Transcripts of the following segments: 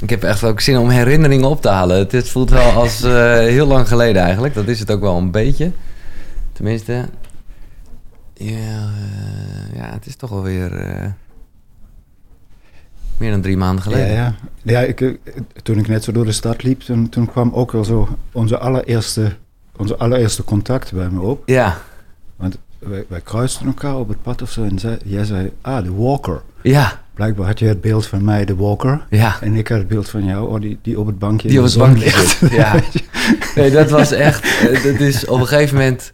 Ik heb echt ook zin om herinneringen op te halen. Het, voelt wel als eh, heel lang geleden eigenlijk. Dat is het ook wel een beetje. Tenminste. Ja, eh, ja het is toch alweer. eh meer dan drie maanden geleden. Ja, ja. ja ik, toen ik net zo door de stad liep, toen, toen kwam ook wel zo onze allereerste, onze allereerste contact bij me op. Ja, Want wij, wij kruisten elkaar op het pad of zo en zei, jij zei, ah, de walker. ja, Blijkbaar had je het beeld van mij, de walker. ja. En ik had het beeld van jou, oh, die, die op het bankje Die op het bankje ligt. zit. Ja. Nee, dat was echt. eh, Dat is op een gegeven moment.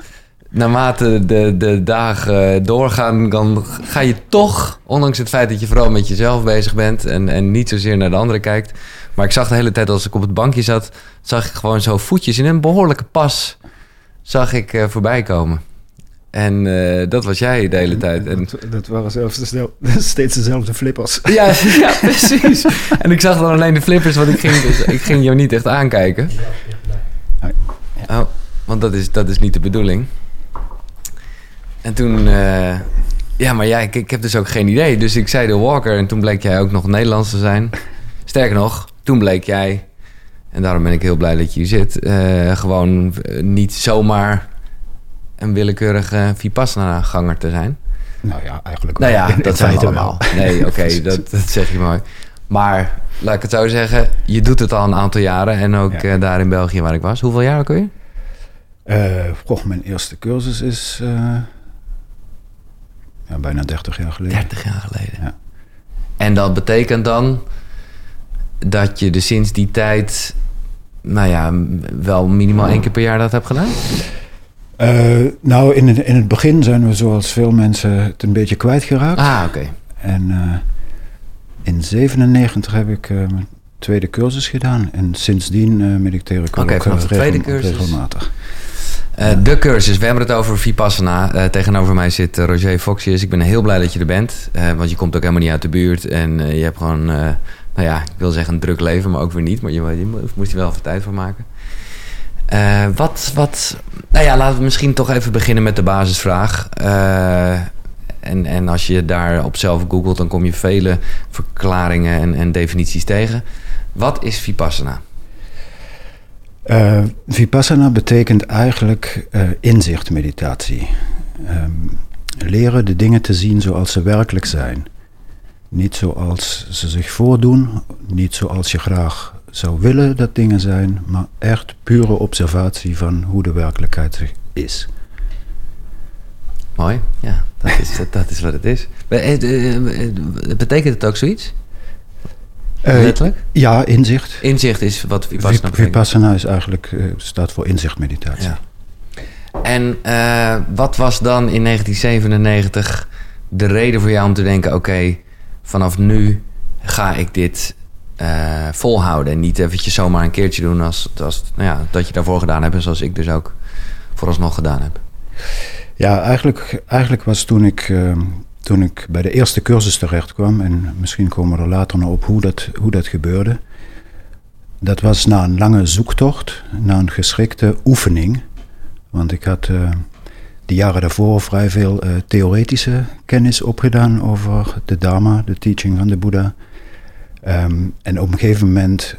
Naarmate de, de dagen doorgaan, dan ga je toch, ondanks het feit dat je vooral met jezelf bezig bent en, en niet zozeer naar de anderen kijkt. Maar ik zag de hele tijd als ik op het bankje zat, zag ik gewoon zo voetjes in een behoorlijke pas zag ik eh, voorbij komen. En eh, dat was jij de hele tijd. En, Dat, dat waren zelfs dezel- steeds dezelfde flippers. ja, ja, precies. En ik zag dan alleen de flippers, want ik ging, ik ging jou niet echt aankijken. Oh, want dat is, dat is niet de bedoeling. En toen... eh, ja, maar ja, ik, ik heb dus ook geen idee. Dus ik zei de Walker en toen bleek jij ook nog Nederlands te zijn. Sterker nog, toen bleek jij... En daarom ben ik heel blij dat je hier zit. eh, gewoon niet zomaar een willekeurige Vipassana-ganger te zijn. Nou ja, eigenlijk Nou ja, dat zijn we allemaal. wel. Nee, oké, dat, dat zeg je mooi. Maar laat ik het zo zeggen, je doet het al een aantal jaren. En ook Ja. eh, daar in België waar ik was. Hoeveel jaar ook alweer? Eh, goh, mijn eerste cursus is eh, ja, bijna 30 jaar geleden. 30 jaar geleden. Ja. En dat betekent dan dat je dus sinds die tijd, nou ja, wel minimaal één keer per jaar dat hebt gedaan? Eh, nou, in het, in het begin zijn we zoals veel mensen het een beetje kwijtgeraakt. Ah, oké. En eh, in 97 heb ik eh, mijn tweede cursus gedaan. En sindsdien mediteer ik Oké, ook de tweede cursus. regelmatig. De cursus, we hebben het over Vipassana. Tegenover mij zit Roger Foxius. Ik ben heel blij dat je er bent. want je komt ook helemaal niet uit de buurt. En je hebt gewoon, nou ja, ik wil zeggen een druk leven, maar ook weer niet. Maar je, je mo- moest er wel even tijd voor maken. Wat, wat, nou ja, laten we misschien toch even beginnen met de basisvraag. Eh, en, en als je daar op zelf googelt, dan kom je vele verklaringen en, en definities tegen. Wat is Vipassana? Eh, Vipassana betekent eigenlijk eh inzichtmeditatie. Ehm, leren de dingen te zien zoals ze werkelijk zijn. Niet zoals ze zich voordoen, niet zoals je graag zou willen dat dingen zijn, maar echt pure observatie van hoe de werkelijkheid is. Mooi, ja, dat is, dat, dat is wat het is. Eh, eh, Betekent het ook zoiets? Eh, Letterlijk? Ja, inzicht. Inzicht is wat Vipassana betekent. Vipassana is eigenlijk, staat voor inzichtmeditatie. Ja. En wat was dan in 1997 de reden voor jou om te denken... oké, vanaf nu ga ik dit eh, volhouden... en niet eventjes zomaar een keertje doen als, nou ja, dat je daarvoor gedaan hebt... en zoals ik dus ook vooralsnog gedaan heb. Ja, eigenlijk, eigenlijk was toen ik, ehm, toen ik bij de eerste cursus terecht kwam, en misschien komen we er later nog op hoe dat, hoe dat gebeurde. Dat was na een lange zoektocht, na een geschikte oefening. Want ik had eh de jaren daarvoor vrij veel eh, theoretische kennis opgedaan over de Dharma, de teaching van de Boeddha. Ehm, en op een gegeven moment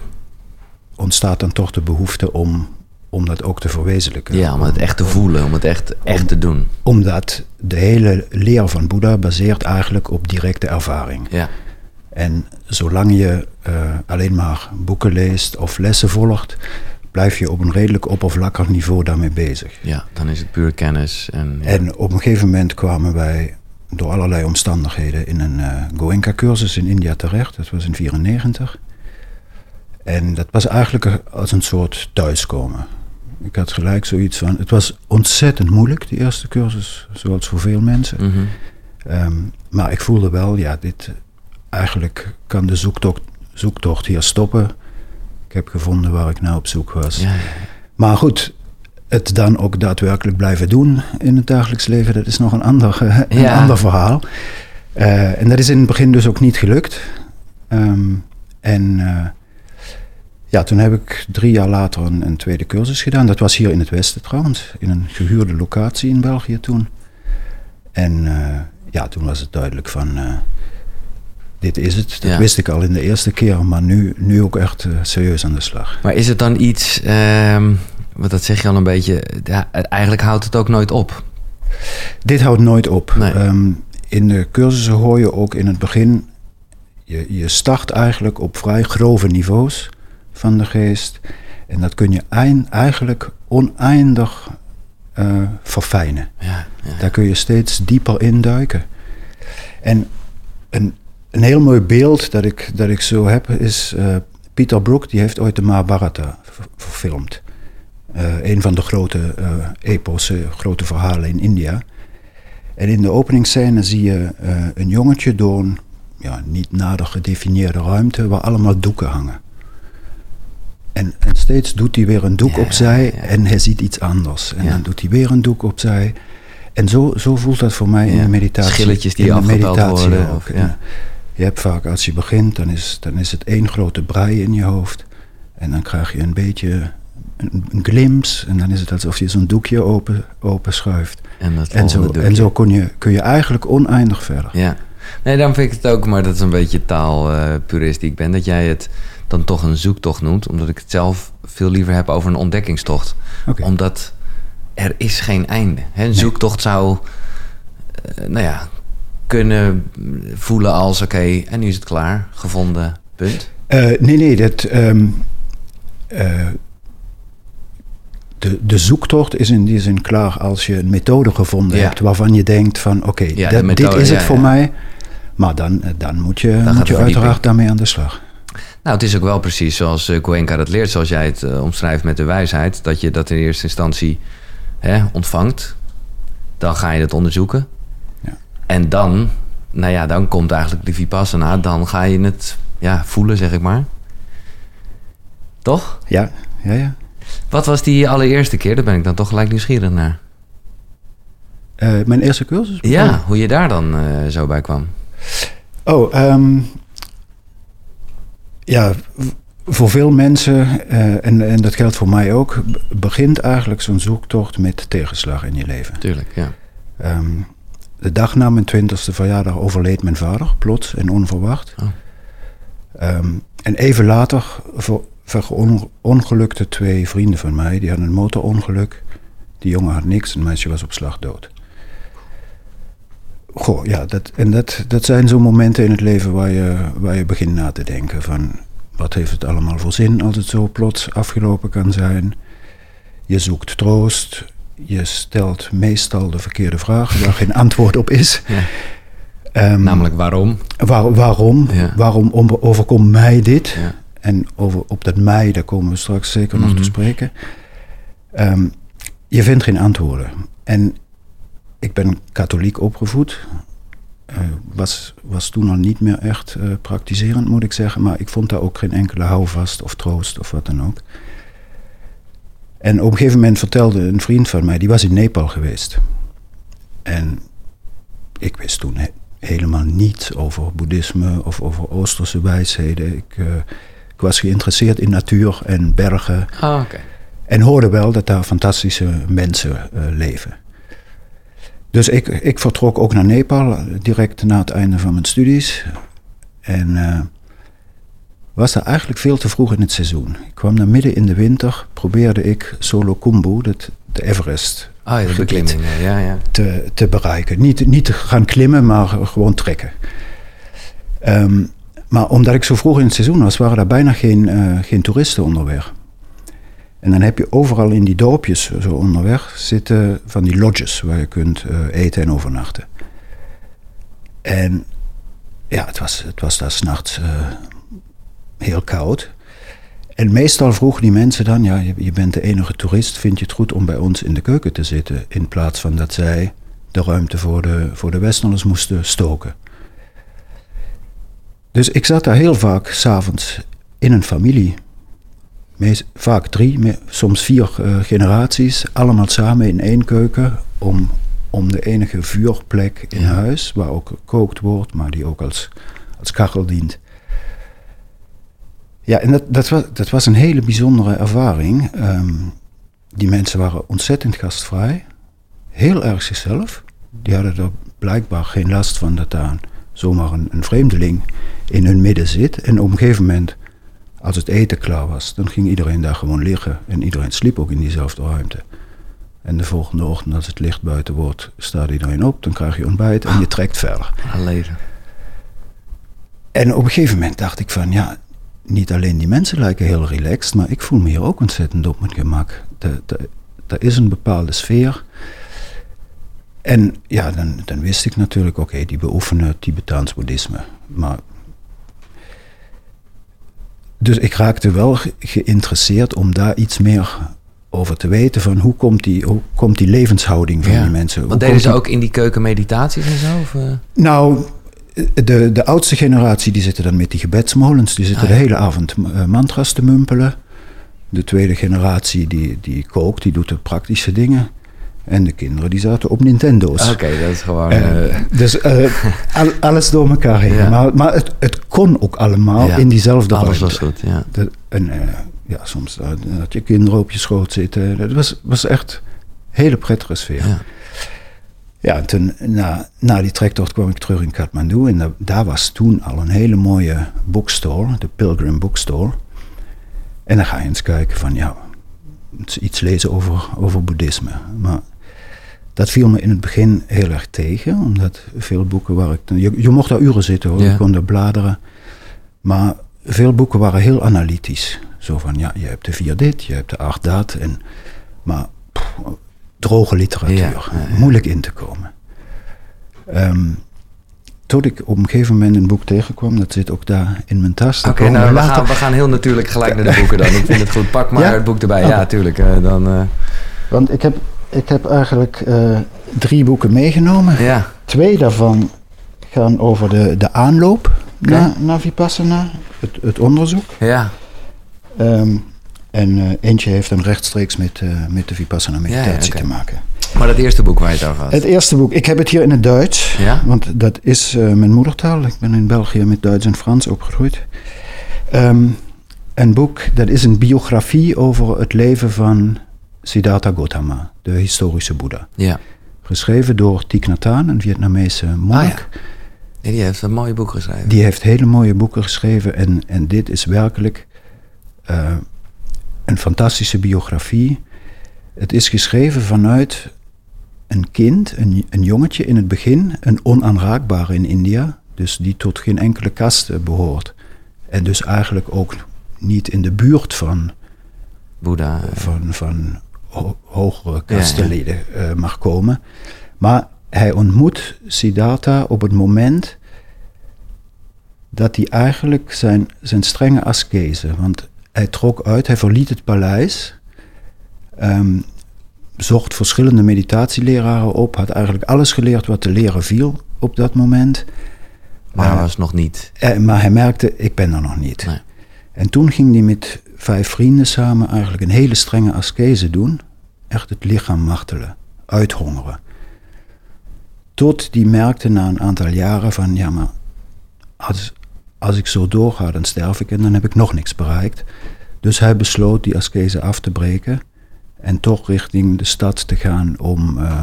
ontstaat dan toch de behoefte om, om dat ook te verwezenlijken. Ja, om het echt te voelen, om het echt, echt te doen. Omdat de hele leer van Boeddha baseert eigenlijk op directe ervaring. Ja, En zolang je eh, alleen maar boeken leest of lessen volgt, blijf je op een redelijk oppervlakkig niveau daarmee bezig. ja dan is het puur kennis. En, ja. En op een gegeven moment kwamen wij door allerlei omstandigheden in een eh Goenka-cursus in India terecht. Dat was in 94. En dat was eigenlijk als een soort thuiskomen. Ik had gelijk zoiets van... Het was ontzettend moeilijk, die eerste cursus, zoals voor veel mensen. Mhm. Ehm, maar ik voelde wel, ja, dit... Eigenlijk kan de zoektocht, zoektocht hier stoppen. Ik heb gevonden waar ik naar op zoek was. ja, ja. Maar goed, het dan ook daadwerkelijk blijven doen in het dagelijks leven, dat is nog een ander, een Ja. ander verhaal. Eh, en dat is in het begin dus ook niet gelukt. Ehm, en eh, ja, toen heb ik drie jaar later een, een tweede cursus gedaan. Dat was hier in het Westen trouwens, in een gehuurde locatie in België toen. En eh, ja, toen was het duidelijk van, dit is het. Dat Ja. wist ik al in de eerste keer, maar nu, nu ook echt serieus aan de slag. Maar is het dan iets, ehm, want dat zeg je al een beetje, ja, eigenlijk houdt het ook nooit op. Dit houdt nooit op. Nee. Ehm, in de cursussen hoor je ook in het begin, je, je start eigenlijk op vrij grove niveaus van de geest. En dat kun je eind, eigenlijk oneindig eh, verfijnen. Ja, ja. Daar kun je steeds dieper induiken. En een, een heel mooi beeld dat ik, dat ik zo heb is... eh, Peter Brook, die heeft ooit de Mahabharata ver- verfilmd. Eh, een van de grote eh epossen, grote verhalen in India. En in de openingsscène zie je eh, een jongetje door een ja, niet nader gedefinieerde ruimte... waar allemaal doeken hangen. En, en steeds doet hij weer een doek Ja, opzij ja. en hij ziet iets anders. En dan doet hij weer een doek opzij. En zo, zo voelt dat voor mij in de meditatie. schilletjes die in de meditatie worden, ook. Je hebt vaak, als je begint, dan is, dan is het één grote brei in je hoofd. En dan krijg je een beetje een, een glimps. En dan is het alsof je zo'n doekje open, open schuift. En, dat En zo, en zo kun, je, kun je eigenlijk oneindig verder. Ja. Nee, dan vind ik het ook, maar dat is een beetje taalpurist die ik ben, dat jij het dan toch een zoektocht noemt, omdat ik het zelf veel liever heb over een ontdekkingstocht. Omdat er is geen einde. Hè? Een zoektocht zou, eh, nou ja, kunnen voelen als, oké, en nu is het klaar, gevonden, punt. Eh, nee, nee, dat, ehm, eh, de, de zoektocht is in die zin klaar als je een methode gevonden Ja. hebt waarvan je denkt van oké, Ja, dat- de methode, dit is het ja, voor mij. Maar dan, eh, dan moet je, moet je uiteraard daarmee aan de slag. Nou, het is ook wel precies zoals uh, Cuenca dat leert, zoals jij het eh, omschrijft met de wijsheid, dat je dat in eerste instantie hè, ontvangt. Dan ga je het onderzoeken. Ja. En dan, nou ja, dan komt eigenlijk de Vipassana. Dan ga je het ja, voelen, zeg ik maar. Toch? Ja, ja, ja. Wat was die allereerste keer? Daar ben ik dan toch gelijk nieuwsgierig naar. Eh, mijn eerste cursus? Ja, hoe je daar dan eh, zo bij kwam. Oh, ehm, ja, voor veel mensen, eh, en, en dat geldt voor mij ook, begint eigenlijk zo'n zoektocht met tegenslag in je leven. Tuurlijk, ja. Ehm, de dag na mijn twintigste verjaardag overleed mijn vader, plots en onverwacht. Oh. Ehm, en even later verongelukte twee vrienden van mij. Die hadden een motorongeluk. Die jongen had niks, een meisje was op slag dood. Goh, ja, dat, en dat, dat zijn zo'n momenten in het leven waar je, waar je begint na te denken van... wat heeft het allemaal voor zin als het zo plots afgelopen kan zijn? Je zoekt troost, je stelt meestal de verkeerde vraag waar geen antwoord op is. Ja. Ehm, Namelijk waarom? waar- waarom? Ja. Waarom om- overkomt mij dit? Ja. En over, op dat mij, daar komen we straks zeker nog Mhm. te spreken. Ehm, je vindt geen antwoorden. En ik ben katholiek opgevoed. Eh, was, was toen al niet meer echt eh, praktiserend, moet ik zeggen. Maar ik vond daar ook geen enkele houvast of troost of wat dan ook. En op een gegeven moment vertelde een vriend van mij, die was in Nepal geweest. En ik wist toen he- helemaal niets over boeddhisme of over Oosterse wijsheden. Ik, eh, ik was geïnteresseerd in natuur en bergen. Oké. En hoorde wel dat daar fantastische mensen eh, leven. Dus ik, ik vertrok ook naar Nepal, eh, direct na het einde van mijn studies. En eh, was daar eigenlijk veel te vroeg in het seizoen. Ik kwam daar midden in de winter, probeerde ik Solo Kumbu, dat, de Everest, Oh ja, de beklimming. Ja, ja. te, te bereiken. Niet, niet te gaan klimmen, maar gewoon trekken. Ehm, maar omdat ik zo vroeg in het seizoen was, waren daar bijna geen, eh, geen toeristen onderweg. En dan heb je overal in die dorpjes zo onderweg zitten van die lodges waar je kunt eh, eten en overnachten. En ja, het was, het was daar s'nachts eh heel koud. En meestal vroegen die mensen dan, ja, je, je bent de enige toerist, vind je het goed om bij ons in de keuken te zitten? In plaats van dat zij de ruimte voor de, voor de Westerners moesten stoken. Dus ik zat daar heel vaak s'avonds in een familie. Meest, vaak drie, me- soms vier eh, generaties, allemaal samen in één keuken. Om, om de enige vuurplek in Ja. huis, waar ook gekookt wordt, maar die ook als, als kachel dient. Ja, en dat, dat, was, dat was een hele bijzondere ervaring. Ehm, die mensen waren ontzettend gastvrij, heel erg zichzelf. Die hadden er blijkbaar geen last van dat daar een zomaar een, een vreemdeling in hun midden zit. En op een gegeven moment, als het eten klaar was, dan ging iedereen daar gewoon liggen. En iedereen sliep ook in diezelfde ruimte. En de volgende ochtend, als het licht buiten wordt, staat iedereen op. Dan krijg je ontbijt en je trekt verder. Leven. En op een gegeven moment dacht ik van, ja, niet alleen die mensen lijken heel relaxed, maar ik voel me hier ook ontzettend op mijn gemak. Er is een bepaalde sfeer. En ja, dan, dan wist ik natuurlijk, oké, die beoefenen Tibetaans boeddhisme. Maar dus ik raakte wel geïnteresseerd om daar iets meer over te weten van hoe komt die, hoe komt die levenshouding van die mensen. Want deden ze ook in die keuken meditaties en zo? Of, uh? Nou, de, de oudste generatie die zitten dan met die gebedsmolens, die zitten ah, de hele avond uh, mantras te mumpelen. De tweede generatie die, die kookt, die doet de praktische dingen. En de kinderen die zaten op Nintendo's. Oké, dat is gewoon... Uh, dus alles door elkaar heen. Maar, maar het, het kon ook allemaal in diezelfde Alles was goed, ja. De, en ja, soms had je kinderen op je schoot zitten. Het was, was echt een hele prettige sfeer. Ja. Ja, toen, na, na die trektocht kwam ik terug in Kathmandu. En daar was toen al een hele mooie bookstore, de Pilgrim Bookstore. En dan ga je eens kijken van, ja, iets lezen over, over boeddhisme. Maar dat viel me in het begin heel erg tegen, omdat veel boeken waar ik... Je, je mocht daar uren zitten hoor, je kon daar bladeren. Maar veel boeken waren heel analytisch. Zo van, ja, je hebt de vier dit, je hebt de acht dat. En, maar droge literatuur, moeilijk in te komen. Um, tot ik op een gegeven moment een boek tegenkwam, dat zit ook daar in mijn tas. Oké, nou, we gaan, we gaan heel natuurlijk gelijk naar de boeken dan. Ik vind het goed, pak maar het boek erbij. Ja, oh. tuurlijk. Uh, dan, uh... Want ik heb, ik heb eigenlijk uh, drie boeken meegenomen. Ja. Twee daarvan gaan over de, de aanloop okay. naar, naar Vipassana, het, het onderzoek. Ja. Um, en uh, eentje heeft dan rechtstreeks met, uh, met de Vipassana meditatie te maken. Maar het eerste boek waar je het over had? Het eerste boek, ik heb het hier in het Duits. Ja? Want dat is uh, mijn moedertaal. Ik ben in België met Duits en Frans opgegroeid. Um, een boek, dat is een biografie over het leven van Siddhartha Gautama, de historische Boeddha. Ja. Geschreven door Thich Nhat Hanh, een Vietnamese monnik. Ah, ja. Die heeft een mooie boek geschreven. Die heeft hele mooie boeken geschreven. En, en dit is werkelijk een fantastische biografie. Het is geschreven vanuit een kind, een, een jongetje in het begin, een onaanraakbare in India, dus die tot geen enkele kast behoort. En dus eigenlijk ook niet in de buurt van Boeddha. Van, van hogere kastenleden eh, mag komen. Maar hij ontmoet Siddhartha op het moment dat hij eigenlijk zijn, zijn strenge askese, want hij trok uit, hij verliet het paleis, um, zocht verschillende meditatieleraren op, had eigenlijk alles geleerd wat te leren viel op dat moment. Maar hij was nog niet. Uh, maar hij merkte, ik ben er nog niet. Nee. En toen ging hij met vijf vrienden samen eigenlijk een hele strenge askese doen. Echt het lichaam martelen, uithongeren. Tot die merkte na een aantal jaren van, ja maar als, als ik zo doorga, dan sterf ik en dan heb ik nog niks bereikt. Dus hij besloot die askese af te breken en toch richting de stad te gaan om, uh,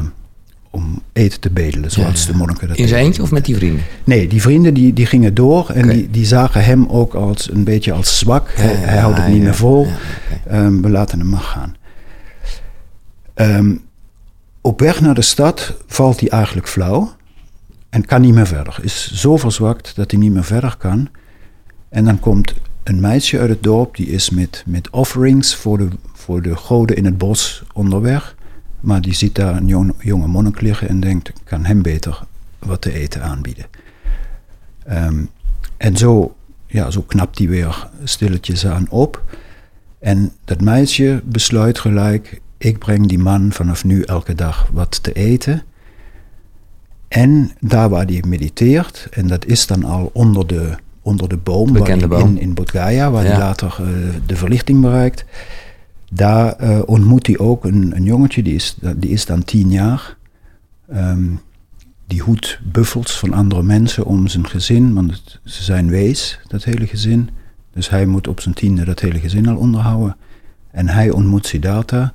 om eten te bedelen, zoals de monniken dat In zijn eentje of met die vrienden? Nee, die vrienden die, die gingen door en die, die zagen hem ook als een beetje als zwak. hij, hij houdt het niet meer vol. Um, we laten hem maar gaan. Um, op weg naar de stad valt hij eigenlijk flauw en kan niet meer verder. Is zo verzwakt dat hij niet meer verder kan. En dan komt een meisje uit het dorp, die is met, met offerings voor de, voor de goden in het bos onderweg. Maar die ziet daar een jong, jonge monnik liggen en denkt, ik kan hem beter wat te eten aanbieden. Um, en zo, ja, zo knapt hij weer stilletjes aan op. En dat meisje besluit gelijk, ik breng die man vanaf nu elke dag wat te eten. En daar waar hij mediteert, en dat is dan al onder de, onder de boom, Bekende waar boom. In, in Bodh waar hij later uh, de verlichting bereikt. Daar uh, ontmoet hij ook een, een jongetje, die is, die is dan tien jaar. Um, die hoedt buffels van andere mensen om zijn gezin, want het, ze zijn wees, dat hele gezin. Dus hij moet op zijn tiende dat hele gezin al onderhouden. En hij ontmoet Siddhartha.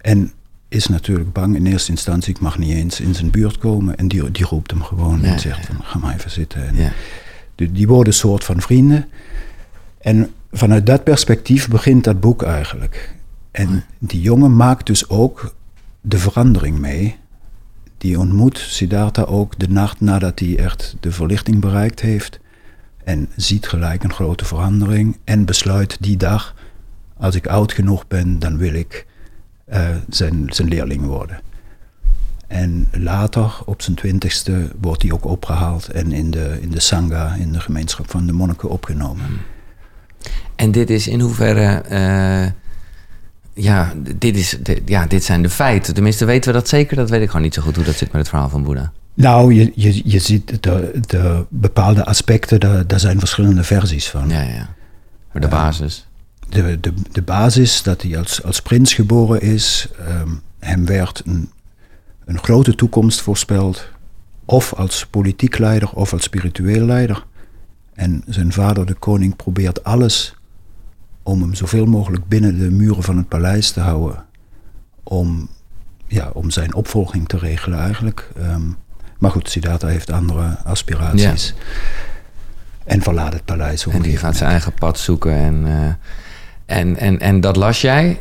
En is natuurlijk bang in eerste instantie. Ik mag niet eens in zijn buurt komen. En die, die roept hem gewoon Ja, en zegt van, ga maar even zitten. En Ja. die, die worden een soort van vrienden. En vanuit dat perspectief begint dat boek eigenlijk. En die jongen maakt dus ook de verandering mee. Die ontmoet Siddhartha ook de nacht nadat hij echt de verlichting bereikt heeft. En ziet gelijk een grote verandering. En besluit die dag, als ik oud genoeg ben, dan wil ik eh, zijn, zijn leerling worden. En later, op zijn twintigste, wordt hij ook opgehaald en in de, in de Sangha, in de gemeenschap van de monniken, opgenomen. En dit is in hoeverre. eh, ja, dit is, dit- ja, dit zijn de feiten. Tenminste, weten we dat zeker? Dat weet ik gewoon niet zo goed hoe dat zit met het verhaal van Boeddha. Nou, je, je, je ziet de, de bepaalde aspecten, daar, daar zijn verschillende versies van. Ja, ja. Maar de basis. De, de, de basis dat hij als, als prins geboren is, ehm, hem werd een, een grote toekomst voorspeld, of als politiek leider of als spiritueel leider. En zijn vader, de koning, probeert alles om hem zoveel mogelijk binnen de muren van het paleis te houden. Om, ja, om zijn opvolging te regelen eigenlijk. Ehm, maar goed, Siddhartha heeft andere aspiraties. En verlaat het paleis. En die gaat zijn eigen pad zoeken. En, eh, en, en, en dat las jij?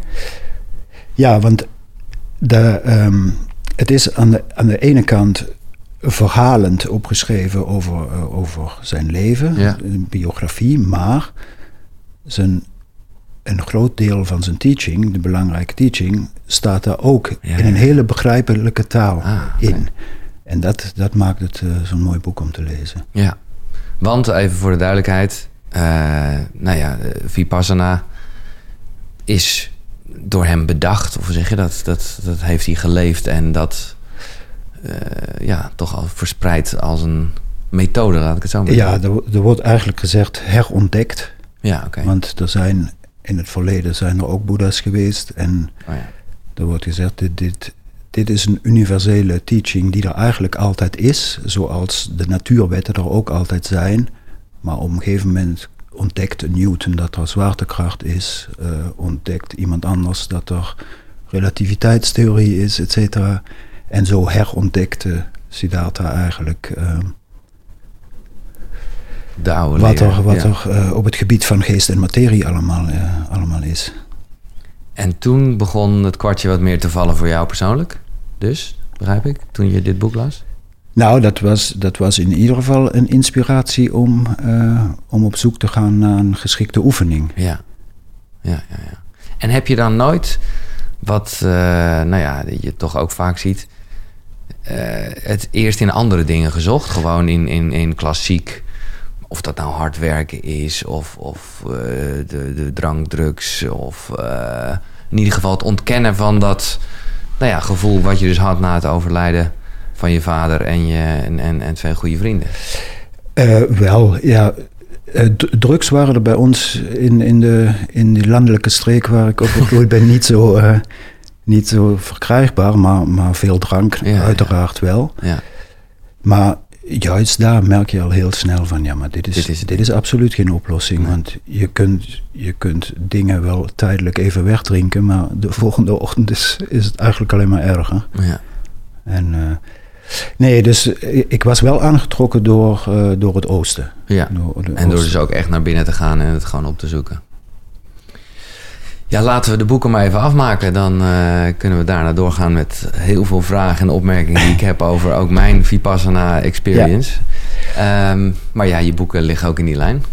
Ja, want de, ehm, het is aan de, aan de ene kant verhalend opgeschreven over, eh, over zijn leven, Ja. een biografie, maar zijn, een groot deel van zijn teaching, de belangrijke teaching, staat daar ook Ja, in een hele begrijpelijke taal Ah, in. En dat, dat maakt het eh, zo'n mooi boek om te lezen. Ja. Want even voor de duidelijkheid. eh, nou ja, eh, Vipassana is door hem bedacht. Of zeg je dat? Dat, dat heeft hij geleefd. En dat ja, toch al verspreid als een methode, laat ik het zo maar Ja, er, er wordt eigenlijk gezegd herontdekt. Ja, oké. Want er zijn in het verleden zijn er ook boeddha's geweest. En Oh ja. er wordt gezegd, dit, dit, dit is een universele teaching die er eigenlijk altijd is. Zoals de natuurwetten er ook altijd zijn. Maar op een gegeven moment ontdekt Newton dat er zwaartekracht is. eh, ontdekt iemand anders dat er relativiteitstheorie is, et cetera. En zo herontdekte Siddhartha eigenlijk eh, De oude wat, er, wat ja. er eh, op het gebied van geest en materie allemaal, eh, allemaal is. En toen begon het kwartje wat meer te vallen voor jou persoonlijk. Dus, begrijp ik, toen je dit boek las? Nou, dat was, dat was in ieder geval een inspiratie om, eh, om op zoek te gaan naar een geschikte oefening. Ja. Ja, ja, ja. En heb je dan nooit, wat nou ja, je toch ook vaak ziet, het eerst in andere dingen gezocht? Gewoon in, in, in klassiek, of dat nou hard werken is, of, of eh, de, de drankdrugs, of eh, in ieder geval het ontkennen van dat nou ja, gevoel wat je dus had na het overlijden van je vader en, je, en, en, en twee goede vrienden. Eh, wel, ja. drugs waren er bij ons in, in, de, in die landelijke streek waar ik opgegroeid ben niet zo, niet zo verkrijgbaar, maar, maar veel drank Ja, uiteraard wel. Ja. Maar juist daar merk je al heel snel van, ja, maar dit is, Dit is dit is absoluut geen oplossing. Want je kunt, je kunt dingen wel tijdelijk even wegdrinken, maar de volgende ochtend is, is het eigenlijk alleen maar erger. ja. En, eh, nee, dus eh, ik was wel aangetrokken door, eh, door het oosten. Ja, Door en door oosten. dus ook echt naar binnen te gaan en het gewoon op te zoeken. Ja, laten we de boeken maar even afmaken. Dan eh, kunnen we daarna doorgaan met heel veel vragen en opmerkingen die ik heb over ook mijn Vipassana experience. Ehm, maar ja, je boeken liggen ook in die lijn.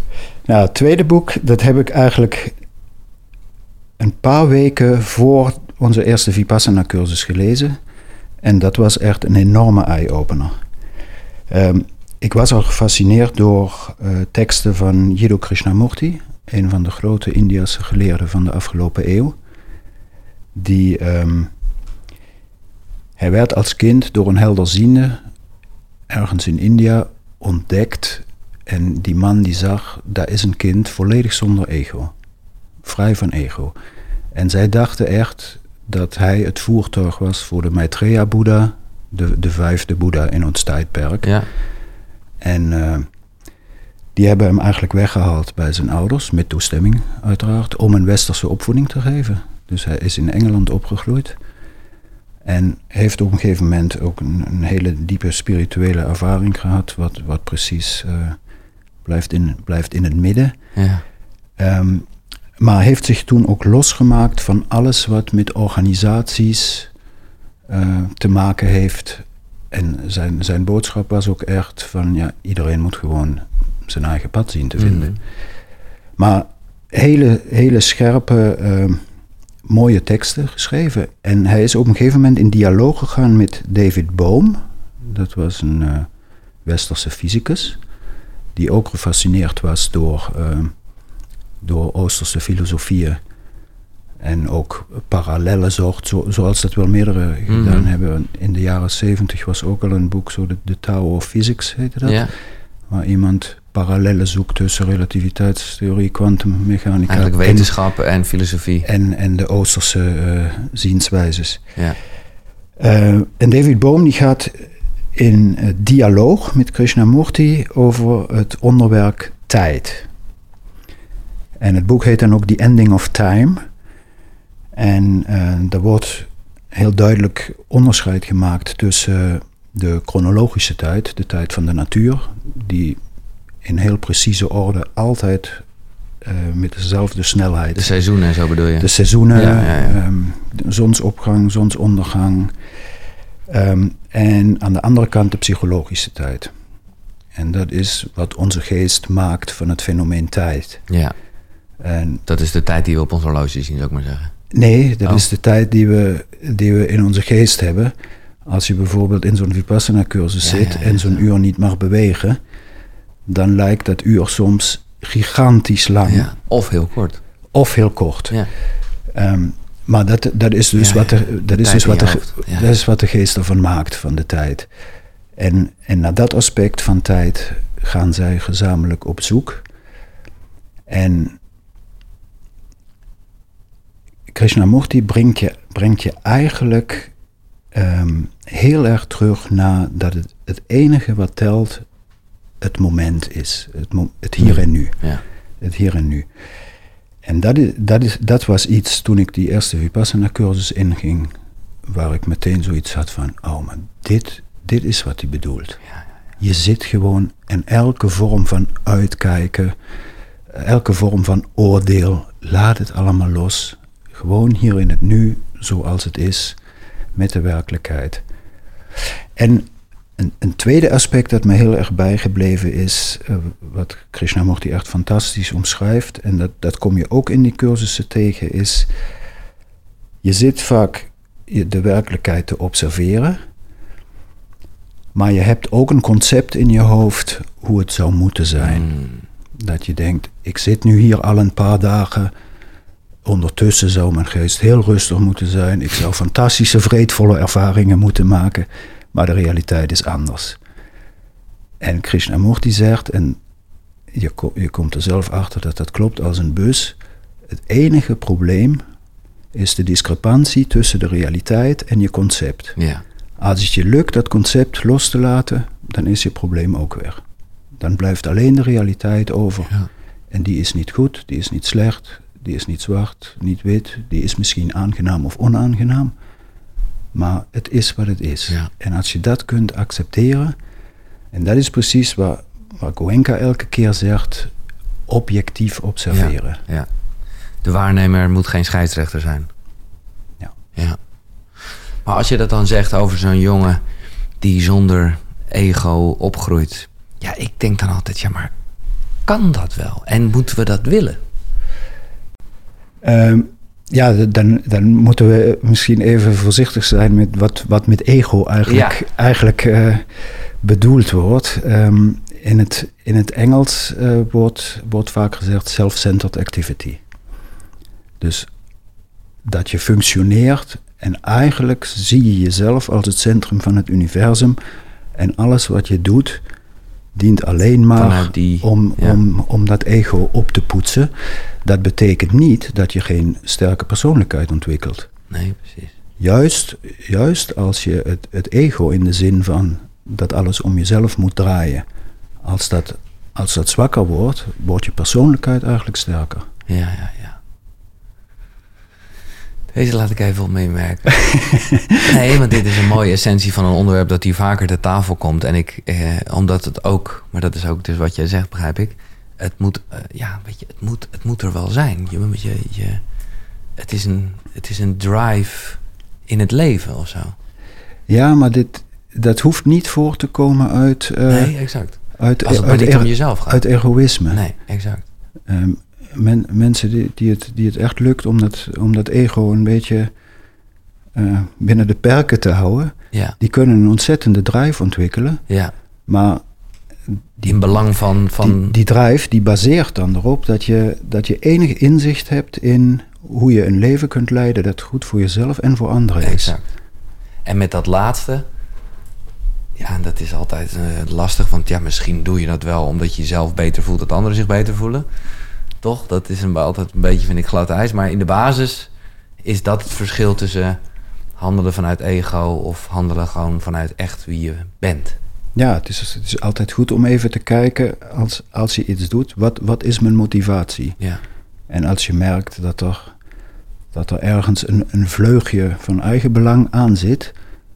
Nou, het tweede boek, dat heb ik eigenlijk een paar weken voor onze eerste Vipassana-cursus gelezen. En dat was echt een enorme eye-opener. Ehm, ik was al gefascineerd door eh, teksten van Jiddu Krishnamurti, een van de grote Indiase geleerden van de afgelopen eeuw. Die, ehm, hij werd als kind door een helderziende ergens in India ontdekt. En die man die zag, daar is een kind volledig zonder ego. Vrij van ego. En zij dachten echt dat hij het voertuig was voor de Maitreya Boeddha, de, de vijfde Boeddha in ons tijdperk. Ja, En eh, die hebben hem eigenlijk weggehaald bij zijn ouders, met toestemming uiteraard, om een westerse opvoeding te geven. Dus hij is in Engeland opgegroeid. En heeft op een gegeven moment ook een, een hele diepe spirituele ervaring gehad, wat, wat precies uh, blijft, in, blijft in het midden. Ja. Um, maar heeft zich toen ook losgemaakt van alles wat met organisaties uh, te maken heeft. En zijn, zijn boodschap was ook echt van ja, iedereen moet gewoon zijn eigen pad zien te vinden. Mhm. Maar hele, hele scherpe, uh, mooie teksten geschreven. En hij is op een gegeven moment in dialoog gegaan met David Bohm. Dat was een uh, westerse fysicus. Die ook gefascineerd was door, uh, door Oosterse filosofieën. En ook parallellen zocht, zo, zoals dat wel meerdere gedaan Mhm. hebben. In de jaren zeventig was ook al een boek, zo de, de Tower of Physics heette dat. Ja. Waar iemand parallellen zoekt tussen relativiteitstheorie, kwantummechanica Eigenlijk en, wetenschap en filosofie. en, en de Oosterse eh, zienswijzes. Ja. Eh, en David Bohm die gaat in eh, dialoog met Krishnamurti over het onderwerp tijd. En het boek heet dan ook The Ending of Time. En uh, er wordt heel duidelijk onderscheid gemaakt tussen de chronologische tijd, de tijd van de natuur, die in heel precieze orde altijd uh, met dezelfde snelheid. De seizoenen en zo bedoel je? De seizoenen, Ja, ja, ja. Um, zonsopgang, zonsondergang. Um, en aan de andere kant de psychologische tijd. En dat is wat onze geest maakt van het fenomeen tijd. Ja, En dat is de tijd die we op ons horloge zien, zou ik maar zeggen. nee, dat Oh. is de tijd die we, die we in onze geest hebben. Als je bijvoorbeeld in zo'n Vipassana-cursus zit en zo'n uur niet mag bewegen, dan lijkt dat uur soms gigantisch lang Ja. Of heel kort. of heel kort. Ja. Um, maar dat, dat is dus, Ja, wat, ja. de, De dat is dus wat, dat is wat de geest ervan maakt, van de tijd. En, en naar dat aspect van tijd gaan zij gezamenlijk op zoek. En Krishnamurti brengt je, brengt je eigenlijk um, heel erg terug naar dat het, het enige wat telt het moment is. Het, mo het hier en nu. Ja. Het hier en nu. En dat, is, dat, is, dat was iets toen ik die eerste Vipassana-cursus inging, waar ik meteen zoiets had van, oh maar dit, dit is wat hij bedoelt. Ja, ja, Je zit gewoon en elke vorm van uitkijken, elke vorm van oordeel, laat het allemaal los. Gewoon hier in het nu, zoals het is, met de werkelijkheid. En een, een, tweede aspect dat me heel erg bijgebleven is, uh, wat Krishnamurti echt fantastisch omschrijft, en dat, dat kom je ook in die cursussen tegen, is je zit vaak de werkelijkheid te observeren, maar je hebt ook een concept in je hoofd hoe het zou moeten zijn. Mm. Dat je denkt, ik zit nu hier al een paar dagen, ondertussen zou mijn geest heel rustig moeten zijn, ik zou fantastische, vreedvolle ervaringen moeten maken. Maar de realiteit is anders. En Krishnamurti zegt, en je, je komt er zelf achter dat dat klopt als een bus. Het enige probleem is de discrepantie tussen de realiteit en je concept. Ja. Als het je lukt dat concept los te laten, dan is je probleem ook weg. Dan blijft alleen de realiteit over. Ja. En die is niet goed, die is niet slecht, die is niet zwart, niet wit, die is misschien aangenaam of onaangenaam. Maar het is wat het is. Ja. En als je dat kunt accepteren, en dat is precies wat, wat Goenka elke keer zegt, objectief observeren. Ja, ja. De waarnemer moet geen scheidsrechter zijn. Ja. ja. Maar als je dat dan zegt over zo'n jongen die zonder ego opgroeit. Ja, ik denk dan altijd, ja, maar kan dat wel? En moeten we dat willen? Um, ja, dan, dan moeten we misschien even voorzichtig zijn met wat, wat met ego eigenlijk, Ja. eigenlijk uh, bedoeld wordt. Um, in, het, in het Engels uh, wordt, wordt vaak gezegd self-centered activity. Dus dat je functioneert en eigenlijk zie je jezelf als het centrum van het universum en alles wat je doet dient alleen maar die, om, ja. om, om dat ego op te poetsen. Dat betekent niet dat je geen sterke persoonlijkheid ontwikkelt. Nee, precies. Juist, juist als je het, het ego in de zin van dat alles om jezelf moet draaien, als dat, als dat zwakker wordt, wordt je persoonlijkheid eigenlijk sterker. Ja, ja, ja. Deze laat ik even op meemerken. nee, want dit is een mooie essentie van een onderwerp dat hier vaker ter tafel komt. En ik, eh, omdat het ook, maar dat is ook dus wat jij zegt, begrijp ik. Het moet, eh, ja, weet je, het moet, het moet er wel zijn. Je, je, je, het, is een, het is een drive in het leven of zo. Ja, maar dit, dat hoeft niet voor te komen uit... Uh, nee, exact. Uit, Als het maar uit, niet om jezelf gaat. uit egoïsme. Nee, exact. Ehm, men, mensen die, die, het, die het echt lukt om dat, om dat ego een beetje eh, binnen de perken te houden, Ja, die kunnen een ontzettende drive ontwikkelen. ja. Maar In belang van... van die, die drive die baseert dan erop dat je, dat je enig inzicht hebt in hoe je een leven kunt leiden dat goed voor jezelf en voor anderen is. Exact. En met dat laatste, ja, dat is altijd eh, lastig, want ja, misschien doe je dat wel omdat je jezelf beter voelt, dat anderen zich beter voelen. Toch? Dat is een, altijd een beetje, vind ik, glad ijs. Maar in de basis is dat het verschil tussen handelen vanuit ego of handelen gewoon vanuit echt wie je bent. Ja, het is, het is altijd goed om even te kijken als, als je iets doet, wat, wat is mijn motivatie? Ja, En als je merkt dat er, dat er ergens een, een vleugje van eigen belang aan zit,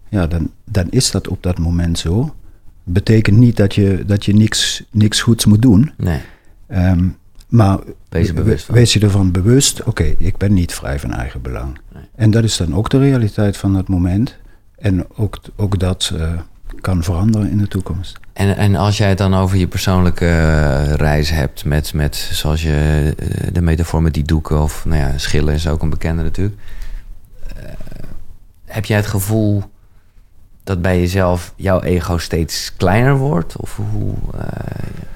ja, dan, dan is dat op dat moment zo. Betekent niet dat je, dat je niks, niks goeds moet doen. nee. Ehm, maar Wees er bewust van. wees je ervan bewust, oké, ik ben niet vrij van eigen belang. Nee. En dat is dan ook de realiteit van dat moment. En ook, ook dat eh, kan veranderen in de toekomst. En, en als jij het dan over je persoonlijke eh, reis hebt met, met zoals je eh, de metafoor met die doeken of nou ja, schillen is ook een bekende natuurlijk. Heb jij het gevoel dat bij jezelf jouw ego steeds kleiner wordt? Of, hoe, eh,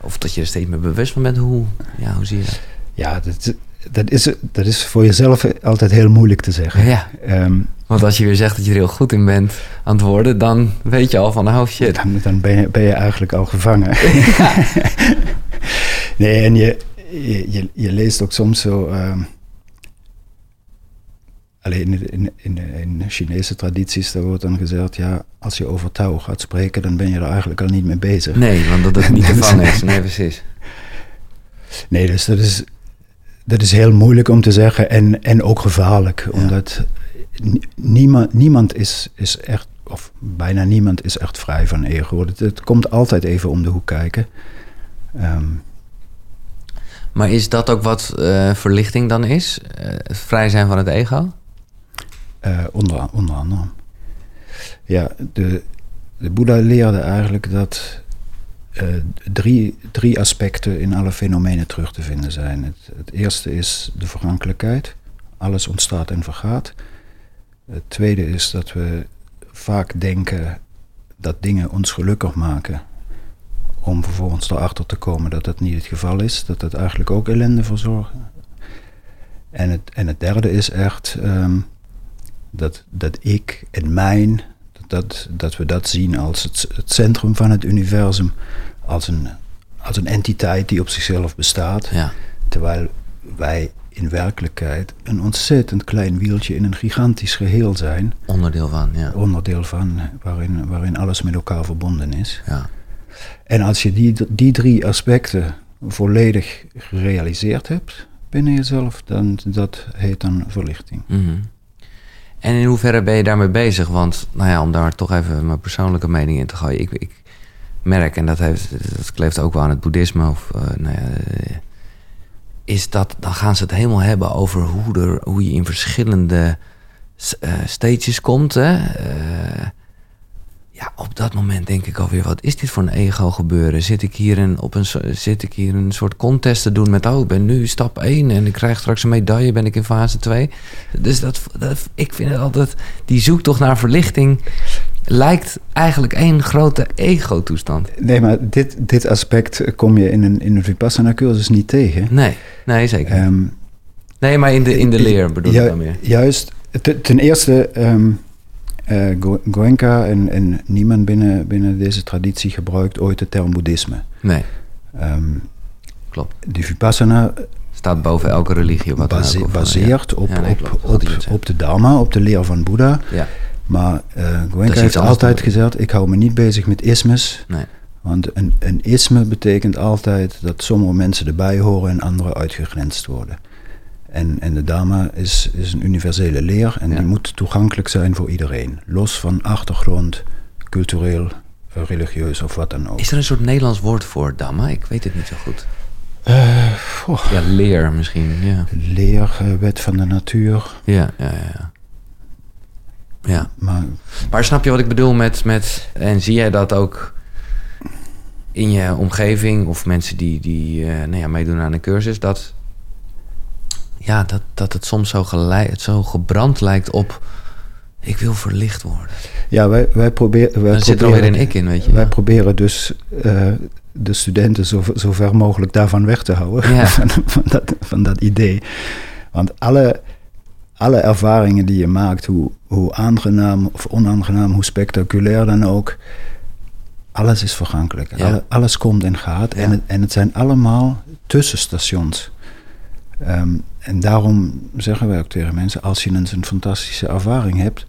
of dat je er steeds meer bewust van bent? Hoe, ja, hoe zie je dat? Ja, dat, dat, is, dat is voor jezelf altijd heel moeilijk te zeggen. Ja, Ehm, want als je weer zegt dat je er heel goed in bent aan het worden, dan weet je al van, oh shit. Dan, dan ben, je, ben je eigenlijk al gevangen. nee, en je, je, je, je leest ook soms zo. ehm, alleen in, in, in, in Chinese tradities, daar wordt dan gezegd: ja, als je over Tao gaat spreken, dan ben je er eigenlijk al niet mee bezig. Nee, want dat het niet te is. Nee, precies. Nee, dus dat is, dat is heel moeilijk om te zeggen en, en ook gevaarlijk. Ja. Omdat ni- niemand, niemand is, is echt, of bijna niemand is echt vrij van ego. Het, het komt altijd even om de hoek kijken. Ehm, Maar is dat ook wat eh, verlichting dan is? Het vrij zijn van het ego? Eh, onder, onder andere. Ja, de, de Boeddha leerde eigenlijk dat eh, drie, drie aspecten in alle fenomenen terug te vinden zijn. Het, het eerste is de vergankelijkheid. Alles ontstaat en vergaat. Het tweede is dat we vaak denken dat dingen ons gelukkig maken. Om vervolgens erachter te komen dat dat niet het geval is. Dat dat eigenlijk ook ellende verzorgen. En het, en het derde is echt ehm, dat, dat ik en mijn, dat, dat we dat zien als het, het centrum van het universum. Als een, als een entiteit die op zichzelf bestaat. Ja. Terwijl wij in werkelijkheid een ontzettend klein wieltje in een gigantisch geheel zijn. Onderdeel van, ja. Onderdeel van waarin, waarin alles met elkaar verbonden is. ja. En als je die, die drie aspecten volledig gerealiseerd hebt binnen jezelf, dan dat heet dan verlichting. Mhm. En in hoeverre ben je daarmee bezig? Want, nou ja, om daar toch even mijn persoonlijke mening in te gooien. Ik, ik merk, en dat, heeft, dat kleeft ook wel aan het boeddhisme, of, eh, nou ja, eh, is dat, dan gaan ze het helemaal hebben over hoe, er, hoe je in verschillende eh, stages komt. Hè? Ja, op dat moment denk ik alweer, wat is dit voor een ego gebeuren? Zit ik hier een, op een, zit ik hier een soort contest te doen met, oh, ik ben nu stap 1 en ik krijg straks een medaille, ben ik in fase 2. Dus dat, dat, ik vind het altijd, die zoektocht naar verlichting lijkt eigenlijk één grote ego-toestand. Nee, maar dit, dit aspect kom je in een, in een Vipassana-cursus niet tegen. Nee, nee, zeker. Ehm, nee, maar in de, in de leer bedoel ju- ik dan meer. Juist, te- ten eerste, ehm eh, Go- Goenka en, en niemand binnen, binnen deze traditie gebruikt ooit de term boeddhisme. Nee, Ehm, klopt. de Vipassana Staat boven elke religie. Wat base- ook, eh, baseert ja. op, Ja, nee, op, op, op de Dharma, op de leer van Boeddha. Ja, Maar eh is Goenka heeft altijd gezegd, ik hou me niet bezig met ismes. nee. Want een, een isme betekent altijd dat sommige mensen erbij horen en anderen uitgegrensd worden. En, en de Dharma is, is een universele leer en Ja. die moet toegankelijk zijn voor iedereen. Los van achtergrond, cultureel, religieus of wat dan ook. Is er een soort Nederlands woord voor Dhamma? Ik weet het niet zo goed. Eh, Ja, leer misschien. Ja, leer, eh, wet van de natuur. ja, ja. ja. ja. Maar Maar snap je wat ik bedoel met, met... En zie jij dat ook in je omgeving... of mensen die, die eh, nou ja, meedoen aan een cursus... dat, ja, dat, dat het soms zo, gelei, het zo gebrand lijkt op... ik wil verlicht worden. ja, wij, wij, probeer, wij Dan zit er alweer een ik in, weet je. Wij proberen dus eh, de studenten zo, zo ver mogelijk daarvan weg te houden. Ja. Van, van, dat, van dat idee. Want alle, alle ervaringen die je maakt, hoe, hoe aangenaam of onaangenaam, hoe spectaculair dan ook, alles is vergankelijk. Ja. Alle- alles komt en gaat. En, het, en het zijn allemaal tussenstations. Ehm, en daarom zeggen wij ook tegen mensen, als je eens een fantastische ervaring hebt,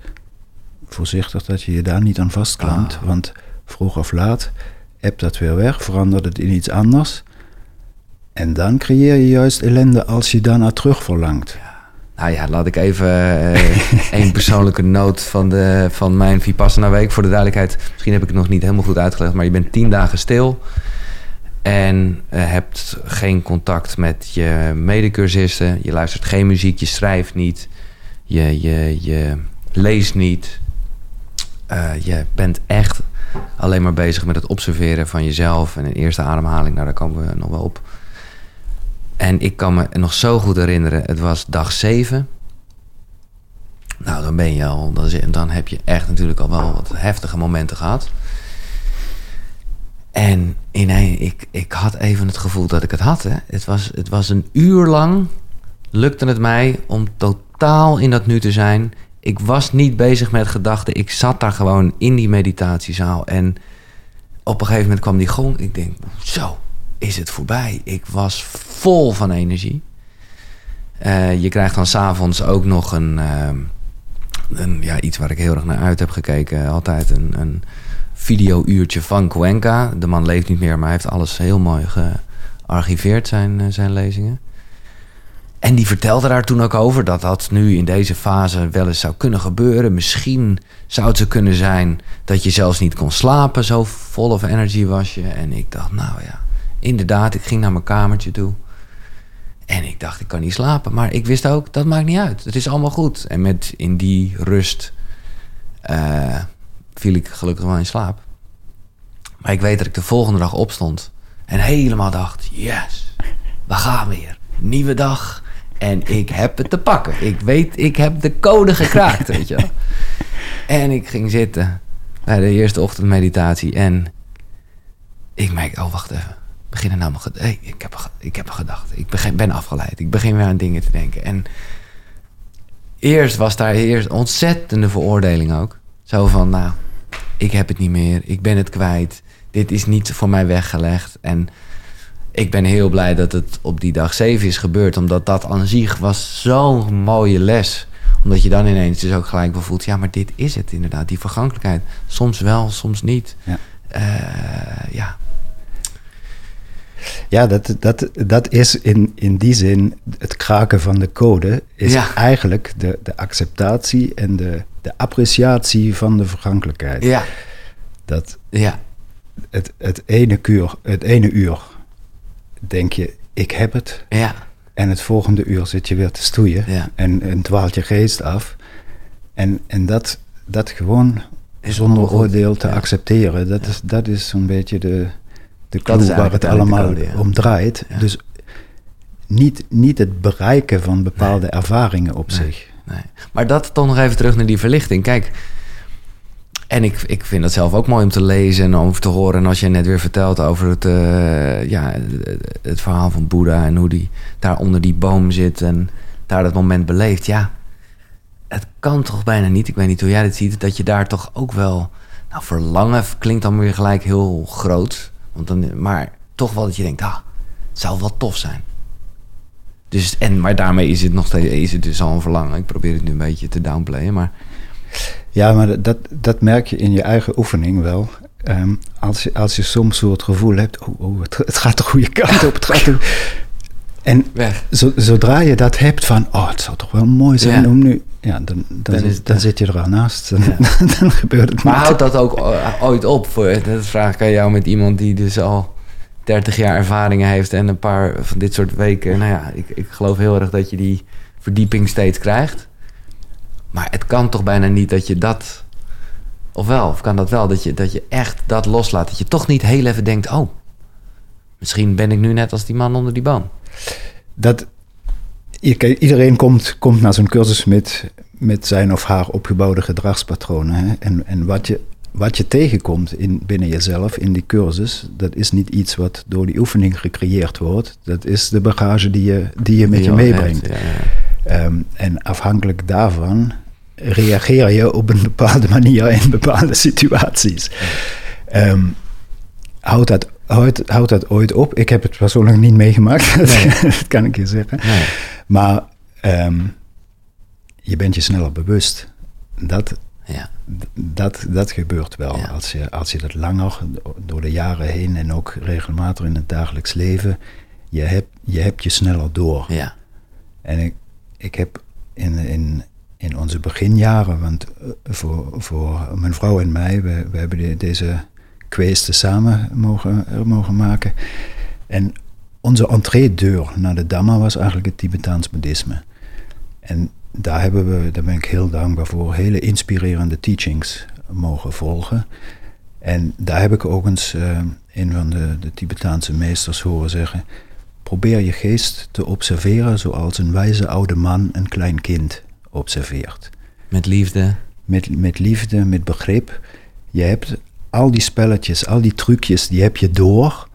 voorzichtig dat je je daar niet aan vastklampt. Ah. Want vroeg of laat hebt dat weer weg, verandert het in iets anders. En dan creëer je juist ellende als je daarna terug verlangt. Nou ja, laat ik even eh één persoonlijke noot van, de, van mijn Vipassana week. Voor de duidelijkheid, misschien heb ik het nog niet helemaal goed uitgelegd, maar je bent tien dagen stil. En eh, hebt geen contact met je medecursisten. Je luistert geen muziek, je schrijft niet. Je, je, je leest niet. Eh, je bent echt alleen maar bezig met het observeren van jezelf. En een eerste ademhaling, nou daar komen we nog wel op. En ik kan me nog zo goed herinneren, het was dag 7. Nou, dan ben je al, dan, dan heb je echt natuurlijk al wel wat heftige momenten gehad. En ineens, ik, ik had even het gevoel dat ik het had. Hè. Het, was, het was een uur lang, lukte het mij om totaal in dat nu te zijn. Ik was niet bezig met gedachten. Ik zat daar gewoon in die meditatiezaal. En op een gegeven moment kwam die gong. Ik denk, zo, is het voorbij. Ik was vol van energie. Eh, je krijgt dan s'avonds ook nog een, ehm, een, ja, iets waar ik heel erg naar uit heb gekeken. Altijd een, een video-uurtje van Cuenca. De man leeft niet meer, maar hij heeft alles heel mooi gearchiveerd, zijn, eh, zijn lezingen. En die vertelde daar toen ook over dat dat nu in deze fase wel eens zou kunnen gebeuren. Misschien zou het zo kunnen zijn dat je zelfs niet kon slapen. Zo vol of energy was je. En ik dacht, nou ja, inderdaad, ik ging naar mijn kamertje toe. En ik dacht, ik kan niet slapen. Maar ik wist ook, dat maakt niet uit. Het is allemaal goed. En met in die rust eh, viel ik gelukkig wel in slaap. Maar ik weet dat ik de volgende dag opstond. En helemaal dacht, yes, we gaan weer. Nieuwe dag. En ik heb het te pakken. Ik weet, ik heb de code gekraakt, weet je wel. En ik ging zitten bij de eerste ochtendmeditatie. En ik merk, oh wacht even. Beginnen nou mijn hey, ik, heb ik heb een gedachte. Ik begin, ben afgeleid. Ik begin weer aan dingen te denken. En eerst was daar eerst ontzettende veroordeling ook. Zo van, nou, ik heb het niet meer. Ik ben het kwijt. Dit is niet voor mij weggelegd. En ik ben heel blij dat het op die dag 7 is gebeurd. Omdat dat aan zich was zo'n mooie les. Omdat je dan ineens dus ook gelijk wel voelt... ja, maar dit is het inderdaad, die vergankelijkheid. Soms wel, soms niet. Ja. Eh, ja. Ja, dat, dat, dat is in, in die zin het kraken van de code, is Ja. eigenlijk de, de acceptatie en de, de appreciatie van de vergankelijkheid. Ja, Dat ja, het, het, ene kuur, het ene uur denk je, ik heb het. ja, En het volgende uur zit je weer te stoeien Ja. en, en dwaalt je geest af. En, en dat, dat gewoon Is zonder oordeel te Ja. accepteren, dat is, dat is zo'n beetje de, de clue waar het allemaal de code, ja. om draait. Dus niet, niet het bereiken van bepaalde ervaringen op Nee. zich. Nee. Maar dat toch nog even terug naar die verlichting. Kijk, en ik, ik vind dat zelf ook mooi om te lezen en om te horen. En als je net weer vertelt over het, eh, ja, het verhaal van Boeddha... en hoe die daar onder die boom zit en daar dat moment beleeft. Ja, het kan toch bijna niet, ik weet niet hoe jij dit ziet... dat je daar toch ook wel... Nou, verlangen klinkt dan weer gelijk heel groot. Want dan, maar toch wel dat je denkt, ah, het zou wel tof zijn. Dus, en, maar daarmee is het nog steeds is het dus al een verlangen. Ik probeer het nu een beetje te downplayen, maar Ja, maar dat, dat merk je in je eigen oefening wel. Ehm, als, je, als je soms zo het gevoel hebt, oh, oh het, het gaat de goede kant op. Het gaat de- En zo- zodra je dat hebt van, oh, het zou toch wel mooi zijn Ja. om nu... Ja, dan, dan, zit, dan eh, zit je er al naast. Dan, dan gebeurt het Maar houdt dat ook o- ooit op? Voor, dat vraag ik aan jou met iemand die dus al 30 jaar ervaringen heeft en een paar van dit soort weken. Nou ja, ik, ik geloof heel erg dat je die verdieping steeds krijgt. Maar het kan toch bijna niet dat je dat. Of wel, of kan dat wel, dat je, dat je echt dat loslaat. Dat je toch niet heel even denkt: oh, misschien ben ik nu net als die man onder die boom. dat, iedereen komt, komt naar zo'n cursus met, met zijn of haar opgebouwde gedragspatronen. Hè? En, en wat, je, wat je tegenkomt in, binnen jezelf in die cursus, dat is niet iets wat door die oefening gecreëerd wordt. Dat is de bagage die je, die je met Die je meebrengt. ja. Ehm, en afhankelijk daarvan reageer je op een bepaalde manier in bepaalde situaties. Ehm houdt, dat, houdt, houdt dat ooit op? Ik heb het persoonlijk niet meegemaakt, dat kan ik je zeggen. Nee. Maar ehm, je bent je sneller bewust. Dat, Ja. Dat, dat gebeurt wel. Ja. Als, je, als je dat langer, door de jaren heen en ook regelmatig in het dagelijks leven, je hebt je, hebt je sneller door. ja. En ik, ik heb in, in, in onze beginjaren, want eh, voor, voor mijn vrouw en mij, we, we hebben de- deze kweesten samen mogen, mogen maken. En onze entreedeur naar de Dhamma was eigenlijk het Tibetaans boeddhisme. En daar hebben we, daar ben ik heel dankbaar voor, hele inspirerende teachings mogen volgen. En daar heb ik ook eens eh, een van de, de Tibetaanse meesters horen zeggen: Probeer je geest te observeren zoals een wijze oude man een klein kind observeert. Met liefde. Met, met liefde, met begrip. Je hebt al die spelletjes, al die trucjes, die heb je door,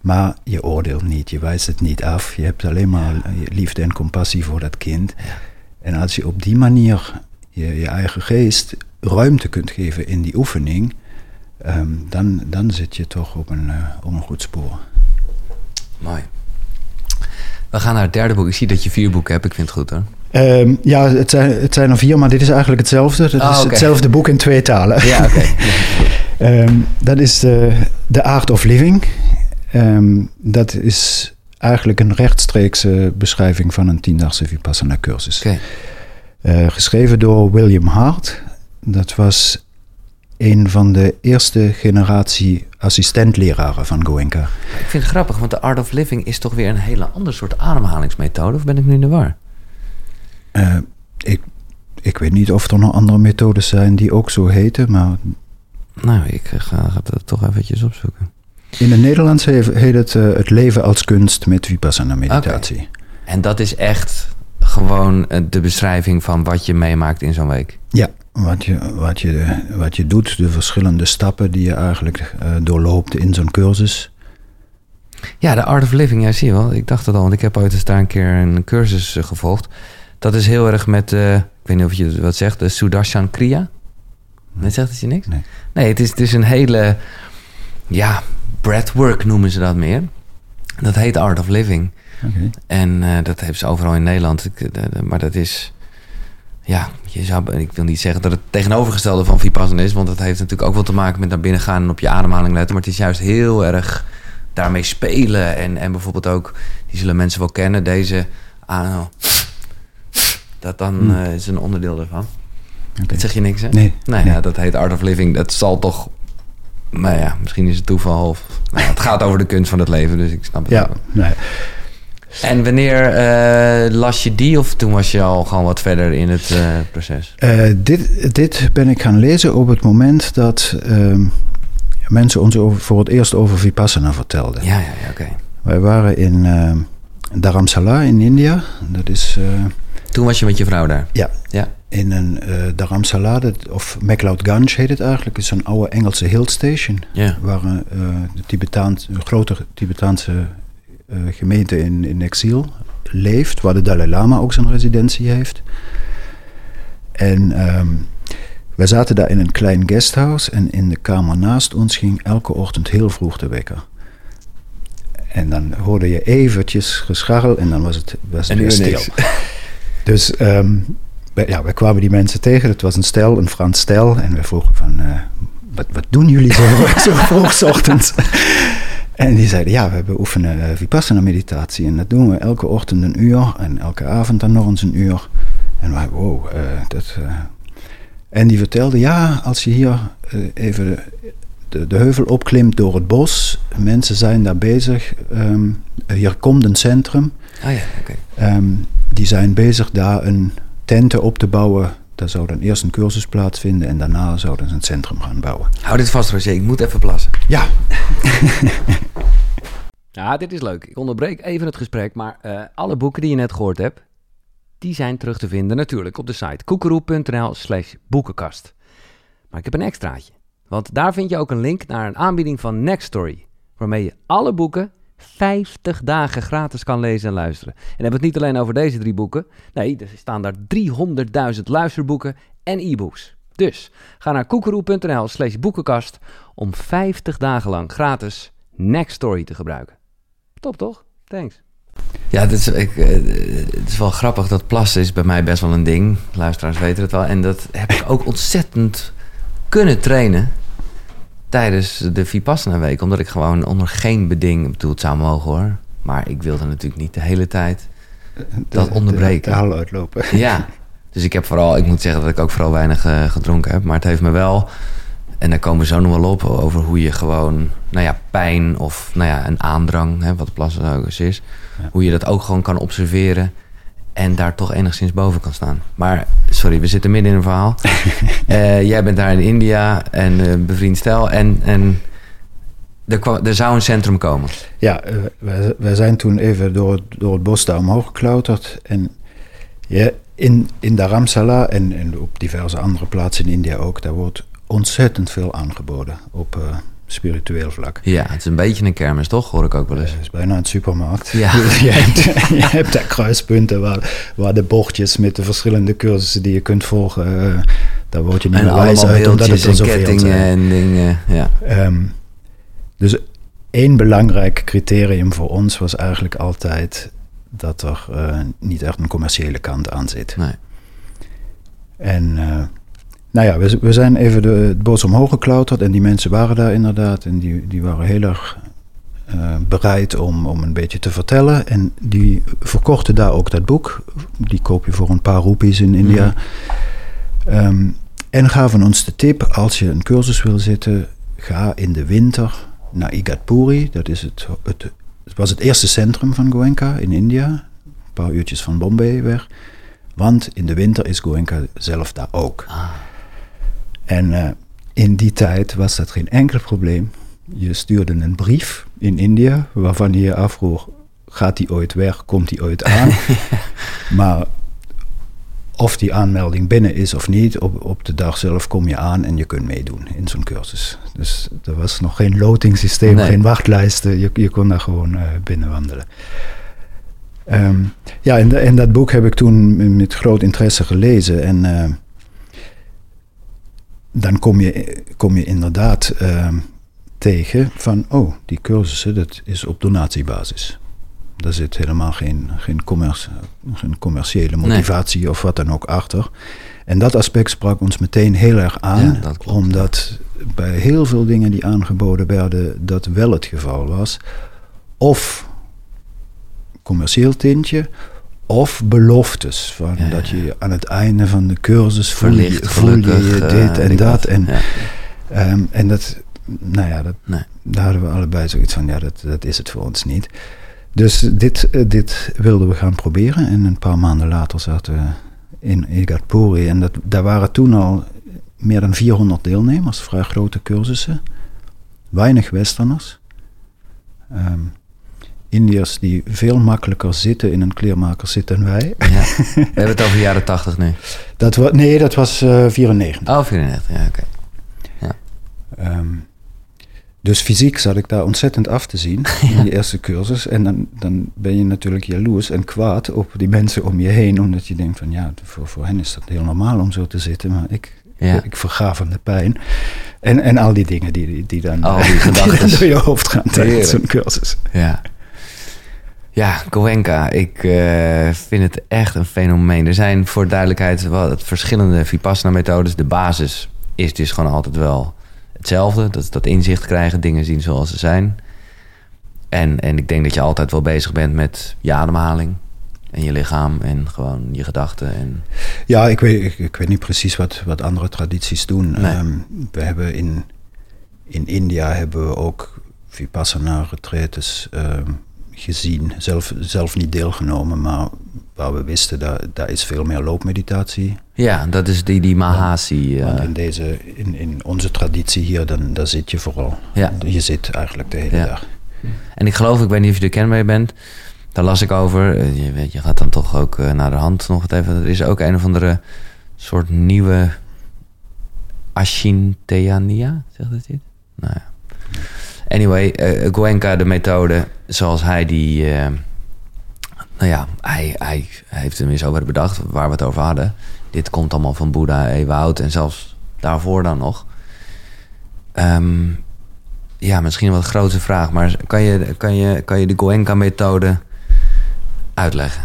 maar je oordeelt niet, je wijst het niet af. Je hebt alleen maar liefde en compassie voor dat kind. En als je op die manier je, je eigen geest ruimte kunt geven in die oefening, ehm, dan, dan zit je toch op een, eh, op een goed spoor. Mooi. We gaan naar het derde boek. Ik zie dat je vier boeken hebt. Ik vind het goed hoor. Ehm, ja, het zijn, het zijn er vier, maar dit is eigenlijk hetzelfde. Dat Ah, is hetzelfde boek in twee talen. Ja, oké. Ehm, dat is de, The Art of Living. Dat is eigenlijk een rechtstreekse beschrijving van een tiendagse Vipassana cursus. Eh, geschreven door William Hart. Dat was een van de eerste generatie assistentleraren van Goenka. Ik vind het grappig, want de Art of Living is toch weer een hele ander soort ademhalingsmethode. Of ben ik nu in de war? Eh, ik, ik weet niet of er nog andere methodes zijn die ook zo heten, maar Nou, ik eh, ga het toch eventjes opzoeken. In het Nederlands heet het eh, het leven als kunst met Vipassana meditatie. En dat is echt gewoon eh, de beschrijving van wat je meemaakt in zo'n week. Ja, wat je, wat, je, wat je doet, de verschillende stappen die je eigenlijk eh, doorloopt in zo'n cursus. Ja, de Art of Living, ja, zie je wel. Ik dacht het al, want ik heb ooit eens daar een keer een cursus gevolgd. Dat is heel erg met, eh, ik weet niet of je wat zegt, de Sudarshan Kriya. Nee, zegt het je niks? Nee. Nee, het is, het is een hele, ja, breathwork noemen ze dat meer. Dat heet Art of Living. En eh, dat heeft ze overal in Nederland. Ik, eh, maar dat is, ja, je zou, ik wil niet zeggen dat het tegenovergestelde van Vipassana is, want dat heeft natuurlijk ook wel te maken met naar binnen gaan en op je ademhaling letten. Maar het is juist heel erg daarmee spelen. En, en bijvoorbeeld ook, die zullen mensen wel kennen, deze adem. Dat dan Hmm. eh, is een onderdeel ervan. Oké. Dat zeg je niks, hè? Nee. Nee, nee. Ja, dat heet Art of Living. Dat zal toch, nou ja, misschien is het toeval. Of, nou het gaat over de kunst van het leven, dus ik snap het Ja, nee. En wanneer eh, las je die of toen was je al gewoon wat verder in het eh, proces? Eh, dit, dit ben ik gaan lezen op het moment dat ehm, mensen ons over, voor het eerst over Vipassana vertelden. Ja, ja, ja, oké. Wij waren in ehm Dharamsala in India. Dat is Toen was je met je vrouw daar? ja, Ja. In een eh Dharamsala, dat- of MacLeod Ganj heet het eigenlijk. Het is een oude Engelse hill station. Waar eh, de Tibetaans, een grote Tibetaanse eh, gemeente in, in exil leeft, waar de Dalai Lama ook zijn residentie heeft. En ehm wij zaten daar in een klein guesthouse en in de kamer naast ons ging elke ochtend heel vroeg de wekker. En dan hoorde je eventjes gescharrel en dan was het, was het En weer stil. niks. Dus ehm, wij, ja, wij kwamen die mensen tegen. Het was een stel, een Frans stel. En we vroegen van, eh, wat, wat doen jullie zo, zo vroeg ochtends? En die zeiden, ja, we oefenen uh, Vipassana meditatie. En dat doen we elke ochtend een uur en elke avond dan nog eens een uur. En wij, wow, uh, dat... Uh. En die vertelde, ja, als je hier even de, de, heuvel opklimt door het bos. Mensen zijn daar bezig. Um, hier komt een centrum. Ah ja, oké. Okay. Um, die zijn bezig daar een tenten op te bouwen daar zou dan eerst een cursus plaatsvinden en daarna zouden ze een centrum gaan bouwen. Hou dit vast, Roger. Ik moet even plassen. Ja. ja, dit is leuk. Ik onderbreek even het gesprek, maar uh, alle boeken die je net gehoord hebt, die zijn terug te vinden natuurlijk op de site koekeroe.nl slash boekenkast. Maar ik heb een extraatje, want daar vind je ook een link naar een aanbieding van Nextory, waarmee je alle boeken 50 dagen gratis kan lezen en luisteren. En dan hebben we het niet alleen over deze drie boeken. Nee, er staan daar 300.000 luisterboeken en e-books. Dus ga naar koekeroe.nl slash boekenkast om 50 dagen lang gratis Next Story te gebruiken. Top toch? Thanks. Ja, het is, ik, eh, het is wel grappig. Dat plassen is bij mij best wel een ding. Luisteraars weten het wel. En dat heb ik ook ontzettend kunnen trainen tijdens de Vipassana week. Omdat ik gewoon onder geen beding... Ik bedoel, het zou mogen hoor. Maar ik wilde natuurlijk niet de hele tijd dat onderbreken. De, de uitlopen. Ja. Dus ik heb vooral... Ik moet zeggen dat ik ook vooral weinig uh, gedronken heb. Maar het heeft me wel... En daar komen we zo nog wel op over hoe je gewoon, nou ja, pijn of nou ja, een aandrang, hè, wat plassen ook eens is, hoe je dat ook gewoon kan observeren en daar toch enigszins boven kan staan. Maar sorry, we zitten midden in een verhaal. uh, jij bent daar in India en uh, bevriend stel. En, en er, kwam, er zou een centrum komen. Ja, uh, wij, wij, zijn toen even door, door het bos daar omhoog geklauterd. En ja, in, in Dharamsala en, en op diverse andere plaatsen in India ook... daar wordt ontzettend veel aangeboden op spiritueel vlak. Ja, het is een beetje een kermis, toch? Hoor ik ook wel eens. Het is bijna een supermarkt. Ja. je, hebt, je hebt daar kruispunten waar, waar de bordjes met de verschillende cursussen die je kunt volgen, uh, daar word je niet meer wijs uit, omdat het er zoveel zijn. en dingen, ja. Um, dus één belangrijk criterium voor ons was eigenlijk altijd dat er uh, niet echt een commerciële kant aan zit. Nee. En... Uh, nou ja, we, we zijn even de, het bos omhoog geklauterd en die mensen waren daar inderdaad. En die, die waren heel erg uh, bereid om, om een beetje te vertellen. En die verkochten daar ook dat boek. Die koop je voor een paar roepies in India. Mm. Um, en gaven ons de tip, als je een cursus wil zitten, ga in de winter naar Igatpuri. Dat is het, het, het was het eerste centrum van Goenka in India. Een paar uurtjes van Bombay weg. Want in de winter is Goenka zelf daar ook. Ah. En uh, in die tijd was dat geen enkel probleem. Je stuurde een brief in India waarvan je je afvroeg: gaat die ooit weg? Komt die ooit aan? maar of die aanmelding binnen is of niet, op, op de dag zelf kom je aan en je kunt meedoen in zo'n cursus. Dus er was nog geen lotingsysteem, nee. geen wachtlijsten. Je, je kon daar gewoon uh, binnen wandelen. Um, ja, en, en, dat boek heb ik toen met groot interesse gelezen. En uh, dan kom je, kom je inderdaad uh, tegen van, oh, die cursussen, dat is op donatiebasis. Daar zit helemaal geen, geen, geen commerciële motivatie nee. of wat dan ook achter. En dat aspect sprak ons meteen heel erg aan, ja, dat klopt, omdat ja. bij heel veel dingen die aangeboden werden, dat wel het geval was. Of commercieel tintje, of beloftes. Van ja, dat je aan het einde van de cursus voel je, voel je dit en dat. En, um, en dat, nou ja, dat, nee. daar hadden we allebei zoiets van, ja, dat, dat is het voor ons niet. Dus dit, uh, dit wilden we gaan proberen. En een paar maanden later zaten we in Igatpuri. En dat, daar waren toen al meer dan 400 deelnemers, vrij grote cursussen. Weinig westerners. Um, Indiërs die veel makkelijker zitten in een kleermaker zitten dan wij. Ja. We hebben het over jaren 80 nu. Dat was, nee, dat was uh, 94. Oh, 94, ja, oké. Okay. Ja. Um, dus fysiek zat ik daar ontzettend af te zien in die eerste cursus. En dan, dan ben je natuurlijk jaloers en kwaad op die mensen om je heen. Omdat je denkt van ja, voor, voor hen is dat heel normaal om zo te zitten. Maar ik, ja. ik verga van de pijn. En, en al die dingen die, die, dan, al die, die dan door je hoofd gaan tijdens zo'n cursus. Ja. Ja, Goenka. Ik uh, vind het echt een fenomeen. Er zijn voor duidelijkheid wat verschillende Vipassana-methodes. De basis is dus gewoon altijd wel hetzelfde. Dat, dat inzicht krijgen, dingen zien zoals ze zijn. En, en ik denk dat je altijd wel bezig bent met je ademhaling en je lichaam en gewoon je gedachten. En... Ja, ik weet, ik, ik weet niet precies wat, wat andere tradities doen. Nee. Ehm, we hebben in, in India hebben we ook vipassana retretes ehm, gezien. Zelf, zelf niet deelgenomen, maar waar we wisten, daar, daar is veel meer loopmeditatie. Ja, dat is die, die Mahasi. Eh, in, deze, in, in onze traditie hier, dan, daar zit je vooral. Ja. Je zit eigenlijk de hele Ja. dag. En ik geloof, ik weet niet of je er kenbaar mee bent. Daar las ik over. eh, Je, weet, je gaat dan toch ook eh, naar de hand nog wat even. Er is ook een of andere soort nieuwe Ashinteania. Zegt het dit? Nou ja. Anyway, eh Goenka, de methode zoals hij die... eh, nou ja, hij, heeft hem eens over bedacht waar we het over hadden. Dit komt allemaal van Boeddha, Ewoud en zelfs daarvoor dan nog. Ehm, ja, misschien een wat grote vraag, maar kan je, kan je, kan je de Goenka-methode uitleggen?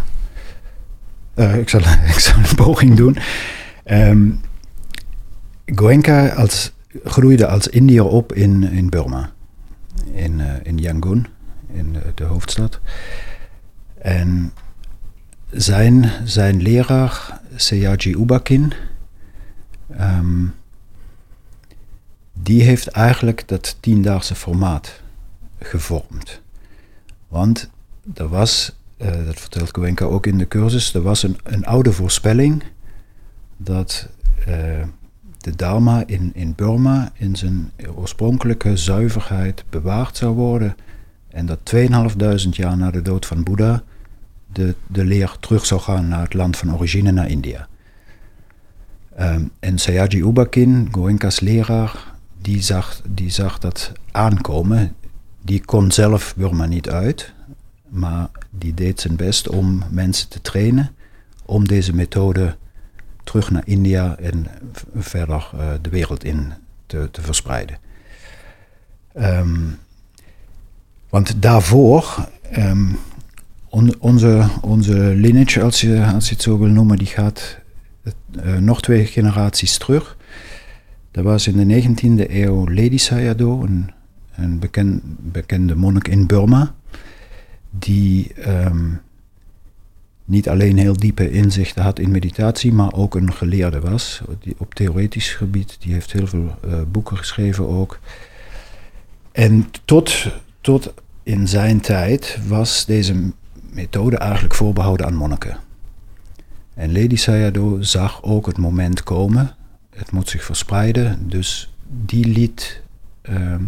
Eh, ik, zal, ik een poging doen. Ehm Goenka als, groeide als Indiër op in, in Burma. In, eh, in Yangon, in de, hoofdstad. En zijn, zijn leraar, Seyaji Ubakin, ehm, die heeft eigenlijk dat tiendaagse formaat gevormd. Want er was, eh, dat vertelt Goenka ook in de cursus, er was een, een oude voorspelling dat eh, de Dharma in, in Burma in zijn oorspronkelijke zuiverheid bewaard zou worden en dat 2500 jaar na de dood van Boeddha de, de leer terug zou gaan naar het land van origine, naar India. Ehm, en Sayaji Ubakin, Goenka's leraar, die zag, die zag dat aankomen. Die kon zelf Burma niet uit, maar die deed zijn best om mensen te trainen om deze methode terug naar India en verder eh, de wereld in te, verspreiden. Ehm, want daarvoor, ehm, on- onze, onze lineage, als je, als je het zo wil noemen, die gaat eh, nog twee generaties terug. Er was in de 19e eeuw Lady Sayadaw, een, een beken- bekende monnik in Burma, die ehm, niet alleen heel diepe inzichten had in meditatie, maar ook een geleerde was die op theoretisch gebied. Die heeft heel veel eh, boeken geschreven ook. En tot, tot in zijn tijd was deze methode eigenlijk voorbehouden aan monniken. En Lady Sayadaw zag ook het moment komen. Het moet zich verspreiden. Dus die liet ehm,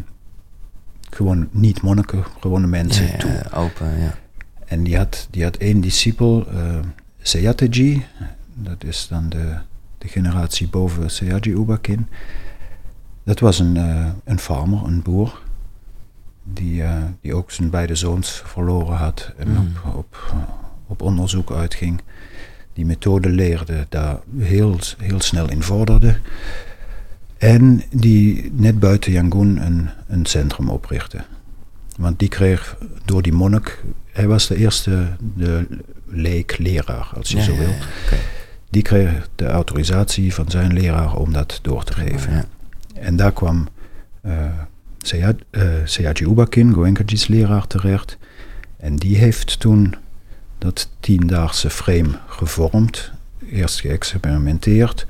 gewoon niet monniken, gewone mensen Ja, ja, toe. open, ja. En die had, die had één discipel, eh Seyateji. Dat is dan de, de generatie boven Seyaji Ubakin. Dat was een, eh, een farmer, een boer. Die, eh, die ook zijn beide zoons verloren had en Mm. op, op, op onderzoek uitging. Die methode leerde, daar heel, heel snel in vorderde. En die net buiten Yangon een, een centrum oprichtte. Want die kreeg door die monnik, hij was de eerste de leek-leraar, als je Ja, zo wil. ja. Die kreeg de autorisatie van zijn leraar om dat door te geven. Ja. En daar kwam eh Seya- eh, Seyaji Ubakin, Goenkaji's leraar, terecht. En die heeft toen dat tiendaagse frame gevormd. Eerst geëxperimenteerd,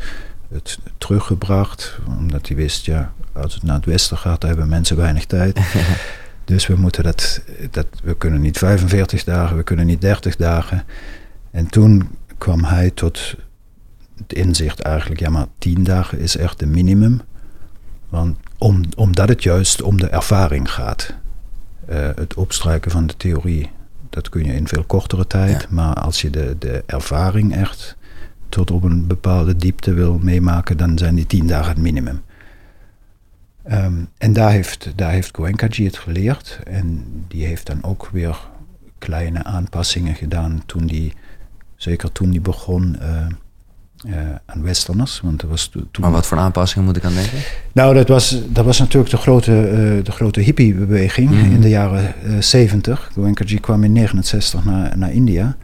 het teruggebracht, omdat hij wist, ja, als het naar het westen gaat, hebben mensen weinig tijd. Dus we moeten dat, dat, we kunnen niet 45 dagen, we kunnen niet 30 dagen. En toen kwam hij tot het inzicht eigenlijk, ja maar 10 dagen is echt de minimum. Want om, omdat het juist om de ervaring gaat. Eh, het opstrijken van de theorie, dat kun je in veel kortere tijd. Ja. Maar als je de, de ervaring echt tot op een bepaalde diepte wil meemaken, dan zijn die 10 dagen het minimum. Ehm, en daar heeft, daar heeft Goenkaji het geleerd. En die heeft dan ook weer kleine aanpassingen gedaan toen die, zeker toen die begon eh, eh, aan westerners. Want er was to- toen... Maar wat voor aanpassingen moet ik aan denken? Nou, dat was, dat was natuurlijk de grote, eh, de grote hippiebeweging Mhm. in de jaren eh 70. Goenkaji kwam in 69 naar, naar India.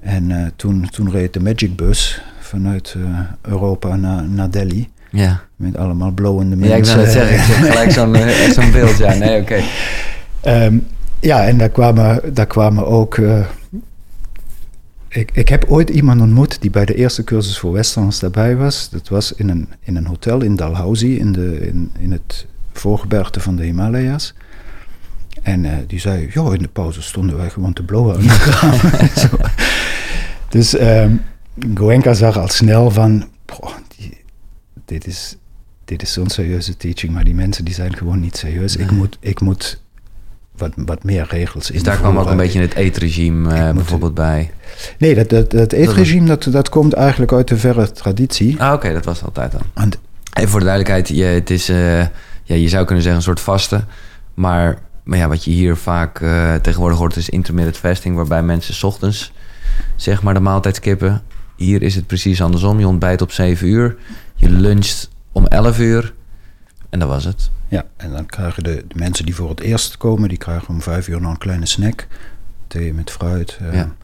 En toen, toen reed de Magic Bus vanuit Europa naar, naar Delhi. Ja. Met allemaal blowende Ja, ik mensen. wil het zeggen. Ik zeg gelijk zo'n eh, zo'n beeld. Ja, nee, oké. Ehm, ja, en daar kwamen, daar kwamen ook. Uh, ik, ik heb ooit iemand ontmoet die bij de eerste cursus voor Westerns daarbij was. Dat was in een, in een hotel in Dalhousie, in, de, in, in het voorgebergte van de Himalaya's. En uh, die zei, joh, in de pauze stonden wij gewoon te blowen aan de Dus um, Goenka zag al snel van, die, dit is, dit is zo'n serieuze teaching, maar die mensen die zijn gewoon niet serieus. Ik, moet, ik moet wat, wat meer regels in. Dus daar kwam ook een beetje het eetregime uh, bijvoorbeeld bij? Nee, dat, dat, dat eetregime dat, dat komt eigenlijk uit de verre traditie. Ah, oké, dat was altijd dan. Even voor de duidelijkheid, je, het is, uh, ja, je zou kunnen zeggen een soort vaste, maar, maar ja, wat je hier vaak uh, tegenwoordig hoort is intermittent fasting, waarbij mensen s ochtends zeg maar de maaltijd skippen. Hier is het precies andersom. Je ontbijt op 7 uur, je luncht om 11 uur en dat was het. Ja, en dan krijgen de, de, mensen die voor het eerst komen, die krijgen om vijf uur nog een kleine snack. Thee met fruit. Uh, ja.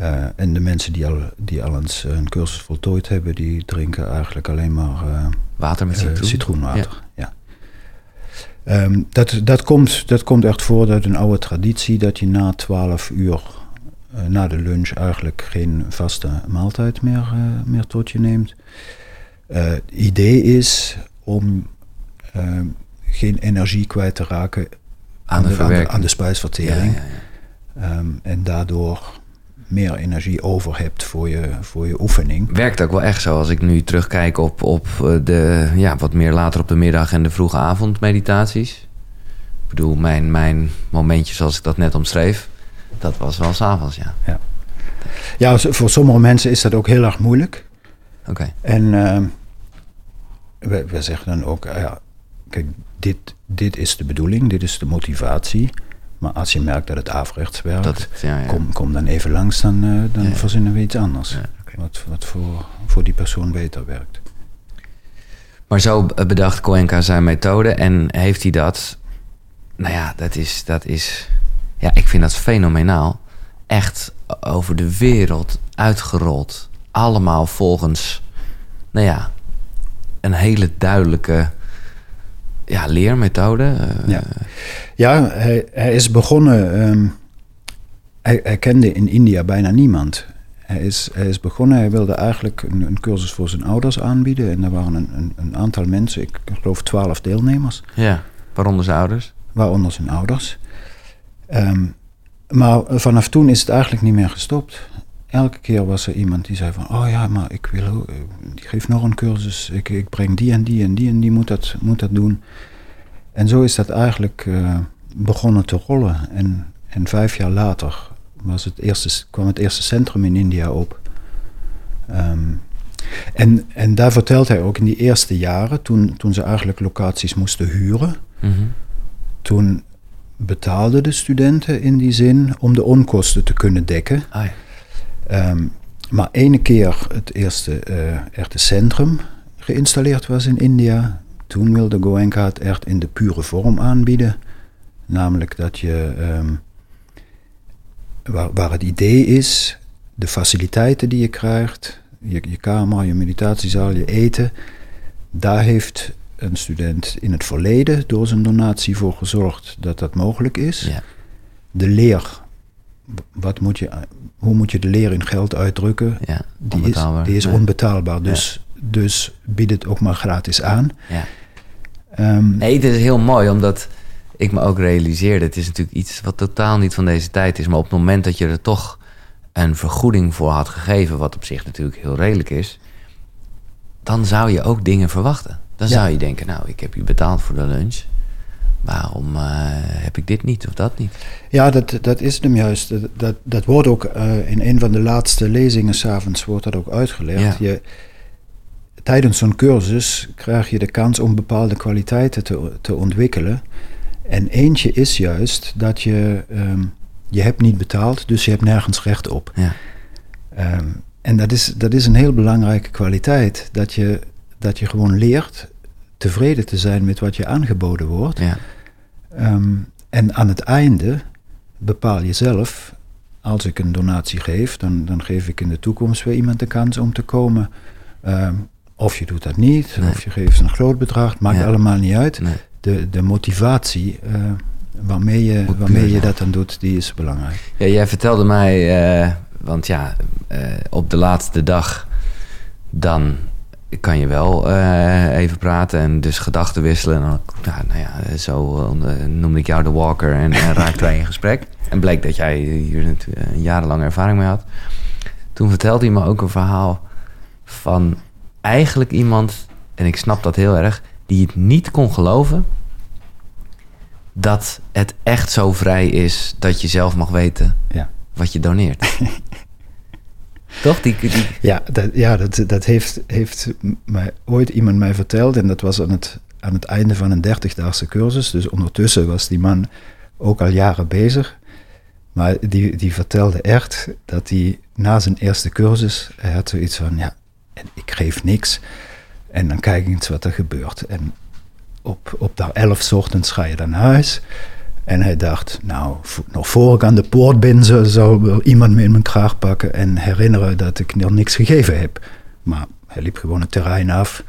uh, en de mensen die al, die al eens een cursus voltooid hebben, die drinken eigenlijk alleen maar uh, water met citroen. citroenwater. Ja. ja. Um, dat, dat, komt, dat komt echt voort uit een oude traditie dat je na twaalf uur, na de lunch, eigenlijk geen vaste maaltijd meer, meer tot je neemt. Het idee is om Ehm, geen energie kwijt te raken aan de, aan de, aan de spijsvertering. Ja, ja, um, en daardoor meer energie over hebt voor je, voor je oefening. Werkt ook wel echt zo als ik nu terugkijk op, op eh, de ja, wat meer later op de middag en de vroege avond meditaties. Ik bedoel, mijn, mijn momentje zoals ik dat net omschreef, dat was wel s'avonds, ja. ja. Ja, voor sommige mensen is dat ook heel erg moeilijk. En uh, we, we zeggen dan ook, ja, kijk, dit, dit is de bedoeling, dit is de motivatie. Maar als je merkt dat het averechts werkt, dat, ja, ja. Kom, kom dan even langs, dan, uh, dan verzinnen we iets anders. Wat, wat voor, voor die persoon beter werkt. Maar zo bedacht Koenka zijn methode en heeft hij dat... Nou ja, dat is, dat is... Ja, ik vind dat fenomenaal. Echt over de wereld uitgerold. Allemaal volgens, nou ja, een hele duidelijke ja, leermethode? Uh, ja, ja hij, hij is begonnen. Um, hij, hij, kende in India bijna niemand. Hij is, hij is begonnen, hij wilde eigenlijk een, een cursus voor zijn ouders aanbieden. En er waren een, een, een, aantal mensen, ik geloof twaalf deelnemers. Ja, waaronder zijn ouders? Waaronder zijn ouders. Um, maar vanaf toen is het eigenlijk niet meer gestopt elke keer was er iemand die zei van, oh ja, maar ik wil, ik geef nog een cursus, ik, ik breng die en die en die en die moet dat, moet dat doen. En zo is dat eigenlijk uh, begonnen te rollen. En, en vijf jaar later was het eerste, kwam het eerste centrum in India op. Um, en, en daar vertelt hij ook in die eerste jaren, toen, toen ze eigenlijk locaties moesten huren, mm -hmm. toen betaalden de studenten in die zin om de onkosten te kunnen dekken. Ah, ja. Um, maar ene keer het eerste uh, echte centrum geïnstalleerd was in India, toen wilde Goenka het echt in de pure vorm aanbieden. Namelijk dat je, um, waar, waar, het idee is, de faciliteiten die je krijgt, je, je kamer, je meditatiezaal, je eten, daar heeft een student in het verleden door zijn donatie voor gezorgd dat dat mogelijk is. Ja. De leer, wat moet je hoe moet je de leer in geld uitdrukken? Ja, die, is, die is onbetaalbaar. Dus, dus bied het ook maar gratis aan. Ja. Um, nee, dit is heel mooi, omdat ik me ook realiseerde... het is natuurlijk iets wat totaal niet van deze tijd is... maar op het moment dat je er toch een vergoeding voor had gegeven... wat op zich natuurlijk heel redelijk is... dan zou je ook dingen verwachten. Dan zou je denken, nou, ik heb je betaald voor de lunch waarom uh, heb ik dit niet of dat niet? Ja, dat, dat is hem juist. Dat, dat, wordt ook uh, in een van de laatste lezingen s'avonds wordt dat ook uitgelegd. Ja. Je, tijdens zo'n cursus krijg je de kans om bepaalde kwaliteiten te, te ontwikkelen. En eentje is juist dat je, um, je hebt niet betaald, dus je hebt nergens recht op. Ja. Um, en dat is, dat is een heel belangrijke kwaliteit. Dat je, dat je gewoon leert tevreden te zijn met wat je aangeboden wordt. Ja. Um, en aan het einde bepaal je zelf, als ik een donatie geef, dan, dan geef ik in de toekomst weer iemand de kans om te komen. Um, of je doet dat niet, nee. of je geeft een groot bedrag, maakt Ja. allemaal niet uit. Nee. De, de motivatie uh, waarmee je, Moet waarmee je dat dan doet, die is belangrijk. Ja, jij vertelde mij, eh, want ja, eh, op de laatste dag, dan kan je wel eh, even praten en dus gedachten wisselen. En dan, ja, nou ja, zo eh, noemde ik jou de walker en, en raakten wij in gesprek. En bleek dat jij hier natuurlijk een jarenlange ervaring mee had. Toen vertelde hij me ook een verhaal van eigenlijk iemand, en ik snap dat heel erg, die het niet kon geloven dat het echt zo vrij is dat je zelf mag weten Ja. wat je doneert. Toch? Die, Ja, dat, ja, dat, dat heeft, heeft mij, ooit iemand mij verteld. En dat was aan het, aan het einde van een 30-daagse cursus. Dus ondertussen was die man ook al jaren bezig. Maar die, die vertelde echt dat hij na zijn eerste cursus... Hij had zoiets van, ja, ik geef niks. En dan kijk ik eens wat er gebeurt. En op, op 11 's ochtends ga je dan naar huis... En hij dacht, nou, nog voor ik aan de poort ben, zou, zou iemand me in mijn kraag pakken en herinneren dat ik nog niks gegeven heb. Maar hij liep gewoon het terrein af.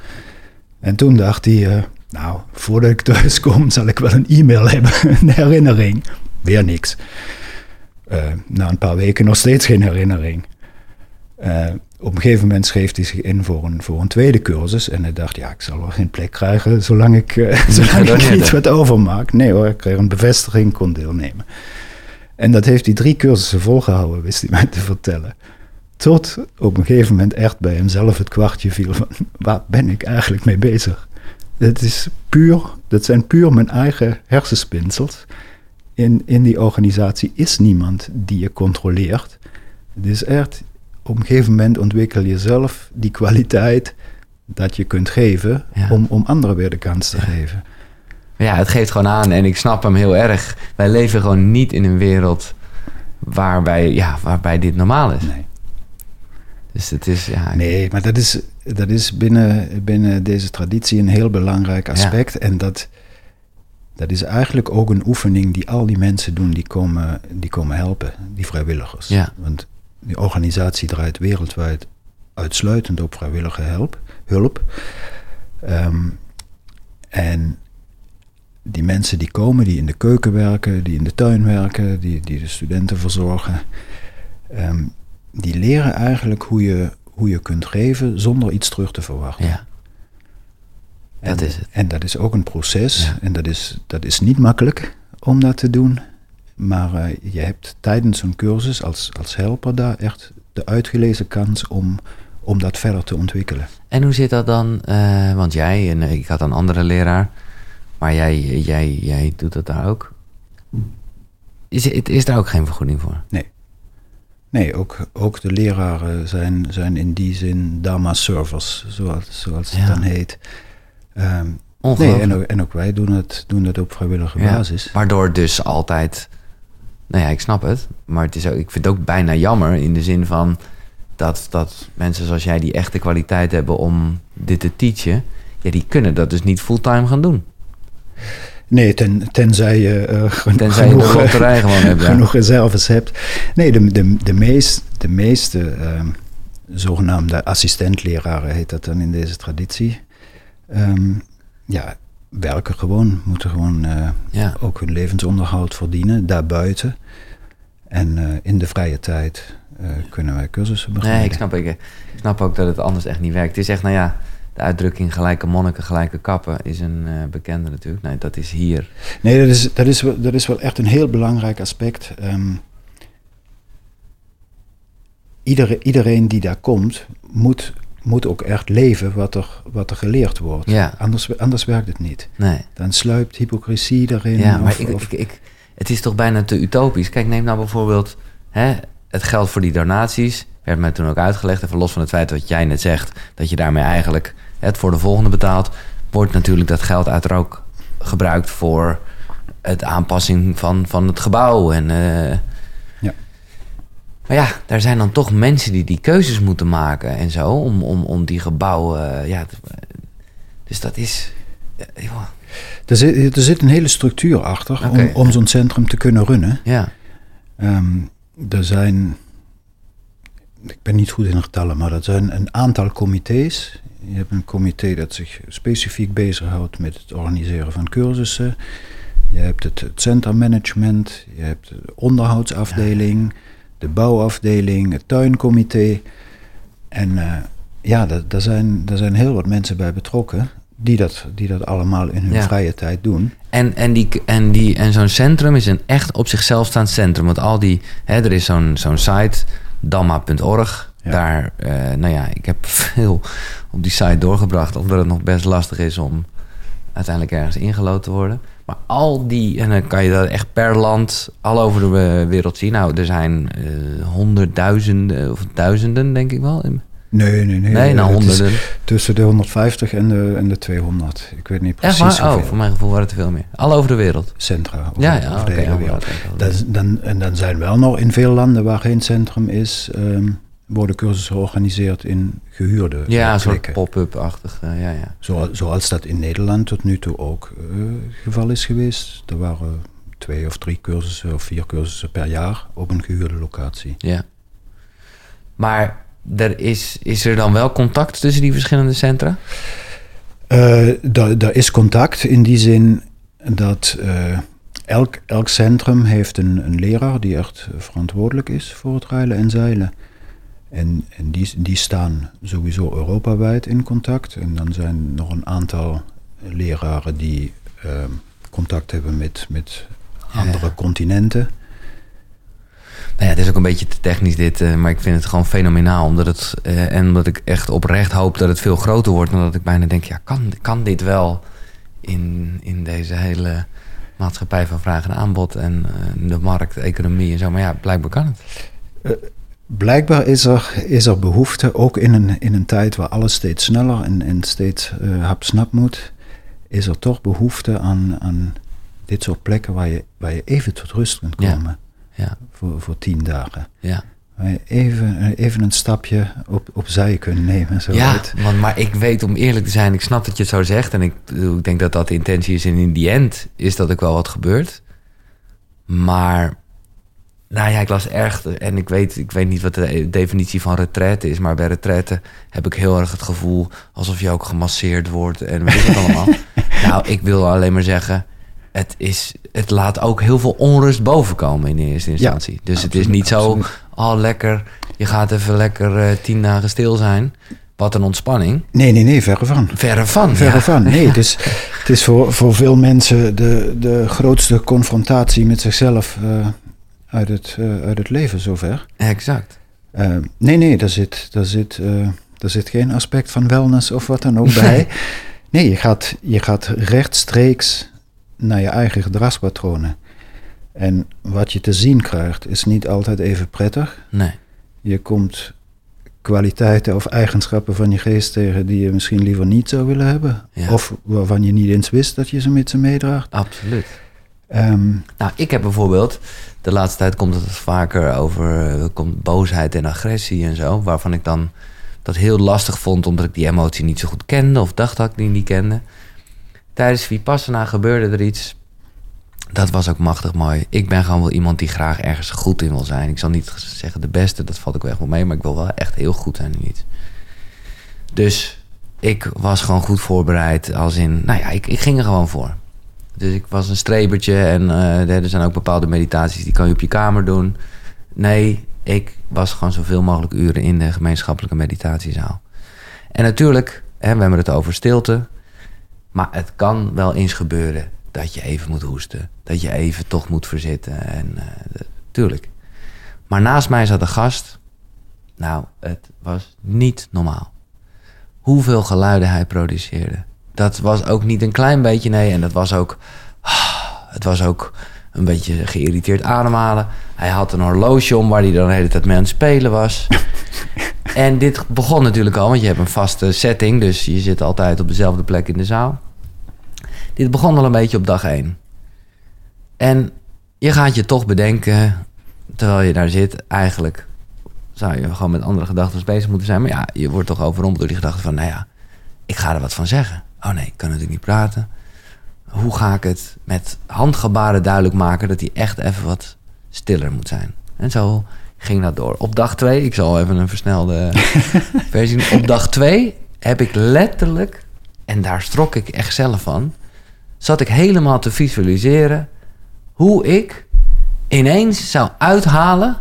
En toen dacht hij, eh, nou, voordat ik thuis kom, zal ik wel een e-mail hebben, een herinnering. Weer niks. Eh, na een paar weken nog steeds geen herinnering. Eh, op een gegeven moment schreef hij zich in voor een, voor een tweede cursus. En hij dacht, ja, ik zal wel geen plek krijgen zolang ik, eh, zolang ik niet wat overmaak. Nee hoor, ik kreeg een bevestiging, kon deelnemen. En dat heeft hij drie cursussen volgehouden, wist hij mij te vertellen. Tot op een gegeven moment echt bij hemzelf het kwartje viel van, waar ben ik eigenlijk mee bezig? Dat, is puur, dat zijn puur mijn eigen hersenspinsels. In, in die organisatie is niemand die je controleert. Het is echt, op een gegeven moment ontwikkel je zelf die kwaliteit dat je kunt geven Ja. om, om anderen weer de kans te geven. ja, het geeft gewoon aan en ik snap hem heel erg. Wij leven gewoon niet in een wereld waarbij, ja, waarbij dit normaal is. Nee. Dus het is, ja... Nee, maar dat is, dat is binnen, binnen deze traditie een heel belangrijk aspect. En dat, dat is eigenlijk ook een oefening die al die mensen doen die komen, die komen helpen, die vrijwilligers. Ja. Want die organisatie draait wereldwijd uitsluitend op vrijwillige help, hulp. Ehm, en die mensen die komen, die in de keuken werken, die in de tuin werken, die, die de studenten verzorgen, ehm, die leren eigenlijk hoe je, hoe je kunt geven zonder iets terug te verwachten. Ja, En, dat is het. En dat is ook een proces. Ja. En dat is, dat is niet makkelijk om dat te doen. Maar eh, je hebt tijdens zo'n cursus als, als helper daar echt de uitgelezen kans om, om dat verder te ontwikkelen. En hoe zit dat dan? eh, want jij, en ik had een andere leraar, maar jij, jij, jij doet dat daar ook. Is, is daar ook geen vergoeding voor? Nee, ook, ook de leraren zijn, zijn in die zin Dharma-servers, zoals, zoals het Ja. dan heet. Ehm, nee, en ook, en ook wij doen het, doen het op vrijwillige Ja, basis. Waardoor dus altijd... Nou ja, ik snap het. Maar het is ook, ik vind het ook bijna jammer in de zin van... Dat, dat mensen zoals jij die echte kwaliteit hebben om dit te teachen... Ja, die kunnen dat dus niet fulltime gaan doen. Nee, ten, tenzij je gen- Tenzij je genoeg, loterij gewoon hebt. ja. genoeg reserves hebt. Nee, de, de, de, meest, de meeste ehm, zogenaamde assistentleraren heet dat dan in deze traditie. ehm, ja, werken gewoon, moeten gewoon eh, Ja. ook hun levensonderhoud verdienen daarbuiten. En eh, in de vrije tijd eh, kunnen wij cursussen begeleiden. Nee, ik snap, ik, ik snap ook dat het anders echt niet werkt. Het is echt, nou ja, de uitdrukking gelijke monniken, gelijke kappen is een bekende natuurlijk. Nee, dat is hier. Nee, dat is, dat, is wel, dat is wel echt een heel belangrijk aspect. Ehm, iedere, iedereen die daar komt, moet, moet ook echt leven wat er, wat er geleerd wordt. Ja. Anders, anders werkt het niet. Nee. Dan sluipt hypocrisie erin. Ja, maar of, ik, of- ik, ik, het is toch bijna te utopisch. Kijk, neem nou bijvoorbeeld hè, het geld voor die donaties. Werd mij toen ook uitgelegd, even los van het feit wat jij net zegt... dat je daarmee eigenlijk het voor de volgende betaalt... wordt natuurlijk dat geld uiteraard ook gebruikt voor het aanpassing van, van het gebouw. En, eh. Maar ja, daar zijn dan toch mensen die die keuzes moeten maken en zo... om, om, om die gebouwen... ja, dus dat is... joh, er, zit, er zit een hele structuur achter om, om zo'n centrum te kunnen runnen. ja, Ehm, er zijn, ik ben niet goed in getallen, maar er zijn een aantal comité's. Je hebt een comité dat zich specifiek bezighoudt met het organiseren van cursussen. je hebt het, het centrummanagement, je hebt de onderhoudsafdeling, de bouwafdeling, het tuincomité. En uh, ja, daar zijn, daar zijn heel wat mensen bij betrokken die dat, die dat allemaal in hun vrije tijd doen. En, en, die, en, die, en zo'n centrum is een echt op zichzelf staand centrum. Want al die, hè, er is zo'n zo'n site, damma.org. Daar, uh, nou ja, ik heb veel op die site doorgebracht, omdat het nog best lastig is om uiteindelijk ergens ingelood te worden. Maar al die, en dan kan je dat echt per land al over de wereld zien. Nou, er zijn uh, honderdduizenden of duizenden, denk ik wel. Nee, nee, nee. Nee, nou honderden. Tussen de 150 en de, en de 200. Ik weet niet precies. Echt waar? Oh, voor mijn gevoel waren het veel meer. Al over de wereld. Centra. Ja, ja, over de hele wereld. Dan, en dan zijn wel nog in veel landen waar geen centrum is, um, worden cursussen georganiseerd in gehuurde Ja, een soort pop-up-achtig. Uh, ja, ja. Zo, zoals dat in Nederland tot nu toe ook uh, geval is geweest. Er waren twee of drie cursussen of vier cursussen per jaar op een gehuurde locatie. Ja. Maar er is, is er dan wel contact tussen die verschillende centra? Uh, er is contact in die zin dat uh, elk, elk centrum heeft een, een leraar die echt verantwoordelijk is voor het rijlen en zeilen. En, en die, die staan sowieso Europawijd in contact. En dan zijn nog een aantal leraren die uh, contact hebben met, met andere ja. continenten. Nou ja, het is ook een beetje te technisch dit, uh, maar ik vind het gewoon fenomenaal. Omdat het, uh, en omdat ik echt oprecht hoop dat het veel groter wordt. Omdat ik bijna denk, ja, kan, kan dit wel in, in deze hele maatschappij van vraag en aanbod en uh, de markt, economie en zo. Maar ja, blijkbaar kan het. Blijkbaar is er, is er behoefte, ook in een, in een tijd waar alles steeds sneller en, en steeds hapsnap moet, is er toch behoefte aan, aan dit soort plekken waar je, waar je even tot rust kunt komen. Ja ja. voor, voor tien dagen. Ja. Even, even een stapje op, opzij kunnen nemen. Zo ja, want, maar ik weet om eerlijk te zijn, ik snap dat je het zo zegt. En ik, ik denk dat dat de intentie is. En in die end is dat ook wel wat gebeurt. Maar, nou ja, ik las erg. En ik weet, ik weet niet wat de definitie van retraite is. Maar bij retraite heb ik heel erg het gevoel alsof je ook gemasseerd wordt. En weet je het allemaal. nou, ik wil alleen maar zeggen het, is, het laat ook heel veel onrust bovenkomen in eerste instantie. dus het is niet zo, oh lekker, je gaat even lekker uh, tien dagen stil zijn. Wat een ontspanning. Nee, nee, nee, verre van. Verre van, Verre ja. van, nee. Het is, het is voor, voor veel mensen de, de grootste confrontatie met zichzelf uh, uit, het, uh, uit het leven zover. Exact. nee, nee, daar zit, daar, zit, daar zit geen aspect van wellness of wat dan ook bij. Nee, je gaat, je gaat rechtstreeks naar je eigen gedragspatronen. En wat je te zien krijgt, is niet altijd even prettig. Nee. Je komt kwaliteiten of eigenschappen van je geest tegen die je misschien liever niet zou willen hebben. Of waarvan je niet eens wist dat je ze met ze meedraagt. Absoluut. Um, nou, ik heb bijvoorbeeld, de laatste tijd komt het vaker over uh, komt boosheid en agressie en zo, waarvan ik dan dat heel lastig vond omdat ik die emotie niet zo goed kende of dacht dat ik die niet kende tijdens Vipassana gebeurde er iets. Dat was ook machtig mooi. Ik ben gewoon wel iemand die graag ergens goed in wil zijn. Ik zal niet zeggen de beste, dat valt ook echt wel mee. Maar ik wil wel echt heel goed zijn in iets. Dus ik was gewoon goed voorbereid. Als in, nou ja, ik, ik ging er gewoon voor. Dus ik was een strebertje. En uh, er zijn ook bepaalde meditaties die kan je op je kamer doen. Nee, ik was gewoon zoveel mogelijk uren in de gemeenschappelijke meditatiezaal. En natuurlijk, hè, we hebben het over stilte. Maar het kan wel eens gebeuren dat je even moet hoesten. Dat je even toch moet verzitten. En, uh, tuurlijk. Maar naast mij zat een gast. Nou, het was niet normaal. Hoeveel geluiden hij produceerde. Dat was ook niet een klein beetje, nee. En dat was ook... Het was ook een beetje geïrriteerd ademhalen. Hij had een horloge om waar hij dan de hele tijd mee aan het spelen was. en dit begon natuurlijk al, want je hebt een vaste setting. Dus je zit altijd op dezelfde plek in de zaal. Dit begon al een beetje op dag één. En je gaat je toch bedenken, terwijl je daar zit, eigenlijk zou je gewoon met andere gedachten bezig moeten zijn. Maar ja, je wordt toch overrompeld door die gedachte van, nou ja, ik ga er wat van zeggen. Oh nee, ik kan natuurlijk niet praten. Hoe ga ik het met handgebaren duidelijk maken dat hij echt even wat stiller moet zijn? En zo ging dat door. Op dag twee, ik zal even een versnelde versie. Op dag twee heb ik letterlijk, en daar strok ik echt zelf van, zat ik helemaal te visualiseren hoe ik ineens zou uithalen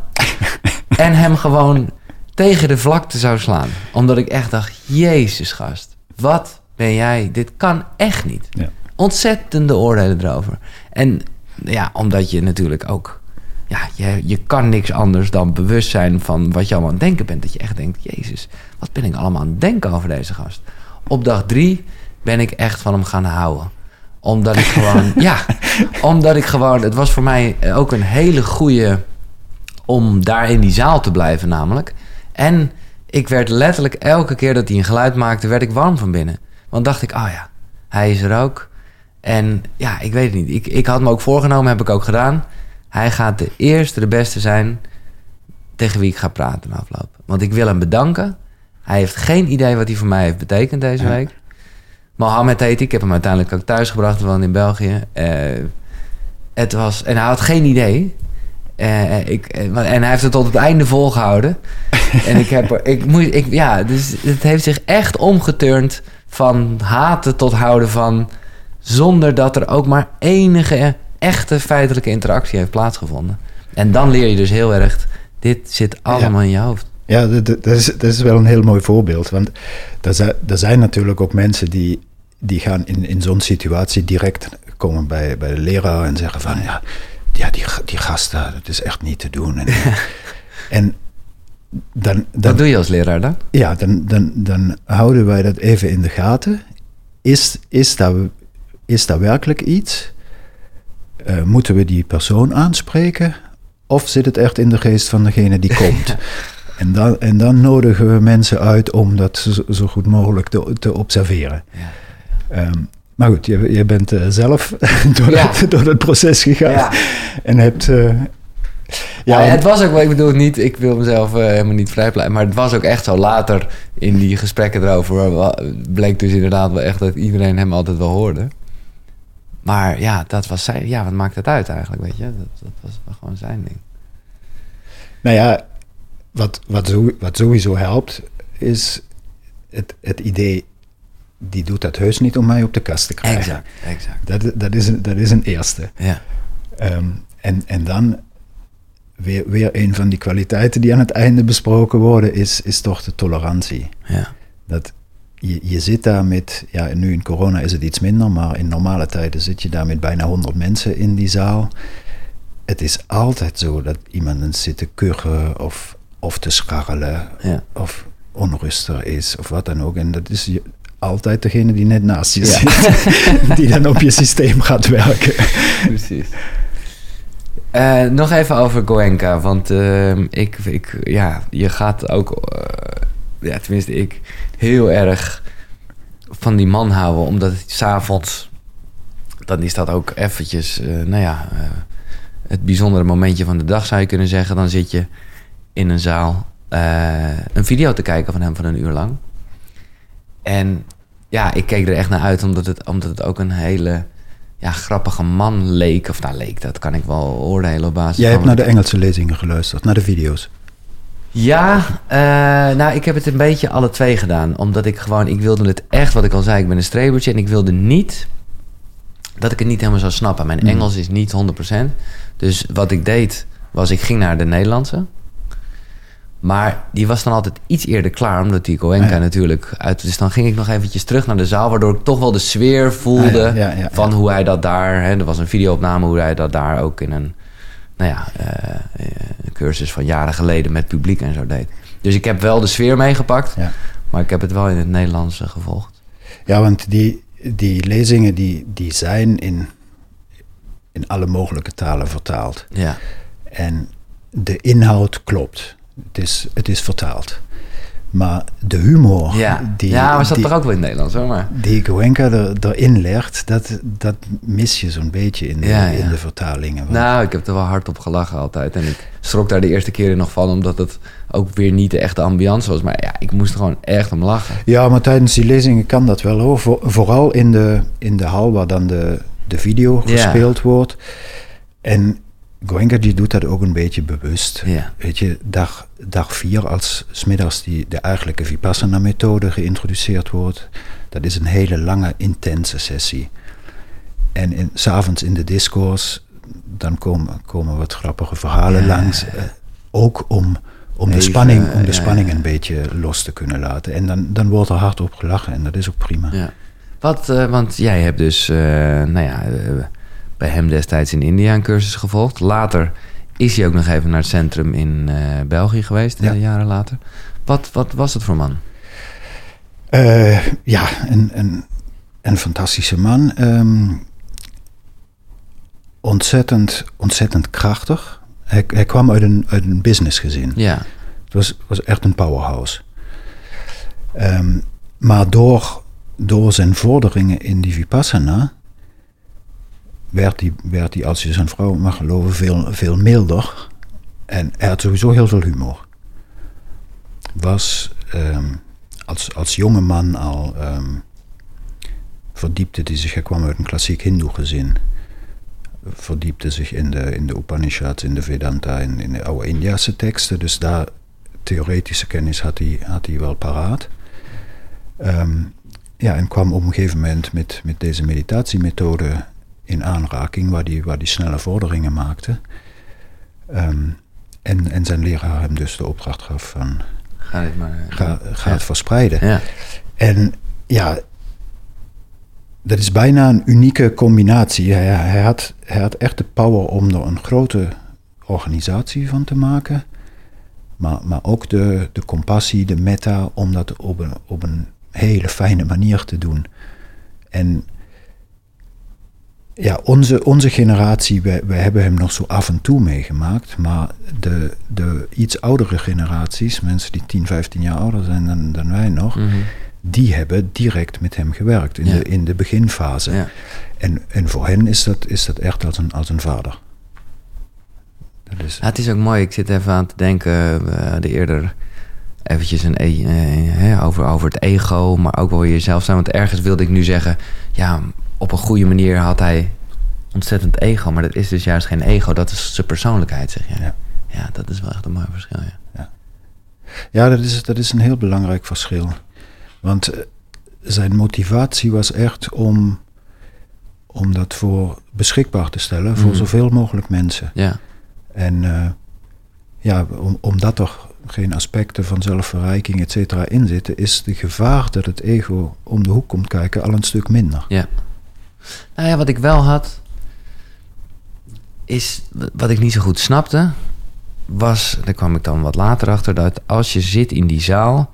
en hem gewoon tegen de vlakte zou slaan. Omdat ik echt dacht, jezus gast, wat ben jij? Dit kan echt niet. Ja. Ontzettende oordelen erover. En ja, omdat je natuurlijk ook... Ja, je, je kan niks anders dan bewust zijn van wat je allemaal aan het denken bent. Dat je echt denkt, jezus, wat ben ik allemaal aan het denken over deze gast? Op dag drie ben ik echt van hem gaan houden omdat ik gewoon, ja, omdat ik gewoon, het was voor mij ook een hele goede om daar in die zaal te blijven, namelijk. En ik werd letterlijk elke keer dat hij een geluid maakte, werd ik warm van binnen. Want dacht ik, oh ja, hij is er ook. En ja, ik weet het niet. Ik, ik had me ook voorgenomen, heb ik ook gedaan. Hij gaat de eerste, de beste zijn tegen wie ik ga praten na afloop. Want ik wil hem bedanken. Hij heeft geen idee wat hij voor mij heeft betekend deze Ja. week. Mohammed heet. Ik heb hem uiteindelijk ook thuis gebracht, want in België. Eh, het was, en hij had geen idee. Eh, ik, eh, en hij heeft het tot het einde volgehouden. en ik heb er, ik moet, ik, ja, dus het heeft zich echt omgeturnd van haten tot houden van. Zonder dat er ook maar enige echte feitelijke interactie heeft plaatsgevonden. En dan leer je dus heel erg, dit zit allemaal in je hoofd. Ja, dat, is, dat is wel een heel mooi voorbeeld. Want er zijn, er zijn natuurlijk ook mensen die, die gaan in, in zo'n situatie direct komen bij, bij de leraar en zeggen van ja, ja die, die gasten, dat is echt niet te doen. En, en dan, dan, Wat doe je als leraar dan? ja, dan, dan, dan houden wij dat even in de gaten. Is, is, daar, is daar werkelijk iets? Eh, moeten we die persoon aanspreken? Of zit het echt in de geest van degene die komt? en, dan, en dan nodigen we mensen uit om dat zo, zo goed mogelijk te, te observeren. Ja. Ehm, maar goed, je, je bent eh, zelf door, Ja. dat, door dat proces gegaan. Ja. En hebt... eh, Ja, het was ook wel, ik bedoel het niet, ik wil mezelf eh, helemaal niet vrijpleiten, maar het was ook echt zo later in die gesprekken erover, bleek dus inderdaad wel echt dat iedereen hem altijd wel hoorde. Maar ja, dat was zijn, ja, wat maakt het uit eigenlijk, weet je? Dat, dat was wel gewoon zijn ding. Nou ja, wat, wat, zo- wat sowieso helpt, is het, het idee, die doet dat heus niet om mij op de kast te krijgen. Exact, exact. Dat, dat, is, een, dat is een eerste. Ja, Ehm, en, en dan weer, weer een van die kwaliteiten die aan het einde besproken worden, is, is toch de tolerantie. ja, Dat je, je zit daar met, ja, nu in corona is het iets minder, maar in normale tijden zit je daar met bijna 100 mensen in die zaal. Het is altijd zo dat iemand zit te kuchen of, of te scharrelen ja. of onrustig is of wat dan ook. En dat is je, altijd degene die net naast je Ja. zit, die dan op je systeem gaat werken. Precies. Eh, nog even over Goenka, want ehm, ik, ik, ja, je gaat ook, eh, ja, tenminste ik, heel erg van die man houden, omdat het s'avonds, dan is dat ook eventjes, eh, nou ja, het bijzondere momentje van de dag zou je kunnen zeggen. Dan zit je in een zaal een video te kijken van hem van een uur lang. En ja, ik keek er echt naar uit, omdat het, omdat het ook een hele ja, grappige man leek. Of nou, leek, dat kan ik wel oordelen op basis Jij hebt naar de Engelse lezingen geluisterd, naar de video's. ja, eh, nou, ik heb het een beetje alle twee gedaan. Omdat ik gewoon, ik wilde het echt, wat ik al zei, ik ben een strebertje. En ik wilde niet dat ik het niet helemaal zou snappen. Mijn Mm. Engels is niet 100%. Dus wat ik deed, was ik ging naar de Nederlandse. Maar die was dan altijd iets eerder klaar, omdat die Goenka Ah, ja. natuurlijk uit... Dus dan ging ik nog eventjes terug naar de zaal, waardoor ik toch wel de sfeer voelde... Ah, ja, ja, ja, van hoe hij dat daar... Hè, er was een videoopname hoe hij dat daar ook in een... Nou ja, eh, eh, een cursus van jaren geleden met publiek en zo deed. Dus ik heb wel de sfeer meegepakt, maar ik heb het wel in het Nederlands eh, gevolgd. Ja, want die, die lezingen die, die zijn in, in alle mogelijke talen vertaald. Ja, En de inhoud klopt. Het is, het is vertaald. Maar de humor ja. die, ja maar zat toch ook wel in het Nederlands hoor, maar... die Goenka er, erin legt, dat, dat mis je zo'n beetje in de, Ja, ja. in de vertalingen. Want- Nou, ik heb er wel hard op gelachen altijd. En ik schrok daar de eerste keren nog van, omdat het ook weer niet de echte ambiance was. Maar ja, ik moest er gewoon echt om lachen. Ja, maar tijdens die lezingen kan dat wel hoor. Voor- vooral in de, in de hal waar dan de, de video Ja. gespeeld wordt. En Goenka die doet dat ook een beetje bewust. Ja. Weet je, dag, dag vier als smiddags die, de eigenlijke Vipassana-methode geïntroduceerd wordt. Dat is een hele lange, intense sessie. En in, s'avonds in de discours, dan komen, komen wat grappige verhalen Ja, langs. eh, ook om, om de spanning, om de ja, spanning een beetje los te kunnen laten. En dan, dan wordt er hard op gelachen en dat is ook prima. Ja. Wat, eh, want jij hebt dus, eh, nou ja, eh, bij hem destijds in India een cursus gevolgd. Later is hij ook nog even naar het centrum in eh, België geweest, Ja. eh, jaren later. Wat, wat was het voor man? Eh, ja, een, een, een fantastische man. Ehm, ontzettend, ontzettend krachtig. Hij, hij kwam uit een, uit een businessgezin. Ja, Het was, was echt een powerhouse. Ehm, maar door, door zijn vorderingen in die Vipassana werd hij, werd hij, als je zijn vrouw mag geloven, veel, veel milder. En hij had sowieso heel veel humor. Was ehm, als, als jonge man al ehm, verdiepte hij zich, hij kwam uit een klassiek hindoe gezin. Verdiepte zich in de, in de Upanishads, in de Vedanta, in, in de oude Indiase teksten. Dus daar theoretische kennis had hij, had hij wel paraat. Ehm, ja, en kwam op een gegeven moment met, met deze meditatiemethode in aanraking, waar hij waar die snelle vorderingen maakte. Ehm, en, en zijn leraar hem dus de opdracht gaf van ga dit maar. ga, doen. ga Ja. het verspreiden. Ja, En ja, dat is bijna een unieke combinatie. Hij, hij, had, hij had echt de power om er een grote organisatie van te maken. Maar, maar ook de, de compassie, de meta, om dat op een, op een hele fijne manier te doen. En ja, onze, onze generatie, wij, wij hebben hem nog zo af en toe meegemaakt. Maar de, de iets oudere generaties, mensen die 10, 15 jaar ouder zijn dan, dan wij nog, Mhm. die hebben direct met hem gewerkt in, Ja. de, in de beginfase. ja. En, en voor hen is dat, is dat echt als een, als een vader. Dat is, Ja, het is ook mooi. Ik zit even aan te denken. We hadden eerder eventjes een e- eh, over, over het ego, maar ook wel jezelf zijn. Want ergens wilde ik nu zeggen, ja, op een goede manier had hij ontzettend ego. Maar dat is dus juist geen ego, dat is zijn persoonlijkheid, zeg je. Ja. Ja, dat is wel echt een mooi verschil, ja. ja, dat is, dat is een heel belangrijk verschil. Want eh, zijn motivatie was echt om, om dat voor beschikbaar te stellen voor Mhm. zoveel mogelijk mensen. Ja, En eh, ja, om, omdat er geen aspecten van zelfverrijking, et cetera, in zitten, is de gevaar dat het ego om de hoek komt kijken al een stuk minder. ja. Nou ja, wat ik wel had, is wat ik niet zo goed snapte, was, daar kwam ik dan wat later achter, dat als je zit in die zaal,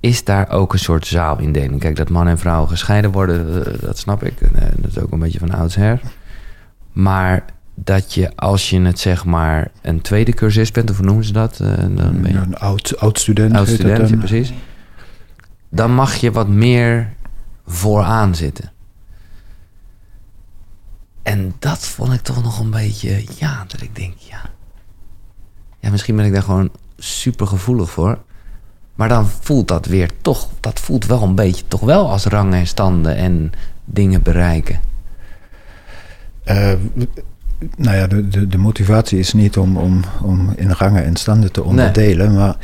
is daar ook een soort zaalindeling. Kijk, dat man en vrouw gescheiden worden, eh, dat snap ik. Eh, Dat is ook een beetje van oudsher. Maar dat je, als je het zeg maar een tweede cursist bent, of hoe noemen ze dat? Eh, Dan ben je Een oud, oud student. oud student, ja, precies. Dan mag je wat meer vooraan zitten. En dat vond ik toch nog een beetje, ja, dat ik denk, ja. Ja, misschien ben ik daar gewoon super gevoelig voor. Maar dan voelt dat weer toch, dat voelt wel een beetje, toch wel als rangen en standen en dingen bereiken. Eh, nou ja, de, de, de motivatie is niet om, om, om in rangen en standen te onderdelen, maar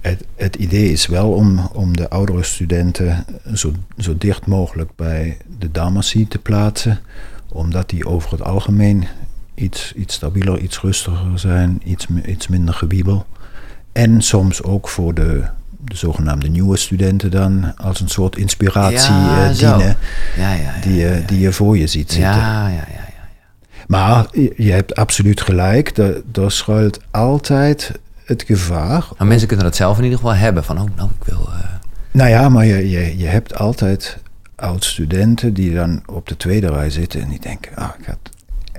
het, het idee is wel om, om de oudere studenten zo, zo dicht mogelijk bij de Dharmacy te plaatsen, omdat die over het algemeen iets, iets stabieler, iets rustiger zijn, iets, iets minder gewiebel. En soms ook voor de, de zogenaamde nieuwe studenten dan als een soort inspiratie Ja, eh, dienen, Ja, ja, die, je die je voor je ziet zitten. ja, ja, ja. Maar je hebt absoluut gelijk. Er, er schuilt altijd het gevaar. Maar mensen kunnen dat zelf in ieder geval hebben. Van, oh, nou, ik wil... eh, Nou ja, maar je, je, je hebt altijd oud-studenten die dan op de tweede rij zitten en die denken: ah, ik, had,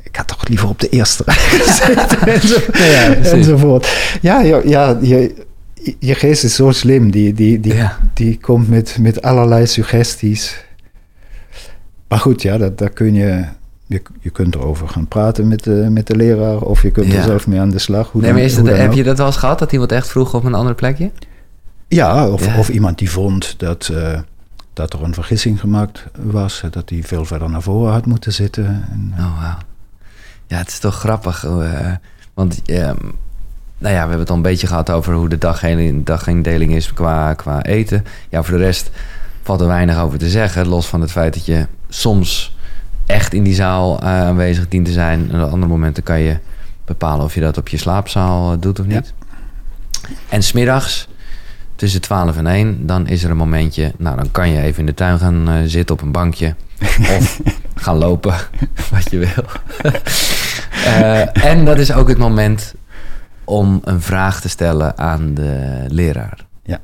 ik had toch liever op de eerste rij gezeten. enzo- Ja, enzovoort. Ja, ja, ja je, je geest is zo slim. Die, die, die, Ja. die komt met, met allerlei suggesties. Maar goed, ja, dat, daar kun je. Je, je kunt erover gaan praten met de, met de leraar of je kunt Ja. er zelf mee aan de slag. Hoe nee, dan- maar is hoe het, dan heb ook. je dat wel eens gehad? Dat iemand echt vroeg op een ander plekje? Ja, of, of iemand die vond dat, eh, dat er een vergissing gemaakt was, dat hij veel verder naar voren had moeten zitten. En, eh, Oh. Ja, het is toch grappig. eh, want, ehm, nou ja, we hebben het al een beetje gehad over hoe de dagindeling, dagindeling is qua, qua eten. Ja, voor de rest valt er weinig over te zeggen. Los van het feit dat je soms echt in die zaal eh, aanwezig dient te zijn. En op andere momenten kan je bepalen of je dat op je slaapzaal doet of niet. En smiddags, tussen 12 en 1, dan is er een momentje. Nou, dan kan je even in de tuin gaan eh, zitten op een bankje. of gaan lopen, wat je wil. Eh, en dat is ook het moment om een vraag te stellen aan de leraar. Ja.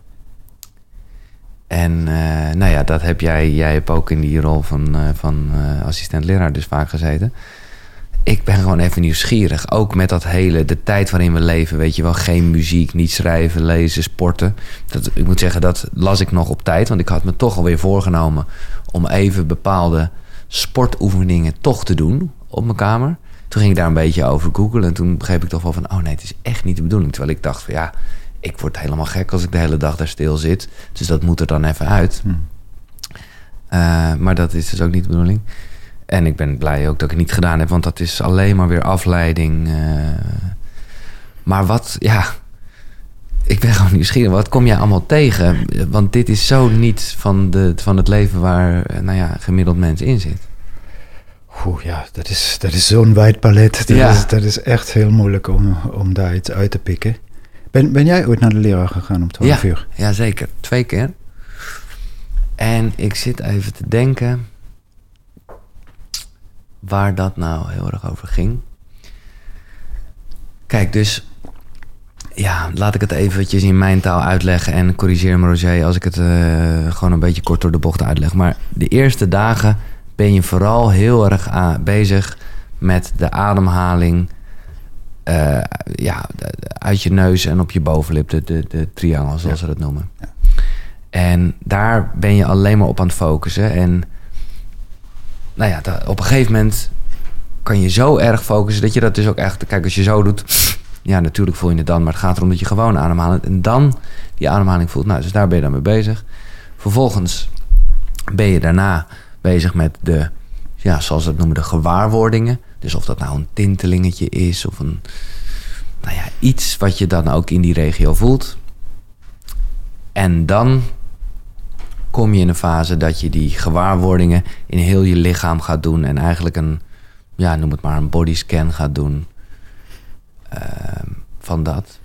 En eh, nou ja, dat heb jij. Jij hebt ook in die rol van, van assistent-leraar dus vaak gezeten. Ik ben gewoon even nieuwsgierig. Ook met dat hele, de tijd waarin we leven, weet je wel. Geen muziek, niet schrijven, lezen, sporten. Dat, ik moet zeggen, dat las ik nog op tijd. Want ik had me toch alweer voorgenomen om even bepaalde sportoefeningen toch te doen op mijn kamer. Toen ging ik daar een beetje over googlen. En toen begreep ik toch wel van, oh nee, het is echt niet de bedoeling. Terwijl ik dacht van, ja, ik word helemaal gek als ik de hele dag daar stil zit. Dus dat moet er dan even uit. Hm. Eh, maar dat is dus ook niet de bedoeling. En ik ben blij ook dat ik het niet gedaan heb, want dat is alleen maar weer afleiding. eh. maar wat, ja, ik ben gewoon nieuwsgierig. Wat kom jij allemaal tegen? Want dit is zo niet van, de, van het leven waar, eh, nou ja, gemiddeld mens in zit. Oeh, ja, dat is, dat is zo'n wijd palet. Dat, Ja. is, dat is echt heel moeilijk om, om daar iets uit te pikken. Ben, ben jij ooit naar de leraar gegaan om 12 Ja. uur? Ja, zeker. Twee keer. En ik zit even te denken waar dat nou heel erg over ging. Kijk, dus ja, laat ik het eventjes in mijn taal uitleggen en corrigeer me Roger als ik het eh, gewoon een beetje kort door de bocht uitleg. Maar de eerste dagen ben je vooral heel erg aan- bezig met de ademhaling. eh, ja, uit je neus en op je bovenlip, de, de, de triangel zoals ze dat noemen. Ja. En daar ben je alleen maar op aan het focussen. En nou ja, op een gegeven moment kan je zo erg focussen dat je dat dus ook echt... Kijk, als je zo doet, ja, natuurlijk voel je het dan. Maar het gaat erom dat je gewoon ademhaalt. En dan die ademhaling voelt. Nou, dus daar ben je dan mee bezig. Vervolgens ben je daarna bezig met de, ja, zoals ze het noemen, de gewaarwordingen. Dus of dat nou een tintelingetje is of een, nou ja, iets wat je dan ook in die regio voelt. En dan kom je in een fase dat je die gewaarwordingen in heel je lichaam gaat doen. En eigenlijk een, ja, noem het maar een bodyscan gaat doen ehm, van dat.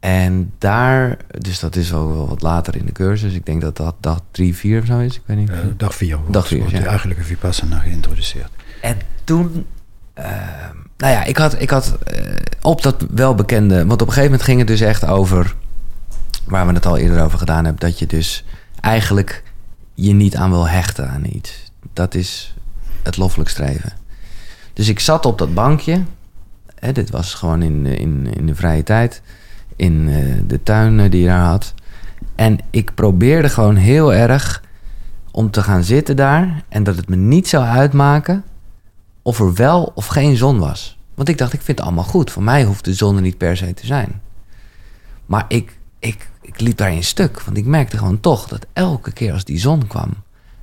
En daar, dus dat is ook wel wat later in de cursus. Ik denk dat dat dag drie, vier of zo is. Ik weet niet. Eh, dag 4 wordt, Dag vier, wordt ja. de eigenlijke Vipassana geïntroduceerd. En toen, ehm, nou ja, ik had, ik had eh, op dat welbekende, want op een gegeven moment ging het dus echt over, waar we het al eerder over gedaan hebben, dat je dus eigenlijk je niet aan wil hechten aan iets. Dat is het loffelijk streven. Dus ik zat op dat bankje, hè, dit was gewoon in, in, in de vrije tijd, in eh, de tuin eh, die je daar had. En ik probeerde gewoon heel erg om te gaan zitten daar en dat het me niet zou uitmaken of er wel of geen zon was. Want ik dacht, ik vind het allemaal goed. Voor mij hoeft de zon er niet per se te zijn. Maar ik, ik, ik liep daar in stuk. Want ik merkte gewoon toch dat elke keer als die zon kwam...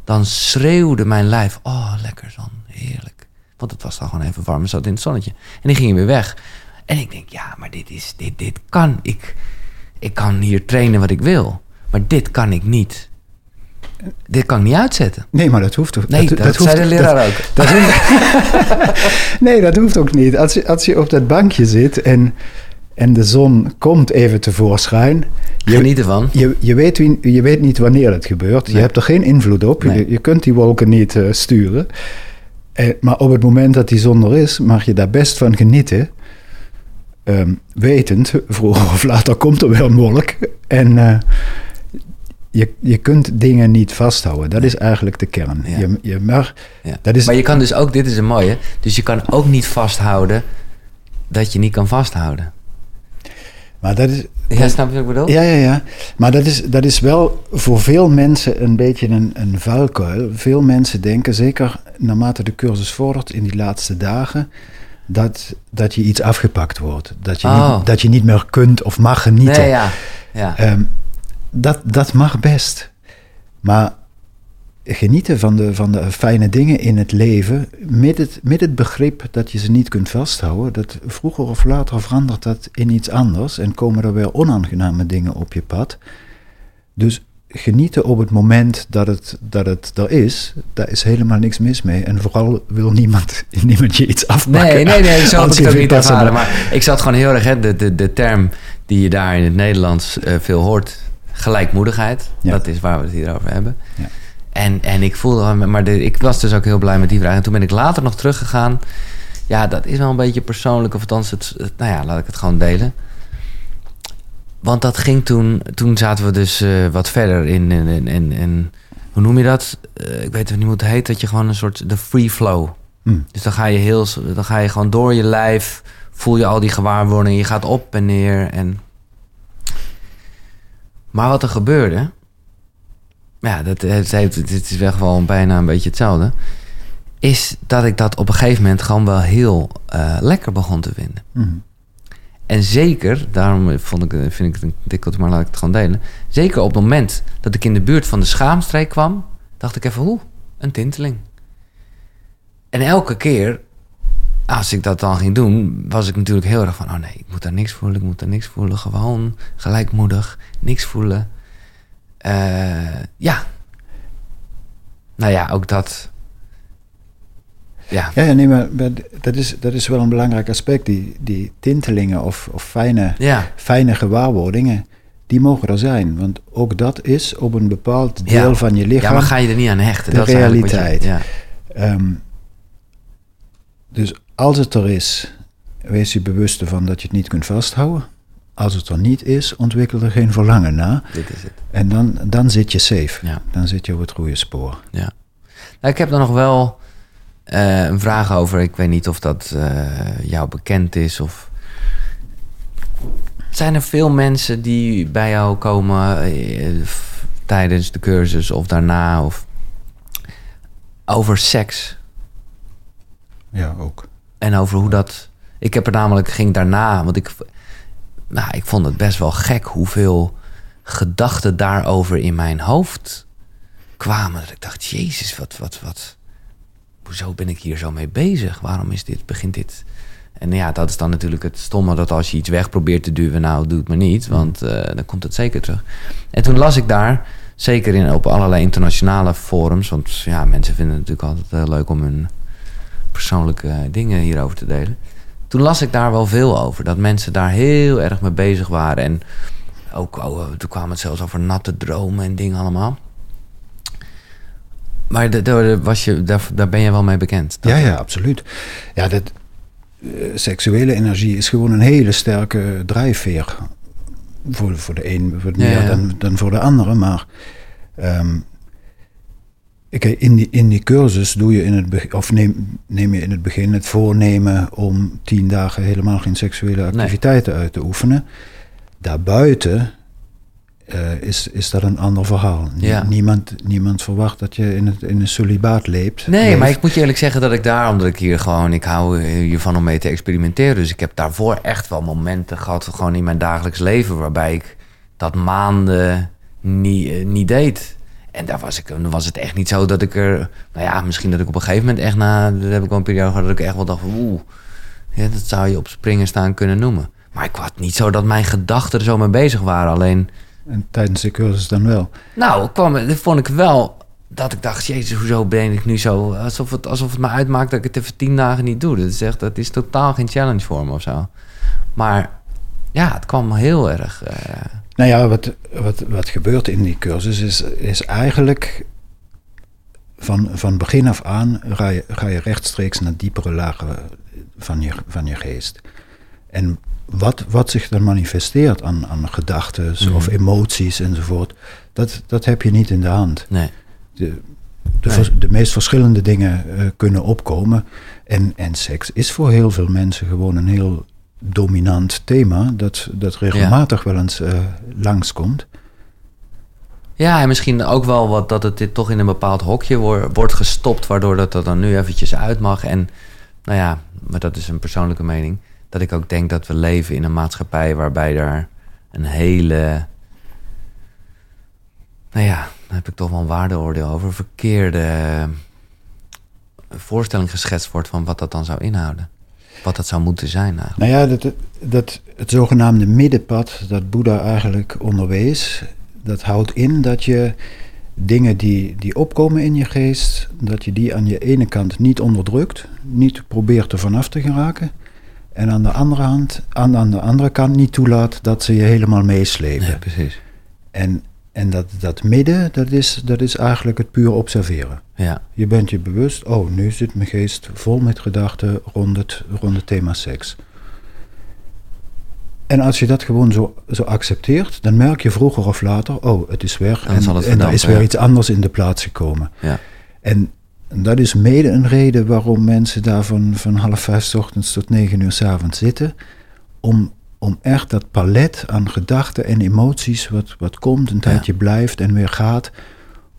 dan schreeuwde mijn lijf, oh, lekker zon, heerlijk. Want het was dan gewoon even warm en zat in het zonnetje. En die ging weer weg. En ik denk, ja, maar dit, is, dit, dit kan. Ik, ik kan hier trainen wat ik wil. Maar dit kan ik niet. Dit kan ik niet uitzetten. Nee, maar dat hoeft ook Nee, dat, hoeft- zei de leraar dat- ook. Dat nee, dat hoeft ook niet. Als je, als je op dat bankje zit en, en de zon komt even tevoorschijn. Je, Geniet ervan. je, je, weet, wie- je weet niet wanneer het gebeurt. Je hebt er geen invloed op. Nee. Je, je kunt die wolken niet eh, sturen. Eh, maar op het moment dat die zon er is, mag je daar best van genieten. Ehm, wetend, vroeger of later komt er weer een wolk. En eh, je, je kunt dingen niet vasthouden. Dat is eigenlijk de kern. Ja. Je, je mag, Ja. dat is, Maar je kan dus ook, dit is een mooie, dus je kan ook niet vasthouden dat je niet kan vasthouden. Maar dat is, Ja, snap je wat ik bedoel? Ja, ja, ja. Maar dat is, dat is wel voor veel mensen een beetje een, een vuilkuil. Veel mensen denken, zeker naarmate de cursus vordert in die laatste dagen, dat, dat je iets afgepakt wordt. Dat je, Oh. niet, dat je niet meer kunt of mag genieten. Nee, ja. ja. Ehm, dat, dat mag best. Maar genieten van de, van de fijne dingen in het leven, met het, met het begrip dat je ze niet kunt vasthouden, dat vroeger of later verandert dat in iets anders en komen er weer onaangename dingen op je pad. Dus genieten op het moment dat het, dat het er is, daar is helemaal niks mis mee. En vooral wil niemand, niemand je iets afpakken. Nee, nee, nee, zo had ik het niet ervaren. Maar ik zat gewoon heel erg, hè, de, de, de term die je daar in het Nederlands eh, veel hoort, gelijkmoedigheid. Ja. Dat is waar we het hier over hebben. Ja. En, en ik voelde, maar de, ik was dus ook heel blij met die vraag. En toen ben ik later nog teruggegaan. Ja, dat is wel een beetje persoonlijk, of althans, het, het- nou ja, laat ik het gewoon delen. Want dat ging toen, toen zaten we dus eh, wat verder in, in, in, in- in- hoe noem je dat? Eh, ik weet even niet hoe het heet, dat je gewoon een soort, de free flow. Hm. Dus dan ga je heel, dan ga je gewoon door je lijf, voel je al die gewaarwordingen, je gaat op en neer. En... Maar wat er gebeurde, ja, dat het, heeft, het is weg wel bijna een beetje hetzelfde, is dat ik dat op een gegeven moment gewoon wel heel eh, lekker begon te vinden. Mhm. En zeker, daarom vond ik, vind ik het een dikkeltje, maar laat ik het gewoon delen. Zeker op het moment dat ik in de buurt van de schaamstreek kwam, dacht ik even, oeh, een tinteling. En elke keer, als ik dat dan ging doen, was ik natuurlijk heel erg van, oh nee, ik moet daar niks voelen, ik moet daar niks voelen. Gewoon gelijkmoedig, niks voelen. Eh, ja. Nou ja, ook dat. Ja. Ja, ja, nee, maar dat is, dat is wel een belangrijk aspect. Die, die tintelingen of, of fijne, Ja. fijne gewaarwordingen, die mogen er zijn. Want ook dat is op een bepaald deel Ja. van je ja, lichaam maar ga je er niet aan hechten? de dat is eigenlijk wat je- realiteit. ja. Ehm, dus als het er is, wees je bewust ervan dat je het niet kunt vasthouden. Als het er niet is, ontwikkel er geen verlangen na. Dit is het. En dan, dan zit je safe. Ja. Dan zit je op het goede spoor. Ja. Nou, ik heb er nog wel eh, een vraag over. Ik weet niet of dat eh, jou bekend is of. Zijn er veel mensen die bij jou komen eh, tijdens de cursus of daarna of over seks Ja, ook. en over hoe dat. Ik heb er namelijk ging daarna, want ik, nou, ik vond het best wel gek hoeveel gedachten daarover in mijn hoofd kwamen. Dat ik dacht, Jezus, wat, wat, wat. Hoezo ben ik hier zo mee bezig? Waarom is dit, begint dit? En ja, dat is dan natuurlijk het stomme dat als je iets weg probeert te duwen, nou, doe het maar niet, want eh, dan komt het zeker terug. En toen las ik daar, zeker in, op allerlei internationale forums, want ja, mensen vinden het natuurlijk altijd heel leuk om hun persoonlijke dingen hierover te delen. Toen las ik daar wel veel over. Dat mensen daar heel erg mee bezig waren. En ook, oh, toen kwam het zelfs over natte dromen en dingen allemaal. Maar de- was je, daar, daar ben je wel mee bekend. Ja, ja, absoluut. Ja, dat, eh, seksuele energie is gewoon een hele sterke drijfveer. Voor, voor de een Ja, meer ja. Dan, dan voor de andere. Maar ehm, ik, in, die, in die cursus doe je in het of neem, neem je in het begin het voornemen om tien dagen helemaal geen seksuele activiteiten uit te oefenen. Daarbuiten eh, is, is dat een ander verhaal. Ja. Niemand, niemand verwacht dat je in, het, in een celibaat leeft. Nee, leeft. maar ik moet je eerlijk zeggen dat ik daar, omdat ik hier gewoon, ik hou hiervan om mee te experimenteren. Dus ik heb daarvoor echt wel momenten gehad, gewoon in mijn dagelijks leven, waarbij ik dat maanden niet, eh, niet deed. En daar was, ik, was het echt niet zo dat ik er, nou ja, misschien dat ik op een gegeven moment echt na, dat heb ik wel een periode gehad, dat ik echt wel dacht van, oeh, ja, dat zou je op springen staan kunnen noemen. Maar ik had niet zo dat mijn gedachten er zo mee bezig waren. Alleen, En tijdens de cursus dan wel. nou, kwam, dat vond ik wel dat ik dacht, jezus, hoezo ben ik nu zo... Alsof het, alsof het me uitmaakt dat ik het even tien dagen niet doe. Dat is, echt, dat is totaal geen challenge voor me of zo. Maar ja, het kwam heel erg... eh, Nou ja, wat, wat, wat gebeurt in die cursus is, is eigenlijk van, van begin af aan ga je, ga je rechtstreeks naar diepere lagen van je, van je geest. En wat, wat zich dan manifesteert aan, aan gedachten Mhm. of emoties enzovoort, dat, dat heb je niet in de hand. nee. De, de, Nee. vers- de meest verschillende dingen eh, kunnen opkomen. En, en seks is voor heel veel mensen gewoon een heel dominant thema, dat, dat regelmatig wel eens eh, langskomt. Ja, en misschien ook wel wat dat het dit toch in een bepaald hokje wor- wordt gestopt... waardoor dat er dan nu eventjes uit mag. En nou ja, maar dat is een persoonlijke mening... dat ik ook denk dat we leven in een maatschappij... waarbij er een hele... Nou ja, daar heb ik toch wel een waardeoordeel over... verkeerde eh, voorstelling geschetst wordt... van wat dat dan zou inhouden. Wat dat zou moeten zijn eigenlijk. Nou ja, dat, dat, het zogenaamde middenpad dat Boeddha eigenlijk onderwees, dat houdt in dat je dingen die, die opkomen in je geest, dat je die aan je ene kant niet onderdrukt, niet probeert er vanaf te geraken. En aan de andere, hand, aan, aan de andere kant niet toelaat dat ze je helemaal meeslepen. Ja, precies. En, en dat, dat midden, dat is, dat is eigenlijk het puur observeren. Ja, Je bent je bewust, oh, nu zit mijn geest vol met gedachten rond het, rond het thema seks. En als je dat gewoon zo, zo accepteert, dan merk je vroeger of later, oh, het is weg. En, het en er is weer ja. iets anders in de plaats gekomen. ja. En dat is mede een reden waarom mensen daar van, van half vijf 's ochtends tot negen uur 's avonds zitten. Om, om echt dat palet aan gedachten en emoties, wat, wat komt, een tijdje blijft en weer gaat.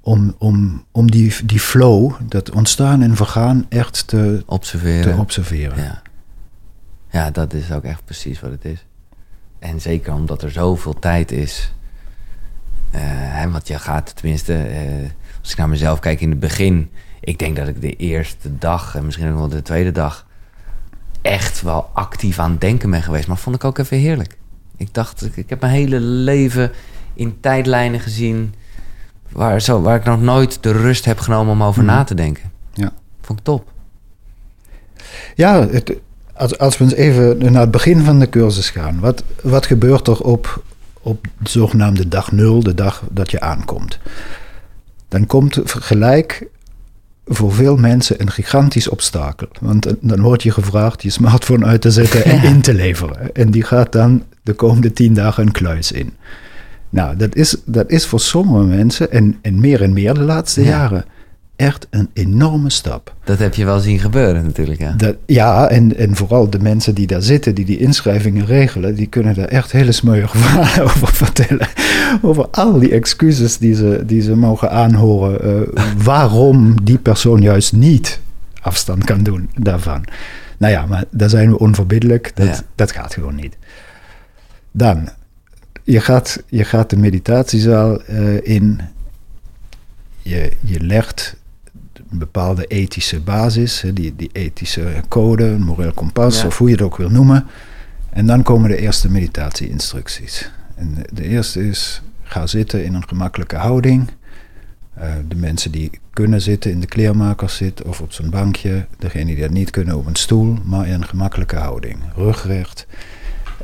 Om, om, om die, die flow, dat ontstaan en vergaan, echt te, Observeren. te observeren. Ja. ja, dat is ook echt precies wat het is. En zeker omdat er zoveel tijd is. Eh, hè, want je gaat tenminste, eh, als ik naar mezelf kijk in het begin. Ik denk dat ik de eerste dag en misschien ook wel de tweede dag. Echt wel actief aan het denken ben geweest. Maar vond ik ook even heerlijk. Ik dacht, ik, ik heb mijn hele leven in tijdlijnen gezien. Waar, zo, waar ik nog nooit de rust heb genomen om over Mhm. na te denken. Ja. Vond ik top. Ja, het, als, als we eens even naar het begin van de cursus gaan. Wat, wat gebeurt er op, op de zogenaamde dag nul, de dag dat je aankomt? Dan komt gelijk voor veel mensen een gigantisch obstakel. Want dan- dan wordt je gevraagd je smartphone uit te zetten en Ja. in te leveren. En die gaat dan de komende tien dagen een kluis in. Nou, dat is, dat is voor sommige mensen, en, en meer en meer de laatste Ja. jaren, echt een enorme stap. Dat heb je wel zien gebeuren natuurlijk, ja. Dat, ja, en, en vooral de mensen die daar zitten, die die inschrijvingen regelen, die kunnen daar echt hele smeuïge verhalen over vertellen. Over al die excuses die ze, die ze mogen aanhoren. eh, waarom die persoon juist niet afstand kan doen daarvan. Nou ja, maar daar zijn we onverbiddelijk. Dat, Ja. dat gaat gewoon niet. Dan, je gaat, je gaat de meditatiezaal eh, in. Je, je legt een bepaalde ethische basis, die, die ethische code, een moreel kompas, Ja. of hoe je het ook wil noemen. En dan komen de eerste meditatie-instructies. En de, eerste is, ga zitten in een gemakkelijke houding. Eh, de mensen die kunnen zitten in de kleermakers zit of op zo'n bankje. Degene die dat niet kunnen op een stoel, maar in een gemakkelijke houding. Rugrecht.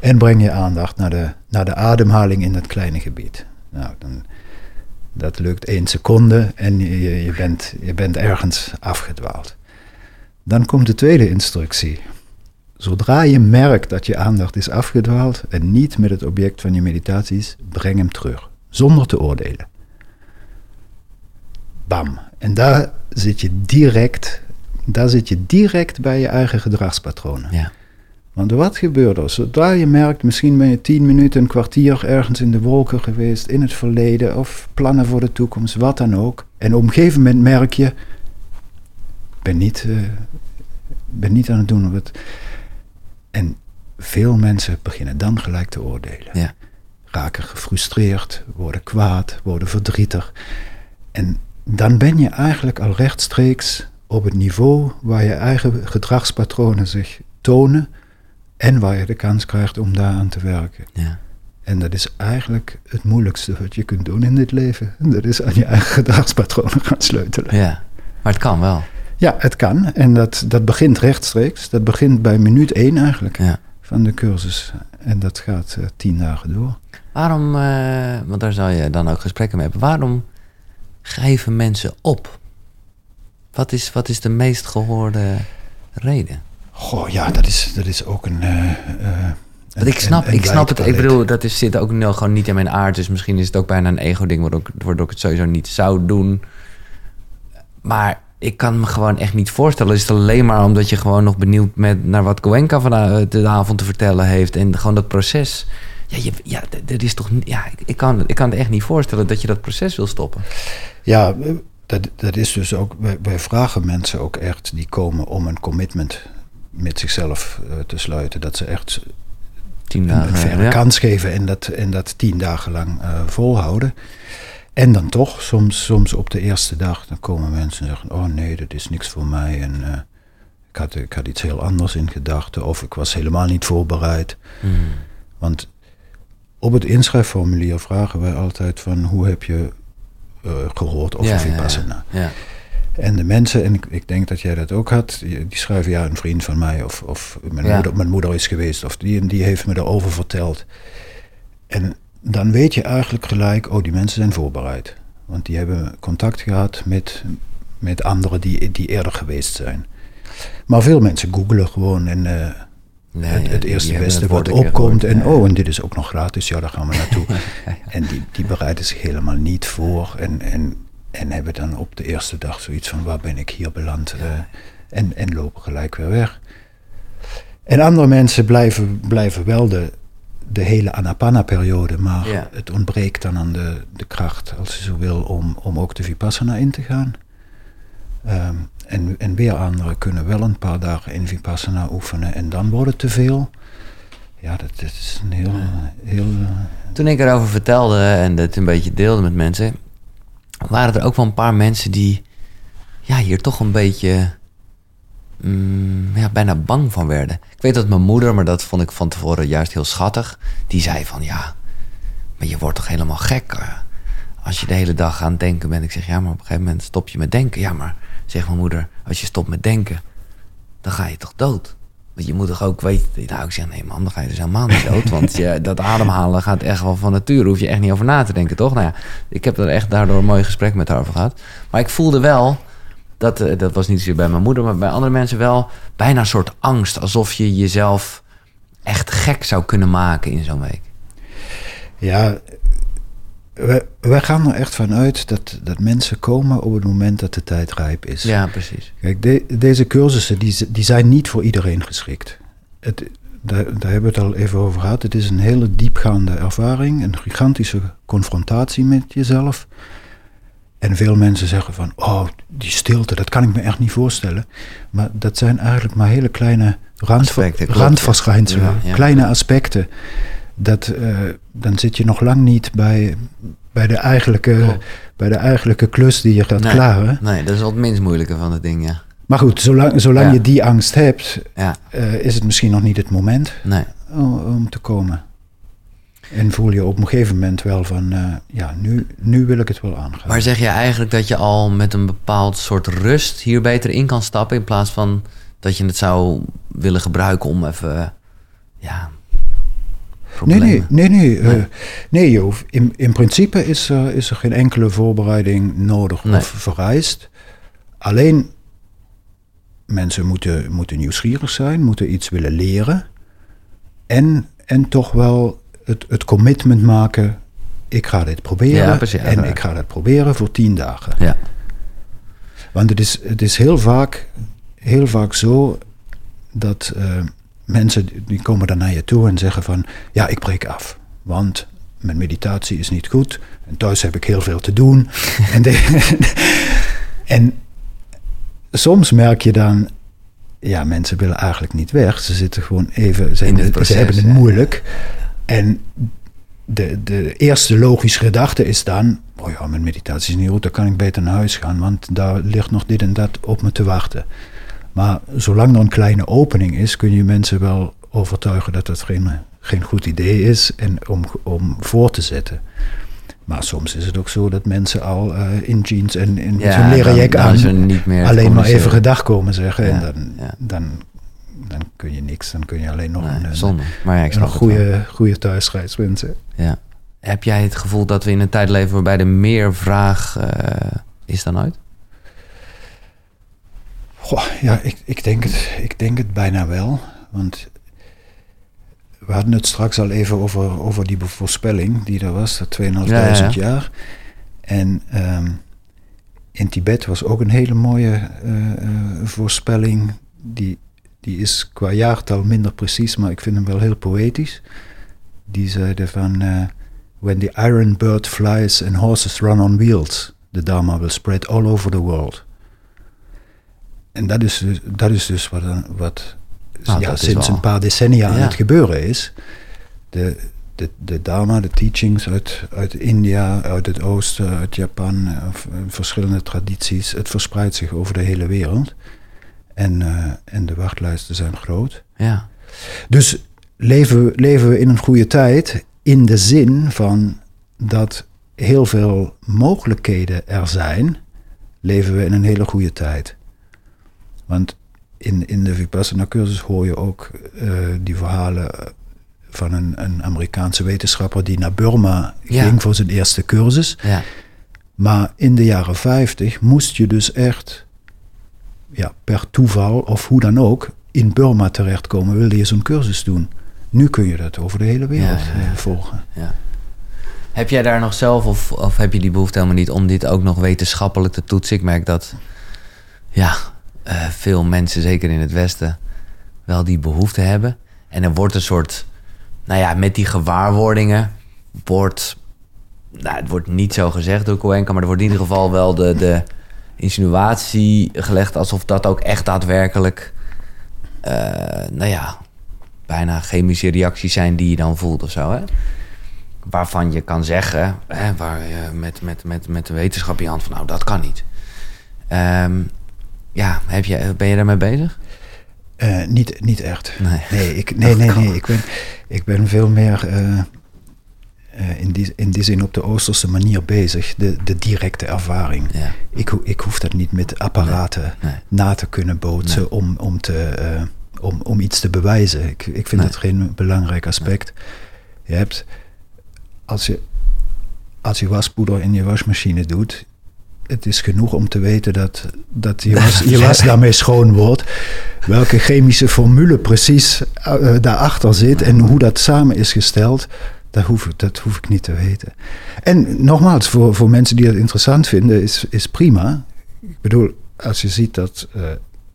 En breng je aandacht naar de, naar de ademhaling in dat kleine gebied. Nou, dan, dat lukt één seconde en je, bent, je bent ergens afgedwaald. Dan komt de tweede instructie. Zodra je merkt dat je aandacht is afgedwaald en niet met het object van je meditaties, breng hem terug, zonder te oordelen. Bam. En daar zit je direct, daar zit je direct bij je eigen gedragspatronen. Ja. Want wat gebeurt er? Zodra je merkt, misschien ben je tien minuten, een kwartier ergens in de wolken geweest, in het verleden, of plannen voor de toekomst, wat dan ook. En op een gegeven moment merk je, ik ben niet, eh, ben niet aan het doen. Wat. En veel mensen beginnen dan gelijk te oordelen. Ja. Raken gefrustreerd, worden kwaad, worden verdrietig. En dan ben je eigenlijk al rechtstreeks op het niveau waar je eigen gedragspatronen zich tonen en waar je de kans krijgt om daaraan te werken. Ja. En dat is eigenlijk het moeilijkste wat je kunt doen in dit leven. Dat is aan je eigen gedragspatronen gaan sleutelen. ja. Maar het kan wel. Ja, het kan. En dat, dat begint rechtstreeks. Dat begint bij minuut één eigenlijk Ja. van de cursus. En dat gaat eh, tien dagen door. Waarom, eh, want daar zal je dan ook gesprekken mee hebben. Waarom geven mensen op? Wat is, wat is de meest gehoorde reden? Goh, ja, dat is, dat is ook een... eh, eh, ik snap, ik snap het. Ik bedoel, dat is, zit ook nou gewoon niet in mijn aard. Dus misschien is het ook bijna een ego-ding, waardoor, ik- het sowieso niet zou doen. Maar ik kan me gewoon echt niet voorstellen. Is het alleen maar omdat je gewoon nog benieuwd bent naar wat Goenka vanavond de avond te vertellen heeft. En gewoon dat proces. Ja, je, ja dat is toch. Ja, ik, ik, kan, ik kan het echt niet voorstellen dat je dat proces wil stoppen. Ja, eh, dat, dat is dus ook... Wij, wij vragen mensen ook echt die komen om een commitment met zichzelf eh, te sluiten. Dat ze echt Tien een, dagen. een verre ja. kans geven en dat, en dat tien dagen lang eh, volhouden. En dan toch, soms, soms op de eerste dag, dan komen mensen en zeggen: Oh nee, dat is niks voor mij. En eh, ik, had, ik had iets heel anders in gedachten, of ik was helemaal niet voorbereid. Hmm. Want op het inschrijfformulier vragen wij altijd van hoe heb je uh, gehoord over Ja, ja, Vipassana. Ja. En de mensen, en ik, ik denk dat jij dat ook had, die, die schrijven ja, een vriend van mij of, of mijn, Ja. moeder, mijn moeder is geweest of die en die heeft me erover verteld. En dan weet je eigenlijk gelijk, oh die mensen zijn voorbereid. Want die hebben contact gehad met, met anderen die, die eerder geweest zijn. Maar veel mensen googelen gewoon en eh, Nee, het, eerste beste wat opkomt. En oh, en dit is ook nog gratis, ja, daar gaan we naartoe. En die, die bereiden zich helemaal niet voor. En, en, en hebben dan op de eerste dag zoiets van, waar ben ik hier beland? Eh, en, en lopen gelijk weer weg. En andere mensen blijven, blijven wel de, de hele Anapana-periode, maar Ja. het ontbreekt dan aan de, de kracht, als je zo wil, om, om ook de Vipassana in te gaan. Ehm, en, en weer anderen kunnen wel een paar dagen in Vipassana oefenen en dan wordt het te veel. Ja, dat, dat is een heel, heel eh, Toen ik erover vertelde en het een beetje deelde met mensen, waren er ook wel een paar mensen die ja, hier toch een beetje mm, ja, bijna bang van werden. Ik weet dat mijn moeder, maar dat vond ik van tevoren juist heel schattig, die zei van ja, maar je wordt toch helemaal gek eh, als je de hele dag aan denken bent. Ik zeg ja, maar op een gegeven moment stop je met denken. Ja, maar zegt mijn moeder, als je stopt met denken, dan ga je toch dood. Want je moet toch ook weten. Nou, ik zeg nee, man, dan ga je dus helemaal niet dood. Want je, dat ademhalen gaat echt wel van nature. Hoef je echt niet over na te denken, toch? Nou ja, ik heb er echt daardoor een mooi gesprek met haar over gehad. Maar ik voelde wel, dat, eh, dat was niet zozeer bij mijn moeder, maar bij andere mensen wel, bijna een soort angst. Alsof je jezelf echt gek zou kunnen maken in zo'n week. Ja, we, wij gaan er echt van uit dat, dat mensen komen op het moment dat de tijd rijp is. Ja, precies. Kijk, de- deze cursussen die, die zijn niet voor iedereen geschikt. Het, daar, daar hebben we het al even over gehad. Het is een hele diepgaande ervaring, een gigantische confrontatie met jezelf. En veel mensen zeggen van, oh, die stilte, dat kan ik me echt niet voorstellen. Maar dat zijn eigenlijk maar hele kleine Aspecten, randverschijnselen, ja. Ja, ja. kleine aspecten. Dat, eh, dan zit je nog lang niet bij, bij, de eigenlijke, bij de eigenlijke klus die je gaat Nee. klaren. Nee, dat is wel het minst moeilijke van het ding, ja. Maar goed, zolang, zolang Ja. je die angst hebt, Ja, eh, is het misschien nog niet het moment nee. om, om te komen. En voel je op een gegeven moment wel van, eh, ja, nu, nu wil ik het wel aangaan. Maar zeg je eigenlijk dat je al met een bepaald soort rust hier beter in kan stappen... in plaats van dat je het zou willen gebruiken om even... eh, Nee, nee, nee, nee. eh, Nee. nee je hoeft- in, in principe is er, is er geen enkele voorbereiding nodig Nee. of vereist. Alleen mensen moeten, moeten nieuwsgierig zijn, moeten iets willen leren. En, en toch wel het, het commitment maken, ik ga dit proberen. Ja, precies, en ik ga dat proberen voor tien dagen. Ja, Want het is, het is heel, vaak, heel vaak zo dat eh, mensen die komen dan naar je toe en zeggen van ja, ik breek af. Want mijn meditatie is niet goed en thuis heb ik heel veel te doen. en, de- en soms merk je dan, ja, mensen willen eigenlijk niet weg. Ze zitten gewoon even, ze, hebben- proces, ze hebben het ja. moeilijk. En de, de eerste logische gedachte is dan, oh ja, mijn meditatie is niet goed, dan kan ik beter naar huis gaan, want daar ligt nog dit en dat op me te wachten. Maar zolang er een kleine opening is, kun je mensen wel overtuigen dat het geen, geen goed idee is en om, om voor te zetten. Maar soms is het ook zo dat mensen al eh, in jeans en in Ja, zo'n leren jack aan alleen maar even gedag komen zeggen. Ja, en dan, ja. dan, dan kun je niks, dan kun je alleen nog nee, een, zonde. Maar ik een goede, goede thuisreis wensen. Ja. Heb jij het gevoel dat we in een tijd leven waarbij er meer vraag eh, is dan ooit? Goh, ja, ik, ik, denk het, ik denk het bijna wel. Want we hadden het straks al even over, over die voorspelling die er was, dat 2.500 Ja, ja, ja. jaar. En ehm, in Tibet was ook een hele mooie eh, eh, voorspelling. Die, die is qua jaartal minder precies, maar ik vind hem wel heel poëtisch. Die zeiden van... eh, When the iron bird flies and horses run on wheels, the Dharma will spread all over the world. En dat is dus, dat is dus wat, wat Nou, ja, sinds wel- een paar decennia aan het gebeuren is. De, de, de Dharma, de teachings uit, uit India, uit het oosten, uit Japan, eh, verschillende tradities, het verspreidt zich over de hele wereld. En, eh, en de wachtlijsten zijn groot. Ja. Dus leven, we- leven we in een goede tijd? in de zin van dat heel veel mogelijkheden er zijn, leven we in een hele goede tijd. Want in, in de Vipassana-cursus hoor je ook uh, die verhalen van een, een, Amerikaanse wetenschapper die naar Burma ging voor zijn eerste cursus. Ja. Maar in de jaren 50 moest je dus echt ja, per toeval of hoe dan ook in Burma terechtkomen, wilde je zo'n cursus doen. Nu kun je dat over de hele wereld ja, volgen. Ja. Heb jij daar nog zelf, of, of heb je die behoefte helemaal niet om dit ook nog wetenschappelijk te toetsen? Ik merk dat ja, uh, veel mensen, zeker in het Westen, wel die behoefte hebben. En er wordt een soort, nou ja, met die gewaarwordingen wordt, nou, het wordt niet zo gezegd door Coenca, maar er wordt in ieder geval wel de, de insinuatie gelegd alsof dat ook echt daadwerkelijk, uh, nou ja, bijna chemische reacties zijn die je dan voelt of zo. Hè? Waarvan je kan zeggen, hè, waar je met, met, met, met de wetenschap in je hand van, nou, dat kan niet. Um, ja, heb je, ben je daarmee bezig? Uh, niet, niet echt. Nee, nee, ik, nee, nee, nee, ik, ben, ik ben veel meer uh, uh, in, die, in die zin op de Oosterse manier bezig. De, de directe ervaring. Ja. Ik, ik hoef dat niet met apparaten nee, na te kunnen bootsen om, om, te, om, om iets te bewijzen. Ik, ik vind dat geen belangrijk aspect. Je hebt, als je, als je waspoeder in je wasmachine doet, het is genoeg om te weten dat, dat je, was, je was daarmee schoon wordt. Welke chemische formule precies uh, daarachter zit en hoe dat samen is gesteld, dat hoef, dat hoef ik niet te weten. En nogmaals, voor, voor mensen die het interessant vinden, is, is prima. Ik bedoel, als je ziet dat uh,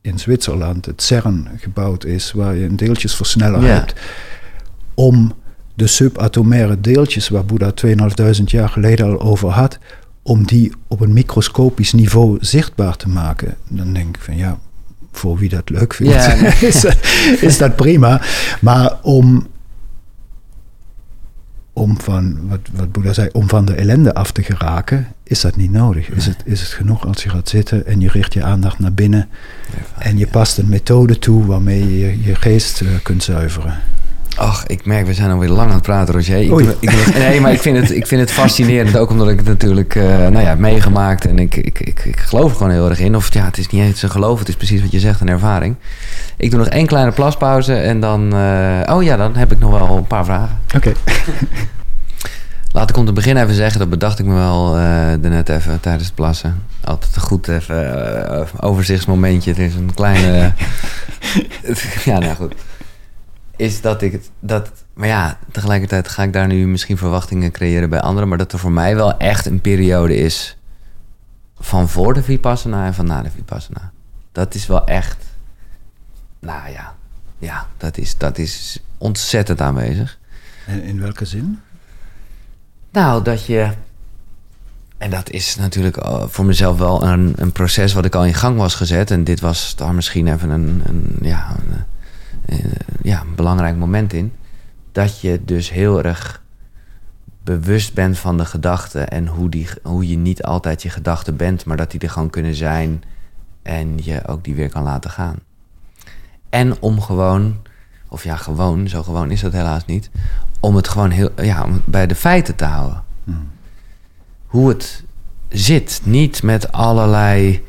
in Zwitserland het CERN gebouwd is, waar je een deeltjesversneller hebt, om de subatomaire deeltjes waar Boeddha 2.500 jaar geleden al over had, om die op een microscopisch niveau zichtbaar te maken. Dan denk ik van ja, voor wie dat leuk vindt, ja, is, is, dat prima. Maar om, om van, wat, wat Boeddha zei, om van de ellende af te geraken, is dat niet nodig. Is, het, is het genoeg als je gaat zitten en je richt je aandacht naar binnen en je past een methode toe waarmee je je geest uh, kunt zuiveren. Ach, ik merk, we zijn alweer lang aan het praten, Roger. Ik, ik, nee, maar ik vind, het, ik vind het fascinerend, ook omdat ik het natuurlijk uh, nou ja, heb meegemaakt. En ik, ik, ik, ik geloof er gewoon heel erg in. Of ja, het is niet eens een geloof, het is precies wat je zegt, een ervaring. Ik doe nog één kleine plaspauze en dan... Uh, oh ja, dan heb ik nog wel een paar vragen. Oké. Okay. Laat ik om te beginnen even zeggen, dat bedacht ik me wel uh, net even tijdens het plassen. Altijd goed even overzichtsmomentje. Het is een kleine... ja, nou goed is dat ik het. Dat, maar ja, tegelijkertijd ga ik daar nu misschien verwachtingen creëren bij anderen. Maar dat er voor mij wel echt een periode is. van voor de Vipassana en van na de Vipassana. Dat is wel echt. Nou ja, ja dat, is, dat is ontzettend aanwezig. En in welke zin? Nou, dat je. En dat is natuurlijk eh, voor mezelf wel een, een proces wat ik al in gang was gezet. En dit was daar misschien even een, een ja, een, ja, een belangrijk moment in. Dat je dus heel erg bewust bent van de gedachten en hoe, die, hoe je niet altijd je gedachten bent, maar dat die er gewoon kunnen zijn en je ook die weer kan laten gaan. En om gewoon, of ja, gewoon, zo gewoon is dat helaas niet, om het gewoon heel, ja, om bij de feiten te houden. Hmm. Hoe het zit, niet met allerlei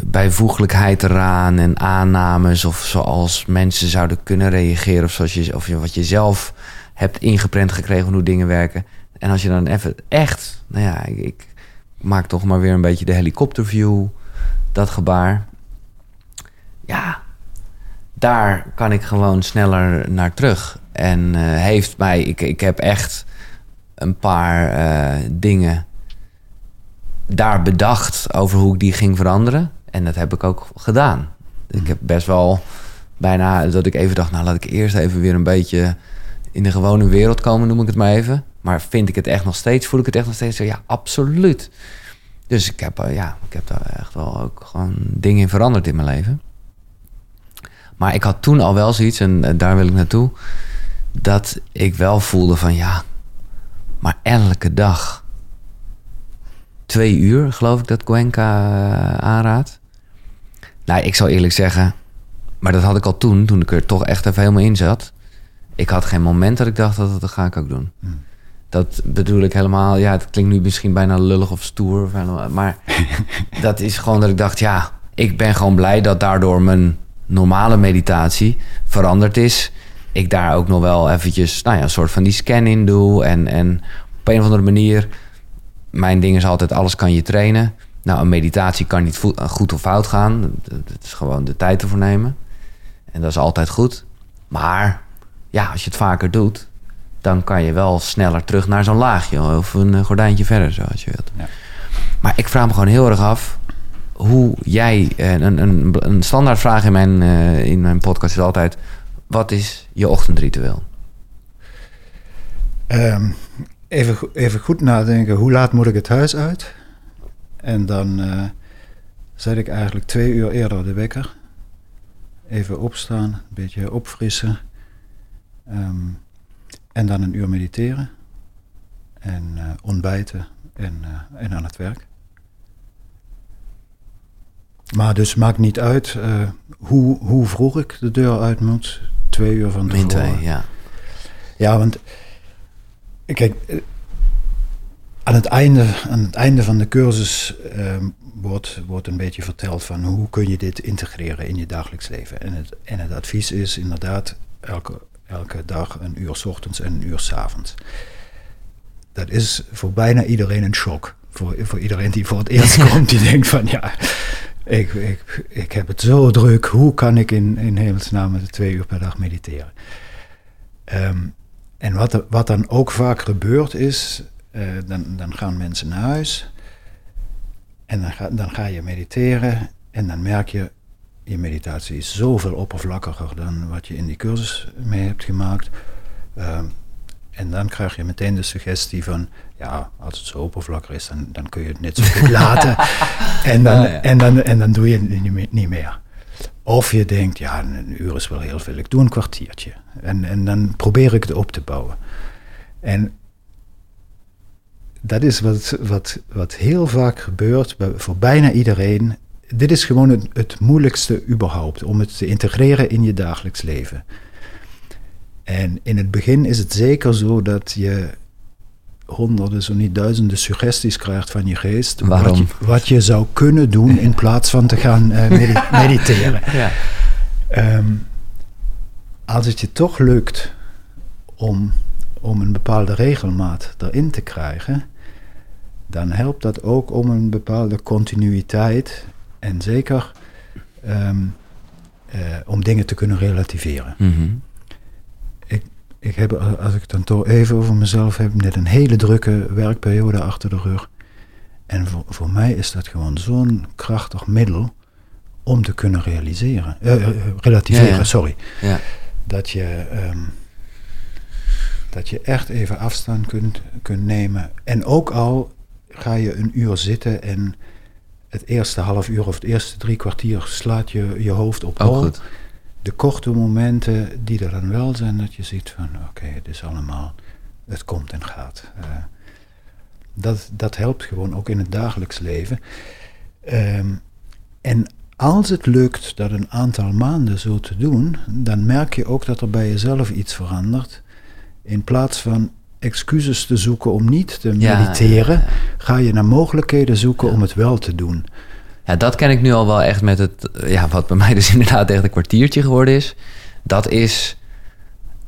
bijvoeglijkheid eraan en aannames of zoals mensen zouden kunnen reageren of, zoals je, of je, wat je zelf hebt ingeprent gekregen hoe dingen werken. En als je dan even echt, nou ja, ik, maak toch maar weer een beetje de helikopterview, dat gebaar. Ja, daar kan ik gewoon sneller naar terug. En uh, heeft mij, ik, ik heb echt een paar uh, dingen daar bedacht over hoe ik die ging veranderen. En dat heb ik ook gedaan. Ik heb best wel bijna dat ik even dacht, nou laat ik eerst even weer een beetje in de gewone wereld komen, noem ik het maar even. Maar vind ik het echt nog steeds, voel ik het echt nog steeds zo? Ja, absoluut. Dus ik heb, uh, ja, ik heb daar echt wel ook gewoon dingen in veranderd in mijn leven. Maar ik had toen al wel zoiets, en daar wil ik naartoe, dat ik wel voelde van ja, maar elke dag twee uur, geloof ik dat Cuenca uh, aanraadt. Nou, ik zal eerlijk zeggen, maar dat had ik al toen, toen ik er toch echt even helemaal in zat. Ik had geen moment dat ik dacht dat dat ga ik ook doen. Hmm. Dat bedoel ik helemaal. Ja, het klinkt nu misschien bijna lullig of stoer. Maar dat is gewoon dat ik dacht, ja, ik ben gewoon blij dat daardoor mijn normale meditatie veranderd is. Ik daar ook nog wel eventjes, nou ja, een soort van die scan in doe. En, en op een of andere manier, mijn ding is altijd, alles kan je trainen. Nou, een meditatie kan niet goed of fout gaan. Het is gewoon de tijd ervoor nemen. En dat is altijd goed. Maar ja, als je het vaker doet, dan kan je wel sneller terug naar zo'n laagje of een eh, gordijntje verder, zoals je wilt. Ja. Maar ik vraag me gewoon heel erg af hoe jij, eh, een, een, een standaardvraag in mijn, eh, in mijn podcast is altijd: wat is je ochtendritueel? Ehm, even, even goed nadenken, hoe laat moet ik het huis uit? En dan eh, zet ik eigenlijk twee uur eerder de wekker. Even opstaan, een beetje opfrissen. Ehm, en dan een uur mediteren. En eh, ontbijten en, eh, en aan het werk. Maar dus maakt niet uit hoe, hoe vroeg ik de deur uit moet. Twee uur van tevoren. twee, ja. Ja, want kijk, aan het einde, aan het einde van de cursus ehm, wordt, wordt een beetje verteld van hoe kun je dit integreren in je dagelijks leven. En het, en het advies is inderdaad elke, elke dag een uur 's ochtends en een uur 's avonds. Dat is voor bijna iedereen een shock. Voor, voor iedereen die voor het eerst komt, die denkt van ja, ik, ik, ik heb het zo druk. Hoe kan ik in, in hemelsnaam twee uur per dag mediteren? Ehm, en wat, wat dan ook vaak gebeurt is, eh, dan, dan gaan mensen naar huis en dan ga, dan ga je mediteren en dan merk je, je meditatie is zoveel oppervlakkiger dan wat je in die cursus mee hebt gemaakt. Ehm, en dan krijg je meteen de suggestie van, ja, als het zo oppervlakkig is, dan, dan kun je het net zo goed laten. en, dan, ja. En, dan, en dan doe je het niet meer- niet meer. Of je denkt, ja, een uur is wel heel veel, ik doe een kwartiertje. En, en dan probeer ik het op te bouwen. En dat is wat, wat, wat heel vaak gebeurt bij, voor bijna iedereen. Dit is gewoon het, het moeilijkste überhaupt, om het te integreren in je dagelijks leven. En in het begin is het zeker zo dat je honderden, zo niet duizenden suggesties krijgt van je geest. Waarom? Wat je, wat je zou kunnen doen in plaats van te gaan eh, medi- mediteren. Ja. Ehm, als het je toch lukt om, om een bepaalde regelmaat erin te krijgen, dan helpt dat ook om een bepaalde continuïteit en zeker ehm, eh, om dingen te kunnen relativeren. Mhm. Ik heb, eh, als ik het dan toch even over mezelf heb, net een hele drukke werkperiode achter de rug. En voor, voor mij is dat gewoon zo'n krachtig middel om te kunnen realiseren. eh, eh, relativeren, Ja, ja. sorry. Ja. Dat je, ehm, dat je echt even afstand kunt, kunt nemen. En ook al ga je een uur zitten en het eerste half uur of het eerste drie kwartier slaat je je hoofd op Ook hol. goed. De korte momenten die er dan wel zijn, dat je ziet van oké, het is allemaal, het komt en gaat. Eh, dat, dat helpt gewoon ook in het dagelijks leven. Ehm, en als het lukt dat een aantal maanden zo te doen, dan merk je ook dat er bij jezelf iets verandert. In plaats van excuses te zoeken om niet te Ja, mediteren, ja, ja. ga je naar mogelijkheden zoeken om het wel te doen. Ja, dat ken ik nu al wel echt met het... Ja, wat bij mij dus inderdaad echt een kwartiertje geworden is. Dat is,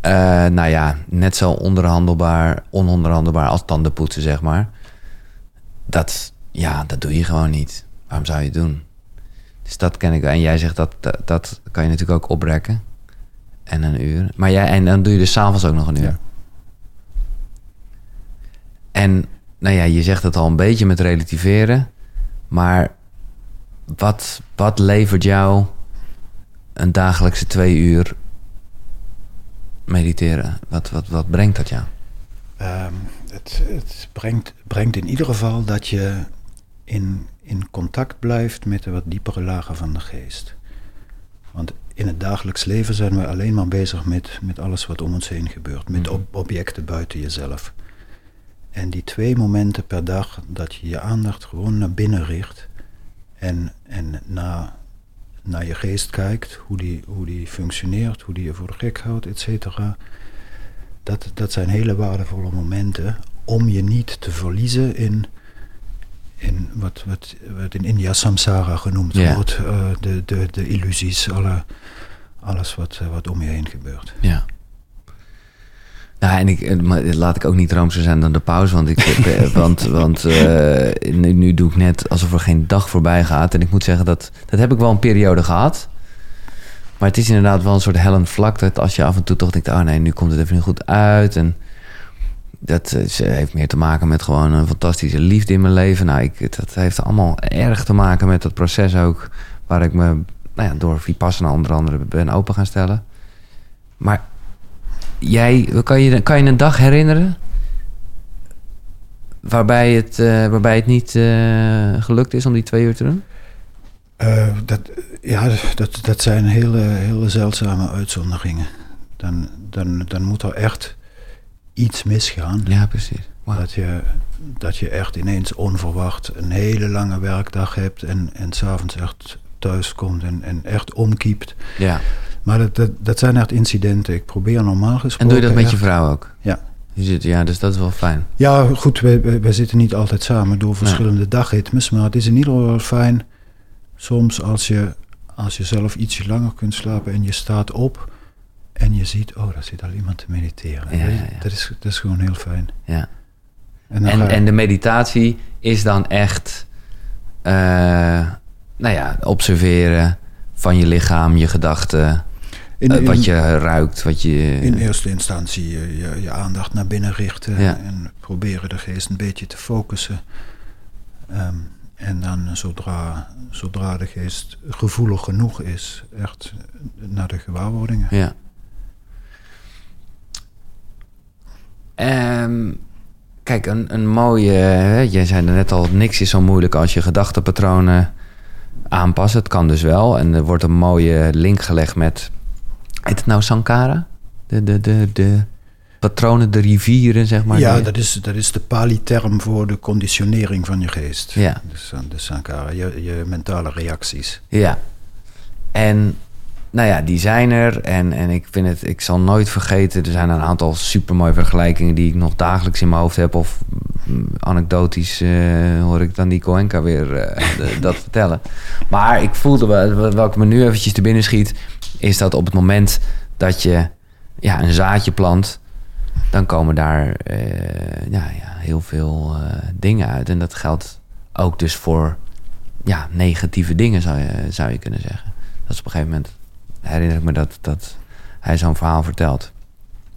eh, nou ja, net zo onderhandelbaar, ononderhandelbaar als tandenpoetsen, zeg maar. Dat, ja, dat doe je gewoon niet. Waarom zou je het doen? Dus dat ken ik wel. En jij zegt dat, dat, dat kan je natuurlijk ook oprekken. En een uur. Maar jij, en dan doe je dus s'avonds ook nog een uur. En nou ja, je zegt het al een beetje met relativeren. Maar wat, wat levert jou een dagelijkse twee uur mediteren? Wat, wat, wat brengt dat jou? Ehm, het het brengt, brengt in ieder geval dat je in, in contact blijft met de wat diepere lagen van de geest. Want in het dagelijks leven zijn we alleen maar bezig met, met alles wat om ons heen gebeurt, met Mhm. ob- objecten buiten jezelf. En die twee momenten per dag dat je je aandacht gewoon naar binnen richt en, en naar, naar je geest kijkt, hoe die, hoe die functioneert, hoe die je voor de gek houdt, et cetera. dat, dat zijn hele waardevolle momenten om je niet te verliezen in, in wat, wat, wat in India samsara genoemd Ja. wordt. eh, de, de, de illusies, alle, alles wat, eh, wat om je heen gebeurt. Ja. Nou, en ik, eh, maar laat ik ook niet roomser zijn dan de pauze. Want, ik, want, want eh, nu, doe ik net alsof er geen dag voorbij gaat. En ik moet zeggen, dat, dat heb ik wel een periode gehad. Maar het is inderdaad wel een soort hellend vlak. Dat als je af en toe toch denkt, oh nee, nu komt het even niet goed uit. En dat eh, heeft meer te maken met gewoon een fantastische liefde in mijn leven. Nou, ik, dat heeft allemaal erg te maken met dat proces ook. Waar ik me nou ja, door Vipassana onder andere ben open gaan stellen. Maar jij, kan je, kan je een dag herinneren? Waarbij het, eh, waarbij het niet eh, gelukt is om die twee uur te doen? Eh, dat, ja, dat, dat zijn hele, hele zeldzame uitzonderingen. Dan, dan, dan moet er echt iets misgaan. Ja, precies. Dat, je, dat je echt ineens onverwacht een hele lange werkdag hebt en, en s'avonds echt thuis komt en, en echt omkiept. Ja. Maar dat, dat, dat zijn echt incidenten. Ik probeer normaal gesproken... En doe je dat met je vrouw ook? Ja. Ja, dus dat is wel fijn. Ja, goed, wij, wij, zitten niet altijd samen door verschillende dagritmes, maar het is in ieder geval wel fijn soms als je, als je zelf ietsje langer kunt slapen en je staat op en je ziet, oh, daar zit al iemand te mediteren. Ja, dat, is, ja. Dat, is, dat is gewoon heel fijn. Ja. En, je- en de meditatie is dan echt, eh, nou ja, observeren van je lichaam, je gedachten, in, eh, in- wat je ruikt, wat je... in eerste instantie je, je, je aandacht naar binnen richten Ja. en proberen de geest een beetje te focussen. Ehm, en dan zodra, zodra de geest gevoelig genoeg is, echt naar de gewaarwordingen. Ja. Ehm, kijk, een, een mooie... Jij zei net al, niks is zo moeilijk als je gedachtenpatronen aanpassen. Het kan dus wel. En er wordt een mooie link gelegd met... Heet het nou Sankara? De, de, de, de patronen, de rivieren, zeg maar. ja, Die- dat is, dat is de Pali-term voor de conditionering van je geest. Ja. Dus, de sankara, je, je mentale reacties. Ja. En nou ja, die zijn er. En, en ik vind het, ik zal nooit vergeten. Er zijn een aantal supermooie vergelijkingen die ik nog dagelijks in mijn hoofd heb. Of mm, anekdotisch eh, hoor ik dan die Koenka weer eh, de- dat vertellen. Maar ik voelde wel, welke me nu eventjes te binnen schiet, is dat op het moment dat je ja, een zaadje plant, dan komen daar eh, ja, ja, heel veel eh, dingen uit. En dat geldt ook dus voor ja, negatieve dingen, zou je, zou je kunnen zeggen. Dat is op een gegeven moment, herinner ik me dat, dat hij zo'n verhaal vertelt.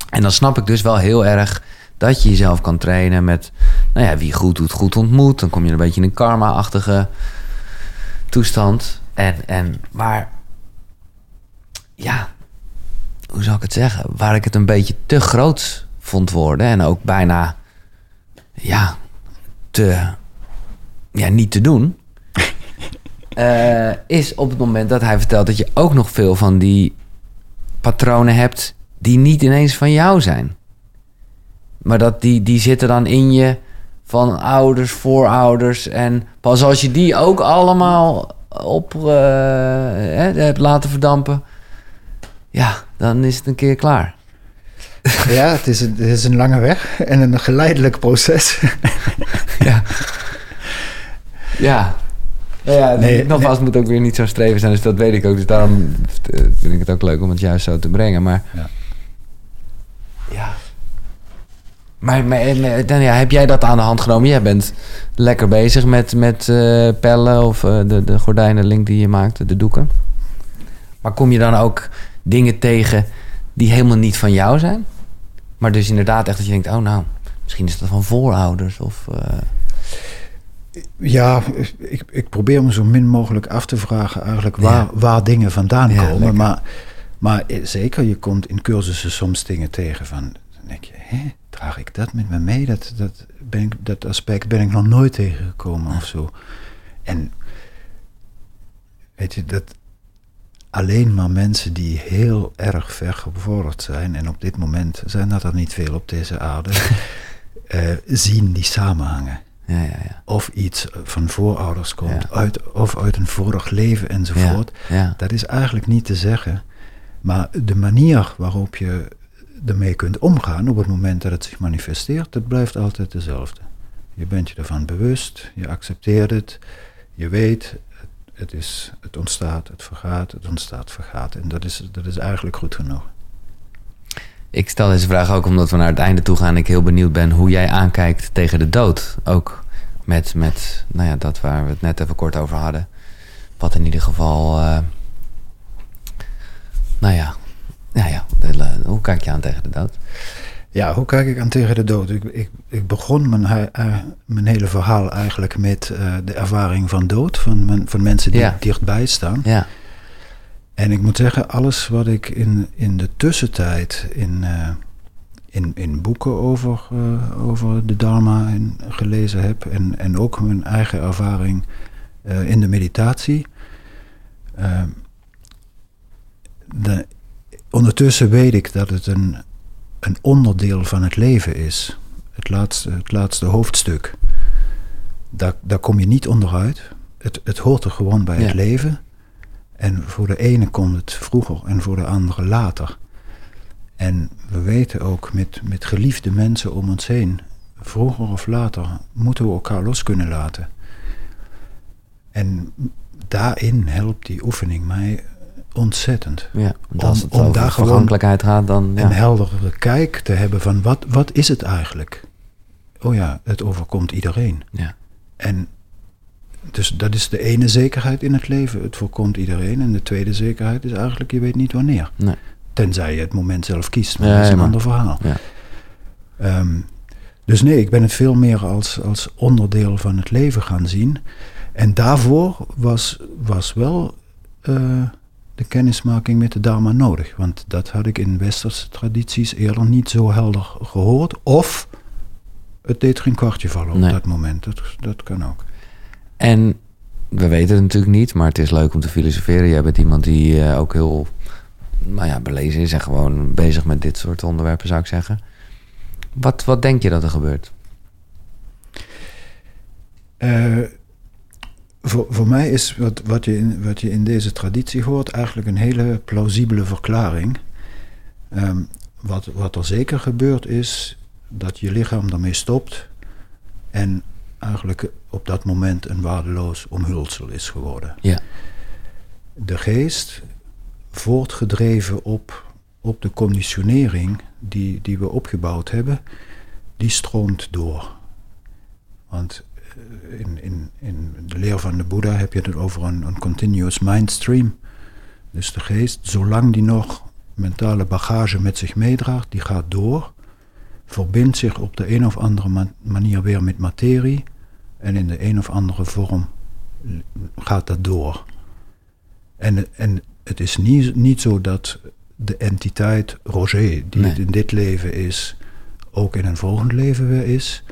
En dan snap ik dus wel heel erg dat je jezelf kan trainen met, nou ja, wie goed doet, goed ontmoet. Dan kom je een beetje in een karma-achtige toestand. En, en, maar, ja, hoe zou ik het zeggen? Waar ik het een beetje te groot vond worden en ook bijna, ja, te, ja, niet te doen. eh, is op het moment dat hij vertelt dat je ook nog veel van die patronen hebt die niet ineens van jou zijn. Maar dat die, die zitten dan in je van ouders, voorouders. En pas als je die ook allemaal op eh, hè, hebt laten verdampen, ja, dan is het een keer klaar. Ja, het is, een, het is een lange weg en een geleidelijk proces. Ja. ja. Ja, Nee, nogmaals, het moet ook weer niet zo streven zijn, dus dat weet ik ook. Dus daarom eh, vind ik het ook leuk om het juist zo te brengen. Maar Ja. ja. Maar, maar, maar dan, ja, heb jij dat aan de hand genomen? Jij bent lekker bezig met, met eh, pellen of eh, de, de gordijnenlink die je maakte, de doeken. Maar kom je dan ook dingen tegen die helemaal niet van jou zijn? Maar dus inderdaad echt dat je denkt, oh nou, misschien is dat van voorouders of... eh, Ja, ik, ik probeer me zo min mogelijk af te vragen eigenlijk waar, Ja. waar dingen vandaan Ja, komen. lekker. Maar, maar zeker, je komt in cursussen soms dingen tegen van... Dan denk je, hè, draag ik dat met me mee? Dat, dat, ben ik, dat aspect ben ik nog nooit tegengekomen of zo. En weet je, dat alleen maar mensen die heel erg ver gevorderd zijn... en op dit moment zijn dat er niet veel op deze aarde... eh, zien die samenhangen ja, ja, ja. of iets van voorouders komt, uit, of uit een vorig leven enzovoort. Dat is eigenlijk niet te zeggen. Maar de manier waarop je ermee kunt omgaan op het moment dat het zich manifesteert, dat blijft altijd dezelfde. Je bent je ervan bewust, je accepteert het, je weet, het, is, het ontstaat, het vergaat, het ontstaat, vergaat. En dat is, dat is eigenlijk goed genoeg. Ik stel deze vraag ook omdat we naar het einde toe gaan. En ik heel benieuwd ben hoe jij aankijkt tegen de dood. Ook met, met nou ja, dat waar we het net even kort over hadden. Wat in ieder geval, uh, nou ja, ja, ja, hoe kijk je aan tegen de dood? Ja, hoe kijk ik aan tegen de dood? Ik, ik, ik begon mijn, uh, mijn hele verhaal eigenlijk met uh, de ervaring van dood, van, van mensen die ja. dichtbij staan. Ja. En ik moet zeggen, alles wat ik in, in de tussentijd in, uh, in, in boeken over, over de Dharma en gelezen heb, en, en ook mijn eigen ervaring in de meditatie. De, ondertussen weet ik dat het een een onderdeel van het leven is. Het laatste, het laatste hoofdstuk. Daar, daar kom je niet onderuit. Het, het hoort er gewoon bij het leven. En voor de ene komt het vroeger en voor de andere later. En we weten ook met, met geliefde mensen om ons heen, vroeger of later moeten we elkaar los kunnen laten. En daarin helpt die oefening mij ontzettend. Ja, als het om, om daar vergankelijkheid gaat, dan... Ja. Een heldere kijk te hebben van wat, wat is het eigenlijk? Oh ja, het overkomt iedereen. Ja. En dus dat is de ene zekerheid in het leven. Het voorkomt iedereen. En de tweede zekerheid is eigenlijk, je weet niet wanneer. Nee. Tenzij je het moment zelf kiest. Maar dat is een ander verhaal. Ja. Um, dus nee, ik ben het veel meer als, als onderdeel van het leven gaan zien. En daarvoor was, was wel... Uh, de kennismaking met de Dharma nodig. Want dat had ik in westerse tradities eerder niet zo helder gehoord. Of het deed geen kwartje vallen op dat moment. Dat, dat kan ook. En we weten het natuurlijk niet, maar het is leuk om te filosoferen. Jij bent iemand die uh, ook heel nou ja, belezen is en gewoon bezig met dit soort onderwerpen, zou ik zeggen. Wat, wat denk je dat er gebeurt? Uh, voor, voor mij is wat, wat, je in, wat je in deze traditie hoort eigenlijk een hele plausibele verklaring. Ehm, wat, wat er zeker gebeurt is dat je lichaam daarmee stopt en eigenlijk op dat moment een waardeloos omhulsel is geworden. Ja. De geest, voortgedreven op, op de conditionering die, die we opgebouwd hebben, die stroomt door. Want in, in, in de leer van de Boeddha heb je het over een, een continuous mindstream. Dus de geest, zolang die nog mentale bagage met zich meedraagt, die gaat door, verbindt zich op de een of andere manier weer met materie en in de een of andere vorm gaat dat door. En, en het is niet, niet zo dat de entiteit Roger, die het in dit leven is, ook in een volgend leven weer is.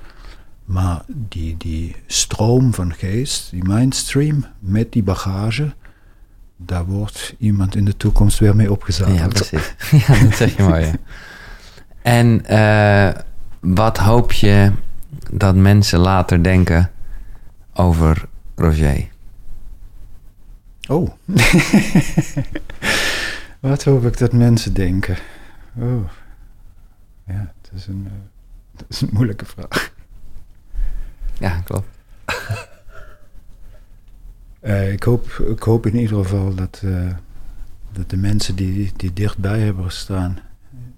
Maar die, die stroom van geest, die mindstream met die bagage, daar wordt iemand in de toekomst weer mee opgezadeld. Ja, precies. Ja, dat zeg je mooi. En uh, wat hoop je dat mensen later denken over Roger? Oh. wat hoop ik dat mensen denken? Oh. Ja, het is een, uh, dat is een moeilijke vraag. Ja, klopt. uh, ik, hoop, ik hoop in ieder geval dat, uh, dat de mensen die, die dichtbij hebben gestaan...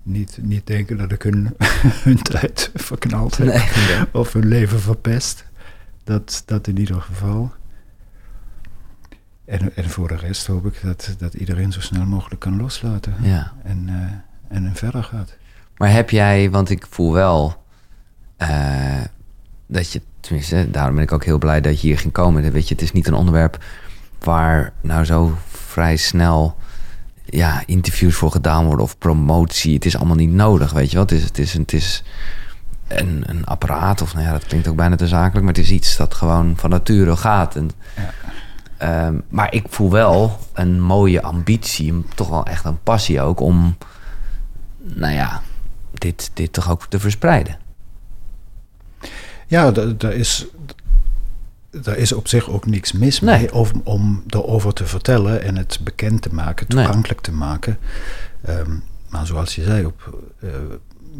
niet, niet denken dat ik hun, hun tijd verknald heb nee, of hun leven verpest. Dat, dat in ieder geval. En, en voor de rest hoop ik dat, dat iedereen zo snel mogelijk kan loslaten. Ja. En, uh, en verder gaat. Maar heb jij, want ik voel wel dat je tenminste, daarom ben ik ook heel blij dat je hier ging komen. Weet je, het is niet een onderwerp waar nou zo vrij snel ja, interviews voor gedaan worden of promotie. Het is allemaal niet nodig, weet je wel. Het is, het is, het is een, een apparaat, of nou ja, dat klinkt ook bijna te zakelijk, maar het is iets dat gewoon van nature gaat. En, ja. Ehm, maar ik voel wel een mooie ambitie, toch wel echt een passie ook om, nou ja, dit, dit toch ook te verspreiden. Ja, daar is, daar is op zich ook niks mis mee om, om erover te vertellen en het bekend te maken, toegankelijk te maken. Um, maar zoals je zei, op, uh,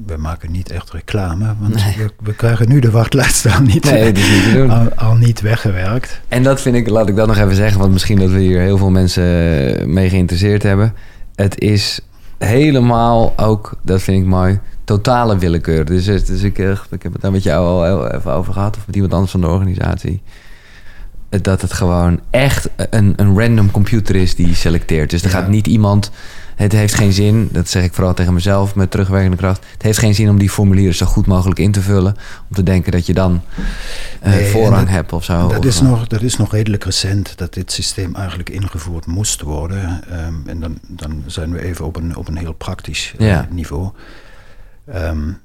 we maken niet echt reclame, want we, we, krijgen nu de wachtlijst al niet, nee, niet te doen. Al, al, niet weggewerkt. En dat vind ik, laat ik dat nog even zeggen, want misschien dat we hier heel veel mensen mee geïnteresseerd hebben. Het is helemaal ook, dat vind ik mooi, totale willekeur. Dus, dus ik, ik heb het daar met jou al even over gehad, of met iemand anders van de organisatie dat het gewoon echt een, een random computer is die selecteert. Dus er gaat niet iemand. Het heeft geen zin, dat zeg ik vooral tegen mezelf met terugwerkende kracht. Het heeft geen zin om die formulieren zo goed mogelijk in te vullen. Om te denken dat je dan uh, voorrang hebt of zo. Dat, of, is nog, dat is nog redelijk recent dat dit systeem eigenlijk ingevoerd moest worden. Um, en dan, dan zijn we even op een, op een heel praktisch ja. niveau. Um,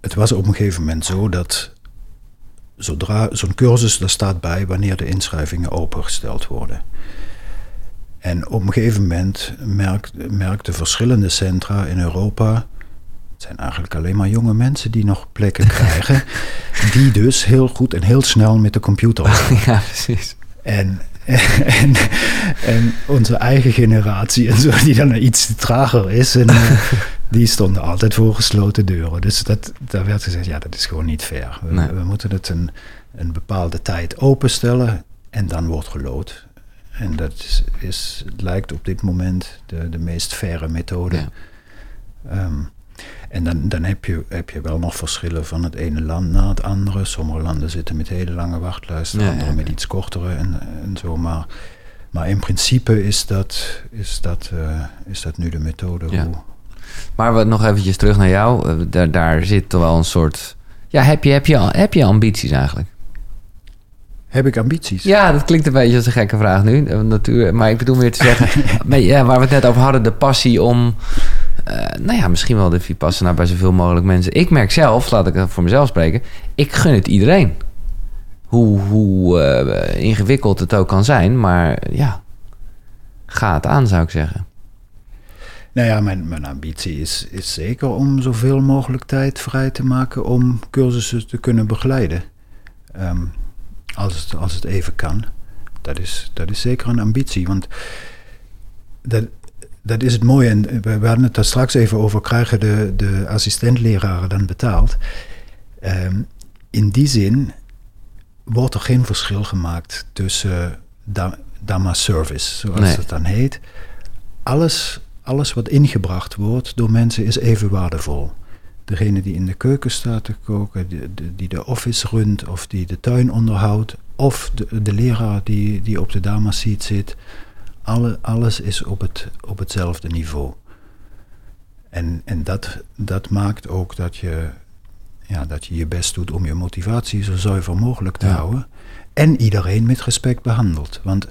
het was op een gegeven moment zo dat zodra zo'n cursus, daar staat bij wanneer de inschrijvingen opengesteld worden. En op een gegeven moment merkt, merkten verschillende centra in Europa, het zijn eigenlijk alleen maar jonge mensen die nog plekken krijgen, die dus heel goed en heel snel met de computer Ja, precies. En, en, en, onze eigen generatie en zo, die dan iets trager is. En, die stonden altijd voor gesloten deuren. Dus dat, daar werd gezegd, ja, dat is gewoon niet fair. We, nee. we moeten het een, een bepaalde tijd openstellen en dan wordt gelood. En dat is, is lijkt op dit moment de, de meest faire methode. Ja. Um, en dan, dan heb, je, heb je wel nog verschillen van het ene land naar het andere. Sommige landen zitten met hele lange wachtlijsten, ja, andere ja, met iets kortere en, en zo. Maar, maar in principe is dat, is dat, uh, is dat nu de methode hoe, maar we, nog eventjes terug naar jou. Uh, daar, daar zit toch wel een soort... Ja, heb je, heb, je, heb je ambities eigenlijk? Heb ik ambities? Ja, dat klinkt een beetje als een gekke vraag nu. Natuur, maar ik bedoel meer te zeggen... ja, waar we het net over hadden, de passie om... Uh, nou ja, misschien wel de Vipassana bij zoveel mogelijk mensen. Ik merk zelf, laat ik voor mezelf spreken... ik gun het iedereen. Hoe, hoe uh, ingewikkeld het ook kan zijn, maar ja... Ga het aan, zou ik zeggen. Nou ja, mijn, mijn ambitie is, is zeker om zoveel mogelijk tijd vrij te maken om cursussen te kunnen begeleiden. Um, als, het, als het even kan. Dat is, dat is zeker een ambitie. Want dat, dat is het mooie. En we, hadden het daar straks even over. Krijgen de, de assistentleraren dan betaald? Um, in die zin wordt er geen verschil gemaakt tussen da, Dhamma service, zoals nee. het dan heet. Alles alles wat ingebracht wordt door mensen is even waardevol. Degene die in de keuken staat te koken, die de, die de office runt of die de tuin onderhoudt, of de, de leraar die, die op de damaseat zit, alle, alles is op, het, op hetzelfde niveau. En, en dat, dat maakt ook dat je, ja, dat je je best doet om je motivatie zo zuiver mogelijk te ja. houden. En iedereen met respect behandelt. Want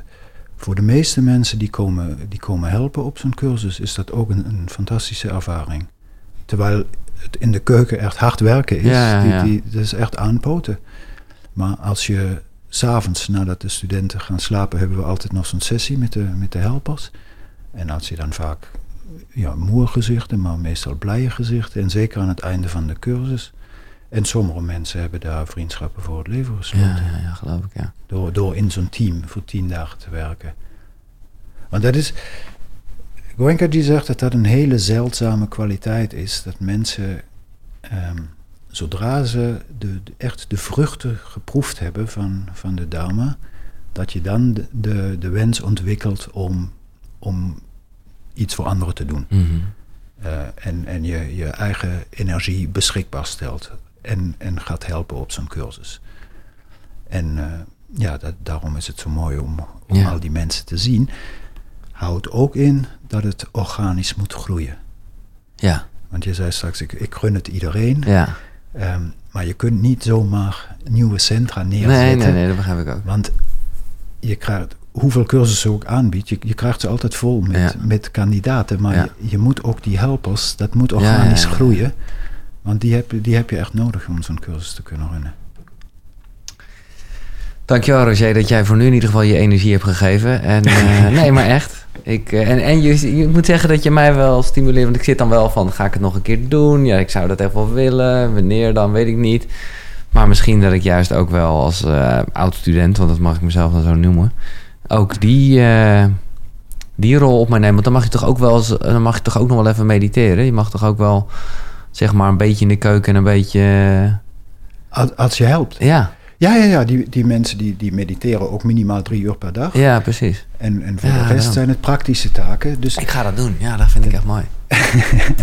voor de meeste mensen die komen, die komen helpen op zo'n cursus, is dat ook een, een, fantastische ervaring. Terwijl het in de keuken echt hard werken is, ja. Die, die, dat is echt aanpoten. Maar als je s'avonds, nadat de studenten gaan slapen, hebben we altijd nog zo'n sessie met de, met de helpers. En als je dan vaak ja, moe gezichten, maar meestal blije gezichten. En zeker aan het einde van de cursus en sommige mensen hebben daar vriendschappen voor het leven gesloten. Ja, ja, ja geloof ik, ja. Door, door in zo'n team voor tien dagen te werken. Want dat is... Goenka die zegt dat dat een hele zeldzame kwaliteit is. Dat mensen, um, zodra ze de, echt de vruchten geproefd hebben van, van de Dharma... dat je dan de, de, de wens ontwikkelt om, om iets voor anderen te doen. Mm -hmm. uh, en en je, je eigen energie beschikbaar stelt en, en gaat helpen op zo'n cursus. En uh, ja, dat, daarom is het zo mooi om, om ja. al die mensen te zien. Houdt ook in dat het organisch moet groeien. Ja. Want je zei straks, ik, ik gun het iedereen. Ja. Um, maar je kunt niet zomaar nieuwe centra neerzetten. Nee, nee, nee, dat begrijp ik ook. Want je krijgt, hoeveel cursussen ook aanbiedt, je, je krijgt ze altijd vol met, ja. met kandidaten. Maar ja. je, je, moet ook die helpers, dat moet organisch groeien. Want die heb, die heb je echt nodig om zo'n cursus te kunnen runnen. Dankjewel Roger dat jij voor nu in ieder geval je energie hebt gegeven. En uh, nee, maar echt. Ik, uh, en en je, je, moet zeggen dat je mij wel stimuleert. Want ik zit dan wel van, ga ik het nog een keer doen? Ja, ik zou dat echt wel willen. Wanneer dan, weet ik niet. Maar misschien dat ik juist ook wel als uh, oud-student... want dat mag ik mezelf dan zo noemen... ook die, die rol op mij nemen. Want dan mag je toch ook wel, eens- dan mag je toch ook nog wel even mediteren. Je mag toch ook wel, zeg maar, een beetje in de keuken en een beetje... eh, Als, als je helpt. Ja, Ja, ja, ja. Die, die mensen die, die mediteren ook minimaal drie uur per dag. ja, precies. En, en voor Ja, de rest daarom. zijn het praktische taken. Dus Ik ga dat doen. Ja, dat vind ik echt mooi.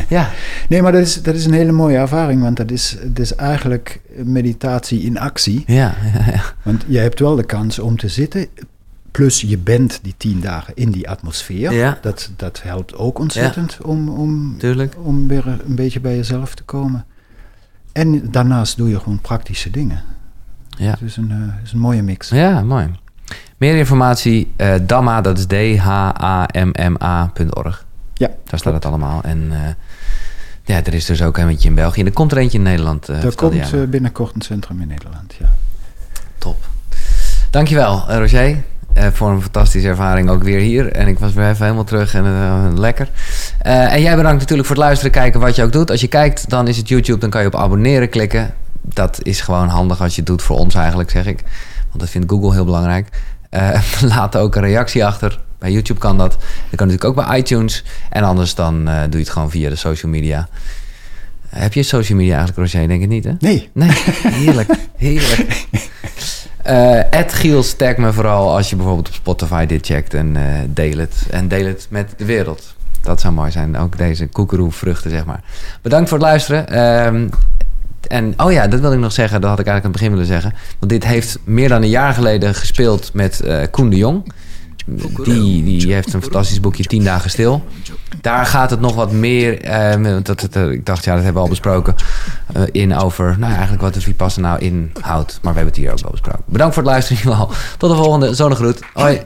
ja, Nee, maar dat is, dat is een hele mooie ervaring, want dat is, dat is eigenlijk meditatie in actie. ja, ja, ja. Want je hebt wel de kans om te zitten, plus je bent die tien dagen in die atmosfeer. Ja. Dat, dat helpt ook ontzettend om, om, tuurlijk. om weer een beetje bij jezelf te komen. En daarnaast doe je gewoon praktische dingen. Ja. Het is een, eh, is een mooie mix. Ja, mooi. Meer informatie, eh Damma, dat is D-H-A-M-M-A.org. Ja, Daar staat het allemaal. En eh, ja, er is dus ook eentje in België. En er komt er eentje in Nederland. er komt binnenkort een centrum in Nederland. Ja. Top. Dankjewel, Roger. Eh, voor een fantastische ervaring ook weer hier. En ik was weer even helemaal terug en eh, lekker. Eh, en jij bedankt natuurlijk voor het luisteren, kijken wat je ook doet. Als je kijkt, dan is het YouTube. Dan kan je op abonneren klikken. Dat is gewoon handig als je het doet voor ons eigenlijk, zeg ik. Want dat vindt Google heel belangrijk. Laat ook een reactie achter. Bij YouTube kan dat. Dat kan natuurlijk ook bij iTunes. En anders dan doe je het gewoon via de social media. heb je social media eigenlijk, Roger? Denk ik niet, hè? Nee, Nee, heerlijk. heerlijk. Eh Ed Giels, tag me vooral als je bijvoorbeeld op Spotify dit checkt en eh, deel het. En deel het met de wereld. Dat zou mooi zijn. Ook deze koekeroe-vruchten, zeg maar. Bedankt voor het luisteren. Ehm, en oh ja, dat wil ik nog zeggen. Dat had ik eigenlijk aan het begin willen zeggen. Want dit heeft meer dan een jaar geleden gespeeld met eh, Koen de Jong. Die, die heeft een fantastisch boekje 10 dagen stil. Daar gaat het nog wat meer. eh, dat, eh, ik dacht, ja, dat hebben we al besproken. eh, in over nou, eigenlijk wat de Vipassana nou inhoudt. Maar we hebben het hier ook al besproken. Bedankt voor het luisteren. geval. Tot de volgende. Zonnegroet. Hoi.